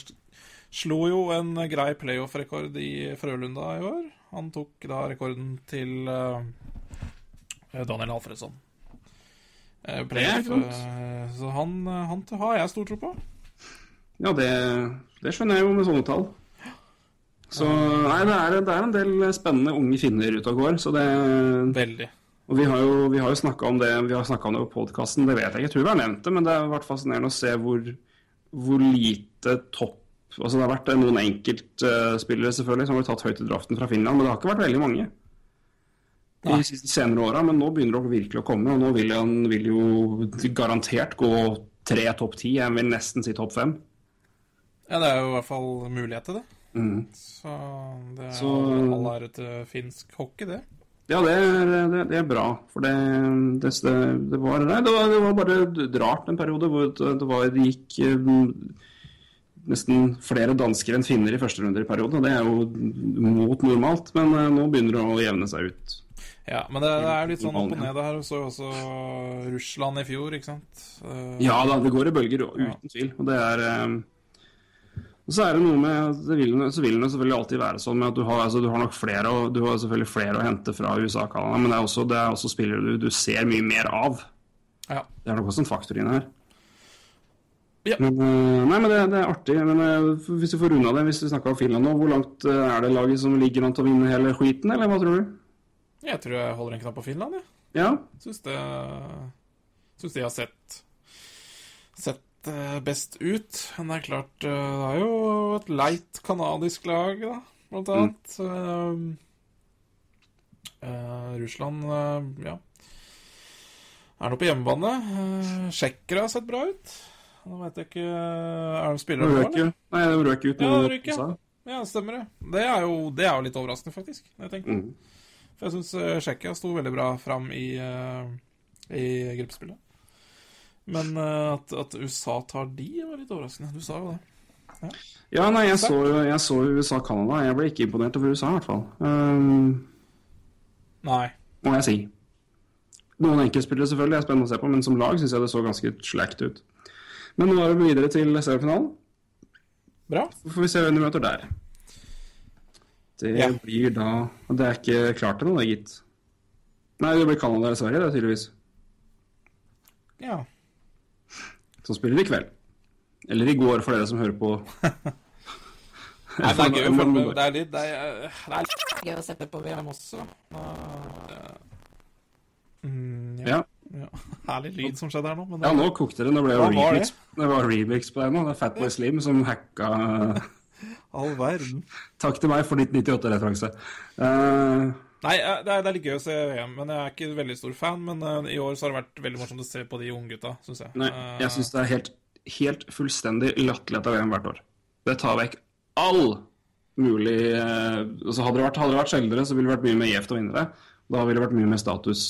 slo jo en grei playoff-rekord i Frølunda i år. Han tok da rekorden til uh, Daniel Alfredsson. Det playoff, så han, han har jeg stor tro på. Ja, det, det skjønner jeg jo med sånne tall. Så nei, det er, det er en del spennende unge finner ute og går. Så det, Veldig. og vi har jo, vi har jo snakka om det Vi har om det på podkasten, det vet jeg ikke, jeg tror vi har nevnt det, men det har vært fascinerende å se hvor, hvor lite topp Altså Det har vært noen enkeltspillere selvfølgelig som har tatt høyt i draften fra Finland, men det har ikke vært veldig mange de siste senere åra. Men nå begynner det virkelig å komme, og nå vil han vil jo garantert gå tre topp ti. Jeg vil nesten si topp fem. Ja, det er jo i hvert fall mulighet til det. Mm. Så det er Så- all ære til finsk hockey, det. Ja, det er, det, er bra. For det, det, det, var, nei, det, var, det var bare rart en periode hvor det, var, det gikk eh, nesten flere dansker enn finner i første runde i perioden. Det er jo mot normalt, men eh, nå begynner det å jevne seg ut. Ja, men det, det er litt sånn opp og ned her. Så også Russland i fjor, ikke sant? Eh, Ja da, det går i bølger, uten tvil. Og det er eh, og så er det noe med det vil, Så vil det selvfølgelig alltid være sånn med at du har, altså, du har nok flere og, Du har selvfølgelig flere å hente fra USA og Canada, men det er også, det er også spillere du, du ser mye mer av. Ja. Det er nok også en faktor inne her. Ja. Men, eh, nei, men det, det er artig. Men eh, hvis vi får runda det, hvis vi snakker om Finland nå, hvor langt eh, er det laget som ligger an til å vinne hele skiten, eller hva tror du? Jeg tror jeg holder en knapp på Finland, jeg. Ja? Syns det Syns de har sett Sett eh, best ut. Men det er klart, eh, det er jo et leit canadisk lag, da, blant annet. Mm. Uh, Russland, uh, ja Er nå på hjemmebane. Uh, Tsjekkere har sett bra ut. Nå vet jeg ikke Er de spillere nå, røk eller? jo Nei, de røk ut Ja, røk, ja. Ja, stemmer det. Det er jo, det er jo litt overraskende, faktisk. Jeg. Mm. For jeg syns Tsjekkia sto veldig bra fram i, i gruppespillet. Men eh, at, at USA tar de, var litt overraskende. Du sa jo det. Ja, nei, jeg så, jeg så USA-Canada. Jeg ble ikke imponert over USA, i hvert fall. Um, Nei. må jeg si. Noen enkeltspillere selvfølgelig er spennende å se på, men som lag syns jeg det så ganske slakt ut. Men nå er vi videre til seriefinalen. Bra. Så får vi se hvem du møter der. Det Ja. blir da Det er ikke klart ennå, det, gitt. Nei, det blir Canada eller Sverige, det, tydeligvis. Ja. Som spiller i kveld. Eller i går, for dere som hører på. Nei, det er gøy med. Det er litt Det er, det er gøy å sette på VM også. Mm, ja. Ja. Herlig lyd som skjedde her nå. Men ja, nå kokte det. Nå ble det remix, det var remix på deg nå. Det er Fatboy Slim som hacka all verden. Takk til meg for 1998-referanse. Uh, Nei, det er, det er litt gøy å se VM, men jeg er ikke veldig stor fan. Men eh, i år så har det vært veldig morsomt å se på de unggutta, syns jeg. nei, jeg syns det er helt, helt fullstendig latterlig at det er VM hvert år. Det tar vekk all mulig eh, altså hadde, det vært, hadde det vært sjeldnere, så ville det vært mye mer gjevt å vinne det. Da ville det vært mye mer status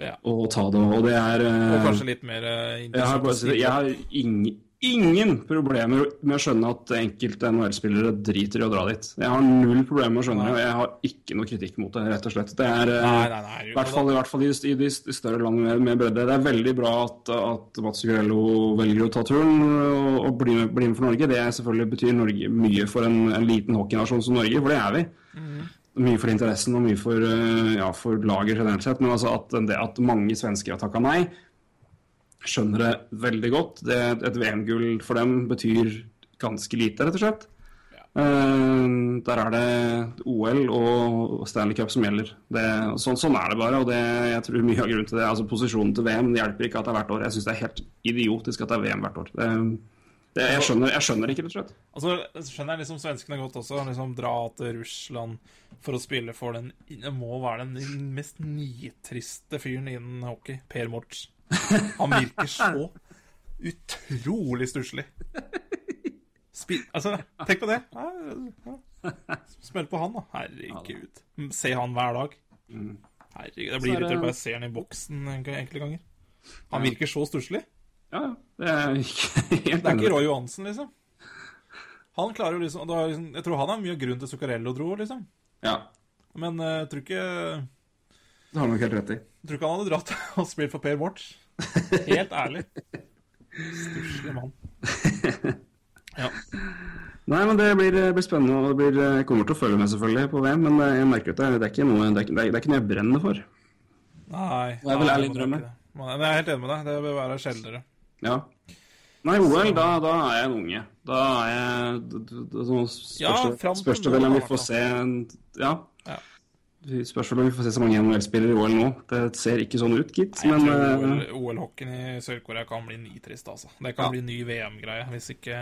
ja. å ta det, og det er eh, Og kanskje litt mer interessant. jeg har, bare, jeg har ingen, ingen problemer med å skjønne at enkelte NHL-spillere driter i å dra dit. Jeg har null problemer med å skjønne det, og jeg har ikke noe kritikk mot det, rett og slett. Det er eh, Nei, nei, nei, i hvert fall, i, hvert fall i, i de større landene med, med bredde. Det er veldig bra at, at Mats Grello velger å ta turen og, og bli, med, bli, med, for Norge. Det selvfølgelig betyr Norge mye for en, en liten hockeynasjon som Norge, for det er vi. Mm. Mye for interessen og mye for, eh, ja, for laget generelt sett. Men altså at, det, at mange svensker har takka nei, skjønner det veldig godt. Det, et VM-gull for dem betyr ganske lite, rett og slett. Ja. Uh, der er det OL og Stanley Cup som gjelder. Det, sånn, sånn, er det bare. og det, jeg tror mye av grunnen til det, altså Posisjonen til VM det hjelper ikke at det er hvert år. Jeg syns det er helt idiotisk at det er VM hvert år. Det, det, jeg, skjønner, jeg, skjønner, ikke, rett og slett. Altså, skjønner jeg liksom svenskene godt også. liksom Dra til Russland for å spille for den Det må være den mest nitriste fyren innen hockey. Per Morts. Han virker så utrolig stusslig. Altså, tenk på det. Smell på han, da. Herregud. Se han hver dag. Herregud, Jeg blir irritert bare jeg ser han i boksen enkelte ganger. Han virker så stusslig. Ja, det er ikke helt Det er ikke Roy Johansen, liksom. Han klarer jo liksom, liksom Jeg tror han har mye grunn til Zuccarello dro, liksom. Ja. Men eh, jeg tror ikke Det har du nok helt rett i. Jeg tror ikke han hadde dratt og spilt for Per Morts. Helt ærlig. Stusslig mann. Ja. Nei, men det blir, blir spennende. og det blir, Jeg kommer til å følge med selvfølgelig på VM, men jeg merker at det, det, er ikke noe, det, er, det er ikke noe jeg brenner for. Nei. Det er vel ærlig drømme. Men jeg er helt enig med deg. Det bør være sjeldnere. Ja. Nei, OL, da, da, er jeg en unge. Da er jeg Spørs, ja, spørs det vel om vi får se Ja. Spørs om vi får se så mange NHL-spillere i OL nå. Det ser ikke sånn ut, gitt. Men uh, OL-hockeyen i Sør-Korea kan bli nitrist, altså. Det kan ja. bli ny VM-greie, hvis ikke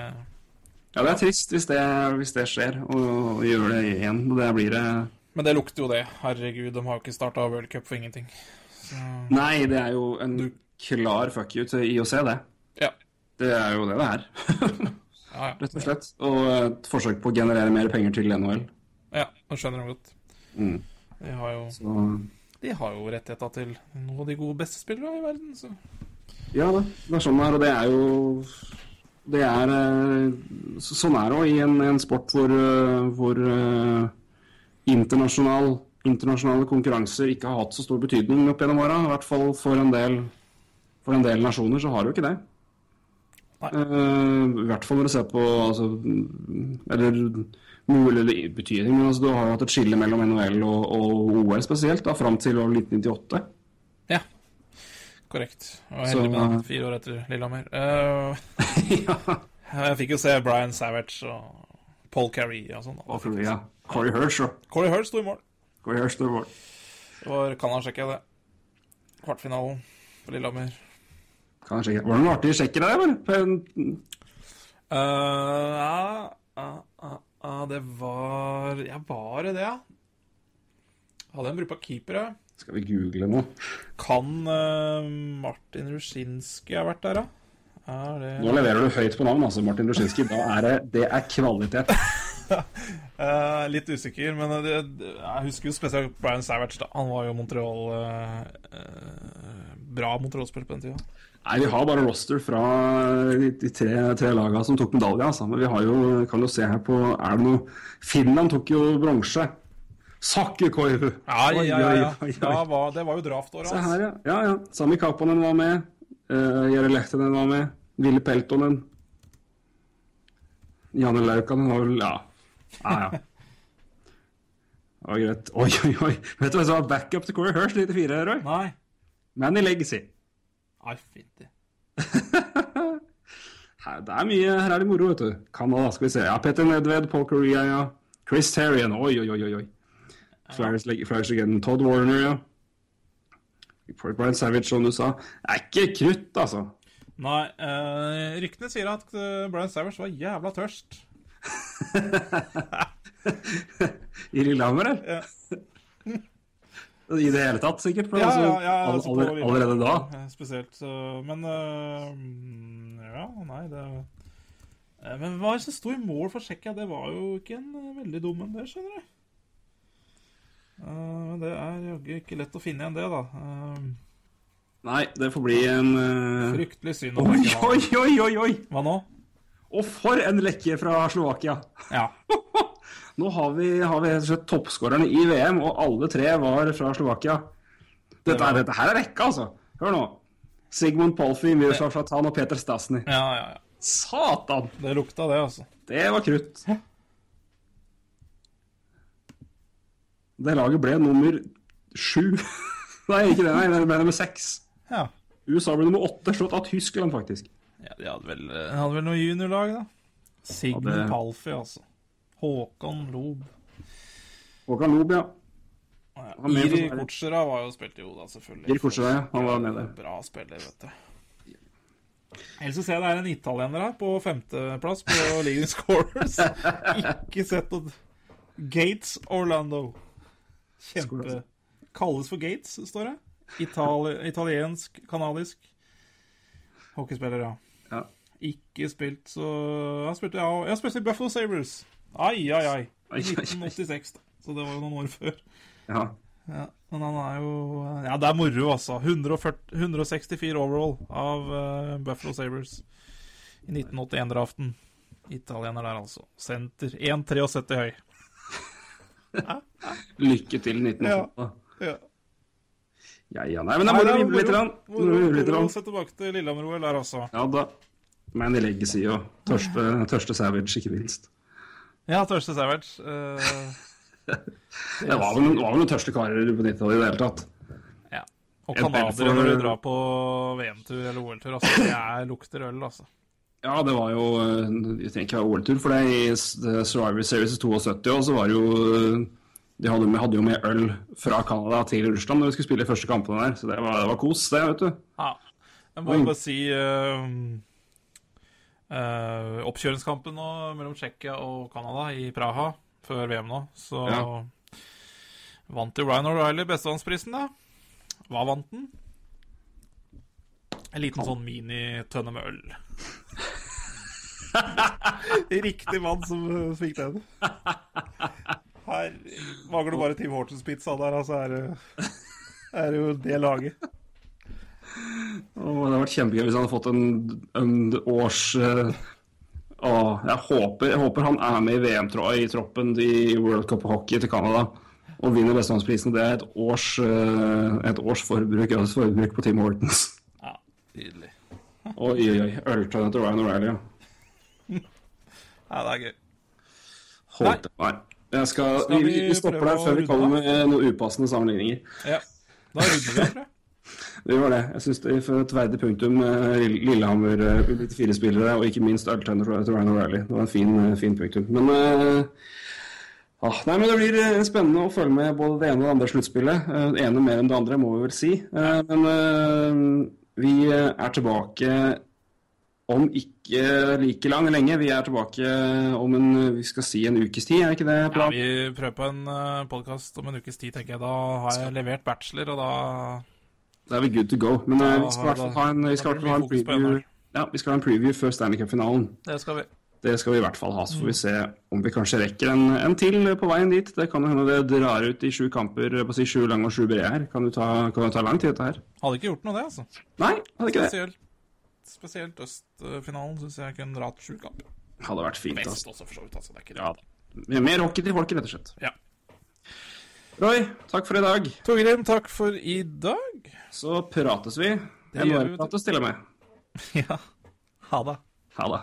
Ja, det er trist hvis det, hvis det skjer, og, og gjør det igjen. Det blir det Men det lukter jo det. Herregud, de har jo ikke starta World Cup for ingenting. Så... Nei, det er jo en klar fuck you til IOC, det. Ja. Det er jo det det er. ja, ja. Rett og slett. Og et forsøk på å generere mer penger til NHL. Ja, nå skjønner jeg godt. Mm. De har jo, så... de har jo rettigheter til noen av de gode beste spillerne i verden, så Ja da, det er sånn det er, og det er jo Det er Sånn er det òg i en, en, sport hvor, hvor uh, internasjonal, internasjonale konkurranser ikke har hatt så stor betydning opp gjennom åra. I hvert fall for en del, for en del nasjoner så har det jo ikke det. Uh, I hvert fall når du ser på altså, Eller mulig betydning, men altså, du har jo hatt et skille mellom NHL og, og OL spesielt, da, fram til 1998. Ja, korrekt. Og heldig med den fire år etter Lillehammer. Uh, ja. Jeg fikk jo se Brian Savage og Paul Carey og sånn. Ja. Corey Hirsch og Corey Hirsch sto i mål. Corey Hirsch sto i mål. Det var Canada-sjekket, det. Kvartfinalen på Lillehammer. Kan jeg sjekke. Var det noen artige sjekker der, eller? Uh, uh, uh, Ja, det var Ja, var det det, ja? Hadde en brukbar keeper, ja. Skal vi google nå? Kan uh, Martin Ruszinski ha vært der, da? Det... Nå leverer du høyt på navn, altså, Martin Ruszinski. Da er det, det er kvalitet. uh, litt usikker, men det, jeg husker jo spesielt Brian Savage. da Han var jo Montreal uh, Bra Montreal-spiller på den tida. Nei, Vi har bare roster fra de tre, tre lagene som tok medalje. Altså. Men vi har jo, kan jo se her på er det noe Finland tok jo bronse. Sakke Koivu! Ja, ja, ja. ja. ja var, det var jo draftåret hans. Se her, ja. ja, ja. Sami Kapanen var med. Uh, Jere Lehtinen var med. Ville Peltonen. Janne Laukanen var vel Ja, ja. ja. Det var greit. Oi, oi, oi. Vet du hva som var backup til Corey Hirsch 94, Roy? Nei. Manny Legacy. Fint det. her, det er mye, her er det moro, vet du. Canada, skal vi se. Ja, Petter Nedved, Paul Korea, ja. Chris Terrian, oi, oi, oi. oi. Flyers, Flyers again. Todd Warner, ja. Brian Savage, som du sa. Det er ikke krutt, altså. Nei, uh, ryktene sier at uh, Brian Savage var jævla tørst. I Lillehammer, eller? Ja. I det hele tatt, sikkert? Ja, altså, ja, ja, altså, all, allerede da? Spesielt. Så, men uh, Ja, nei, det uh, Men hva som sto i mål for Tsjekkia? Det var jo ikke en uh, veldig dum en, det, skjønner du. Men det er jaggu ikke lett å finne igjen, det, da. Nei, det får bli en eh, Fryktelig synd. Oi, oi, oi, oi, oi! Hva nå? Og for en lekke fra Slovakia! Ja. Nå har vi, har vi toppskårerne i VM, og alle tre var fra Slovakia. Dette, er, dette her er rekka, altså. Hør nå. Sigmund Polfi, Miroslav Flatan og Peter Stasny. Ja, ja, ja. Satan! Det lukta, det, altså. Det var krutt. Det laget ble nummer sju. Nei, ikke det. Nei, det ble nummer seks. Ja. USA ble nummer åtte, slått av Tyskland, faktisk. ja de hadde vel, de hadde vel noe juniorlag, da. Sigmund hadde... Palfi, altså. Håkon Lob. Håkan Lob, ja. Iri Kortsera var jo spilt i Oda, selvfølgelig. Iri Kortsera, ja. Han var med der. Bra spiller, vet du. Ellers så ser jeg det er en italiener her på femteplass på League Scorers. Ikke sett noe Gates Orlando. Kjempe Kalles for Gates, står det. Itali italiensk, kanadisk. Hockeyspiller, ja. Ja. Ikke spilt så Jeg har spilt, ja, jeg har spilt i Buffalo Sabres. Ai, ai, ai. Ai, I ai, ai. 1986, da. Så det var jo noen år før. ja. Ja, men han er jo Ja, det er moro, altså. 140, 164 overall av uh, Buffalo Sabres i 1981-draften. Italiener der, altså. Senter. 1,73 høy. Lykke til 1988. Ja. Ja, ja, nei, men det må du vimle litt. vimle. Moro å se tilbake til Lillehammer-OL der, altså. Ja da. Manny Legacy og tørste, tørste Savage, ikke minst. Ja, Tørste Savage. Uh, Det var vel, var vel noen tørste karer på 90-tallet i det hele tatt. ja. Og canadiere når du drar på VM-tur eller OL-tur. Altså, det er, lukter øl, altså. Ja, det var jo eh, Jeg trenger ikke være OL-tur, for det i Survivor Series 72 og så var det jo eh, De hadde, med- hadde jo med øl fra Canada til Russland når vi skulle spille de første kampene der, så det var, det var kos, det, vet du. Ja. Jeg må bare si eh, eh, Oppkjøringskampen nå mellom Tsjekkia og Canada i Praha før VM nå, så Ja. vant jo Ryan O'Reilly bestevannsprisen, da. Hva vant den? En liten sånn minitønne med øl. Riktig mann som eh, fikk den. Her mangler det bare Tim Hortons-pizza der, altså er er det jo det laget. Og det hadde vært kjempegøy hvis han hadde fått en, en års uh, å, jeg, håper, jeg håper han er med i VM-troa i troppen i World Cup Hockey til Canada og vinner bestemannsprisen. Det er et års, uh, et års forbruk, forbruk på Team Hortons. Ja, tydelig. Oi, oi, oi. Øltønne til Ryan O'Reilly, ja. Ja, det er gøy. Holdt. Nei. Jeg skal, Skal vi, vi vi stopper der før vi kommer med noen upassende sammenligninger. Ja. Da runder vi tror jeg. Det var det. Jeg syns det er et verdig punktum. eh, Lill- Lillehammer, eh, 94 spillere, og ikke minst øltønner til Ryan O'Reilly. Det var en fin, eh, fin punktum. Men eh, ah, Nei, men det blir eh, spennende å følge med både det ene og det andre sluttspillet. Eh, Det ene mer enn det andre, må vi vel si. Eh, Men eh, vi eh, er tilbake om ikke like lang lenge. Vi er tilbake om en vi skal si en ukes tid, er ikke det? Ja, vi prøver på en podkast om en ukes tid, tenker jeg. Da har jeg levert bachelor, og da Da er vi good to go. Men eh, vi skal i hvert fall ha en, vi skal ha en preview. Ja, vi skal ha en preview før Stanley Cup-finalen. Det skal vi. Det skal vi i hvert fall ha, så får vi se om vi kanskje rekker en, en til på veien dit. Det kan jo hende det drar ut i sju kamper, på å si sju lange og sju brede her. Kan jo ta, ta lang tid, dette her. Hadde ikke gjort noe, det, altså. Nei, hadde ikke det. Spesielt, spesielt østfinalen syns jeg kunne dratt sju kamper. Hadde vært fint, Vest altså. også, for så vidt. Altså, det er ikke det. Ja da. Mer hockey til folket, rett og slett. Ja. Roy, takk for i dag. Torgrim, takk for i dag. Så prates vi. Det du. NRK-prat stille med. ja. Ha det. Ha det.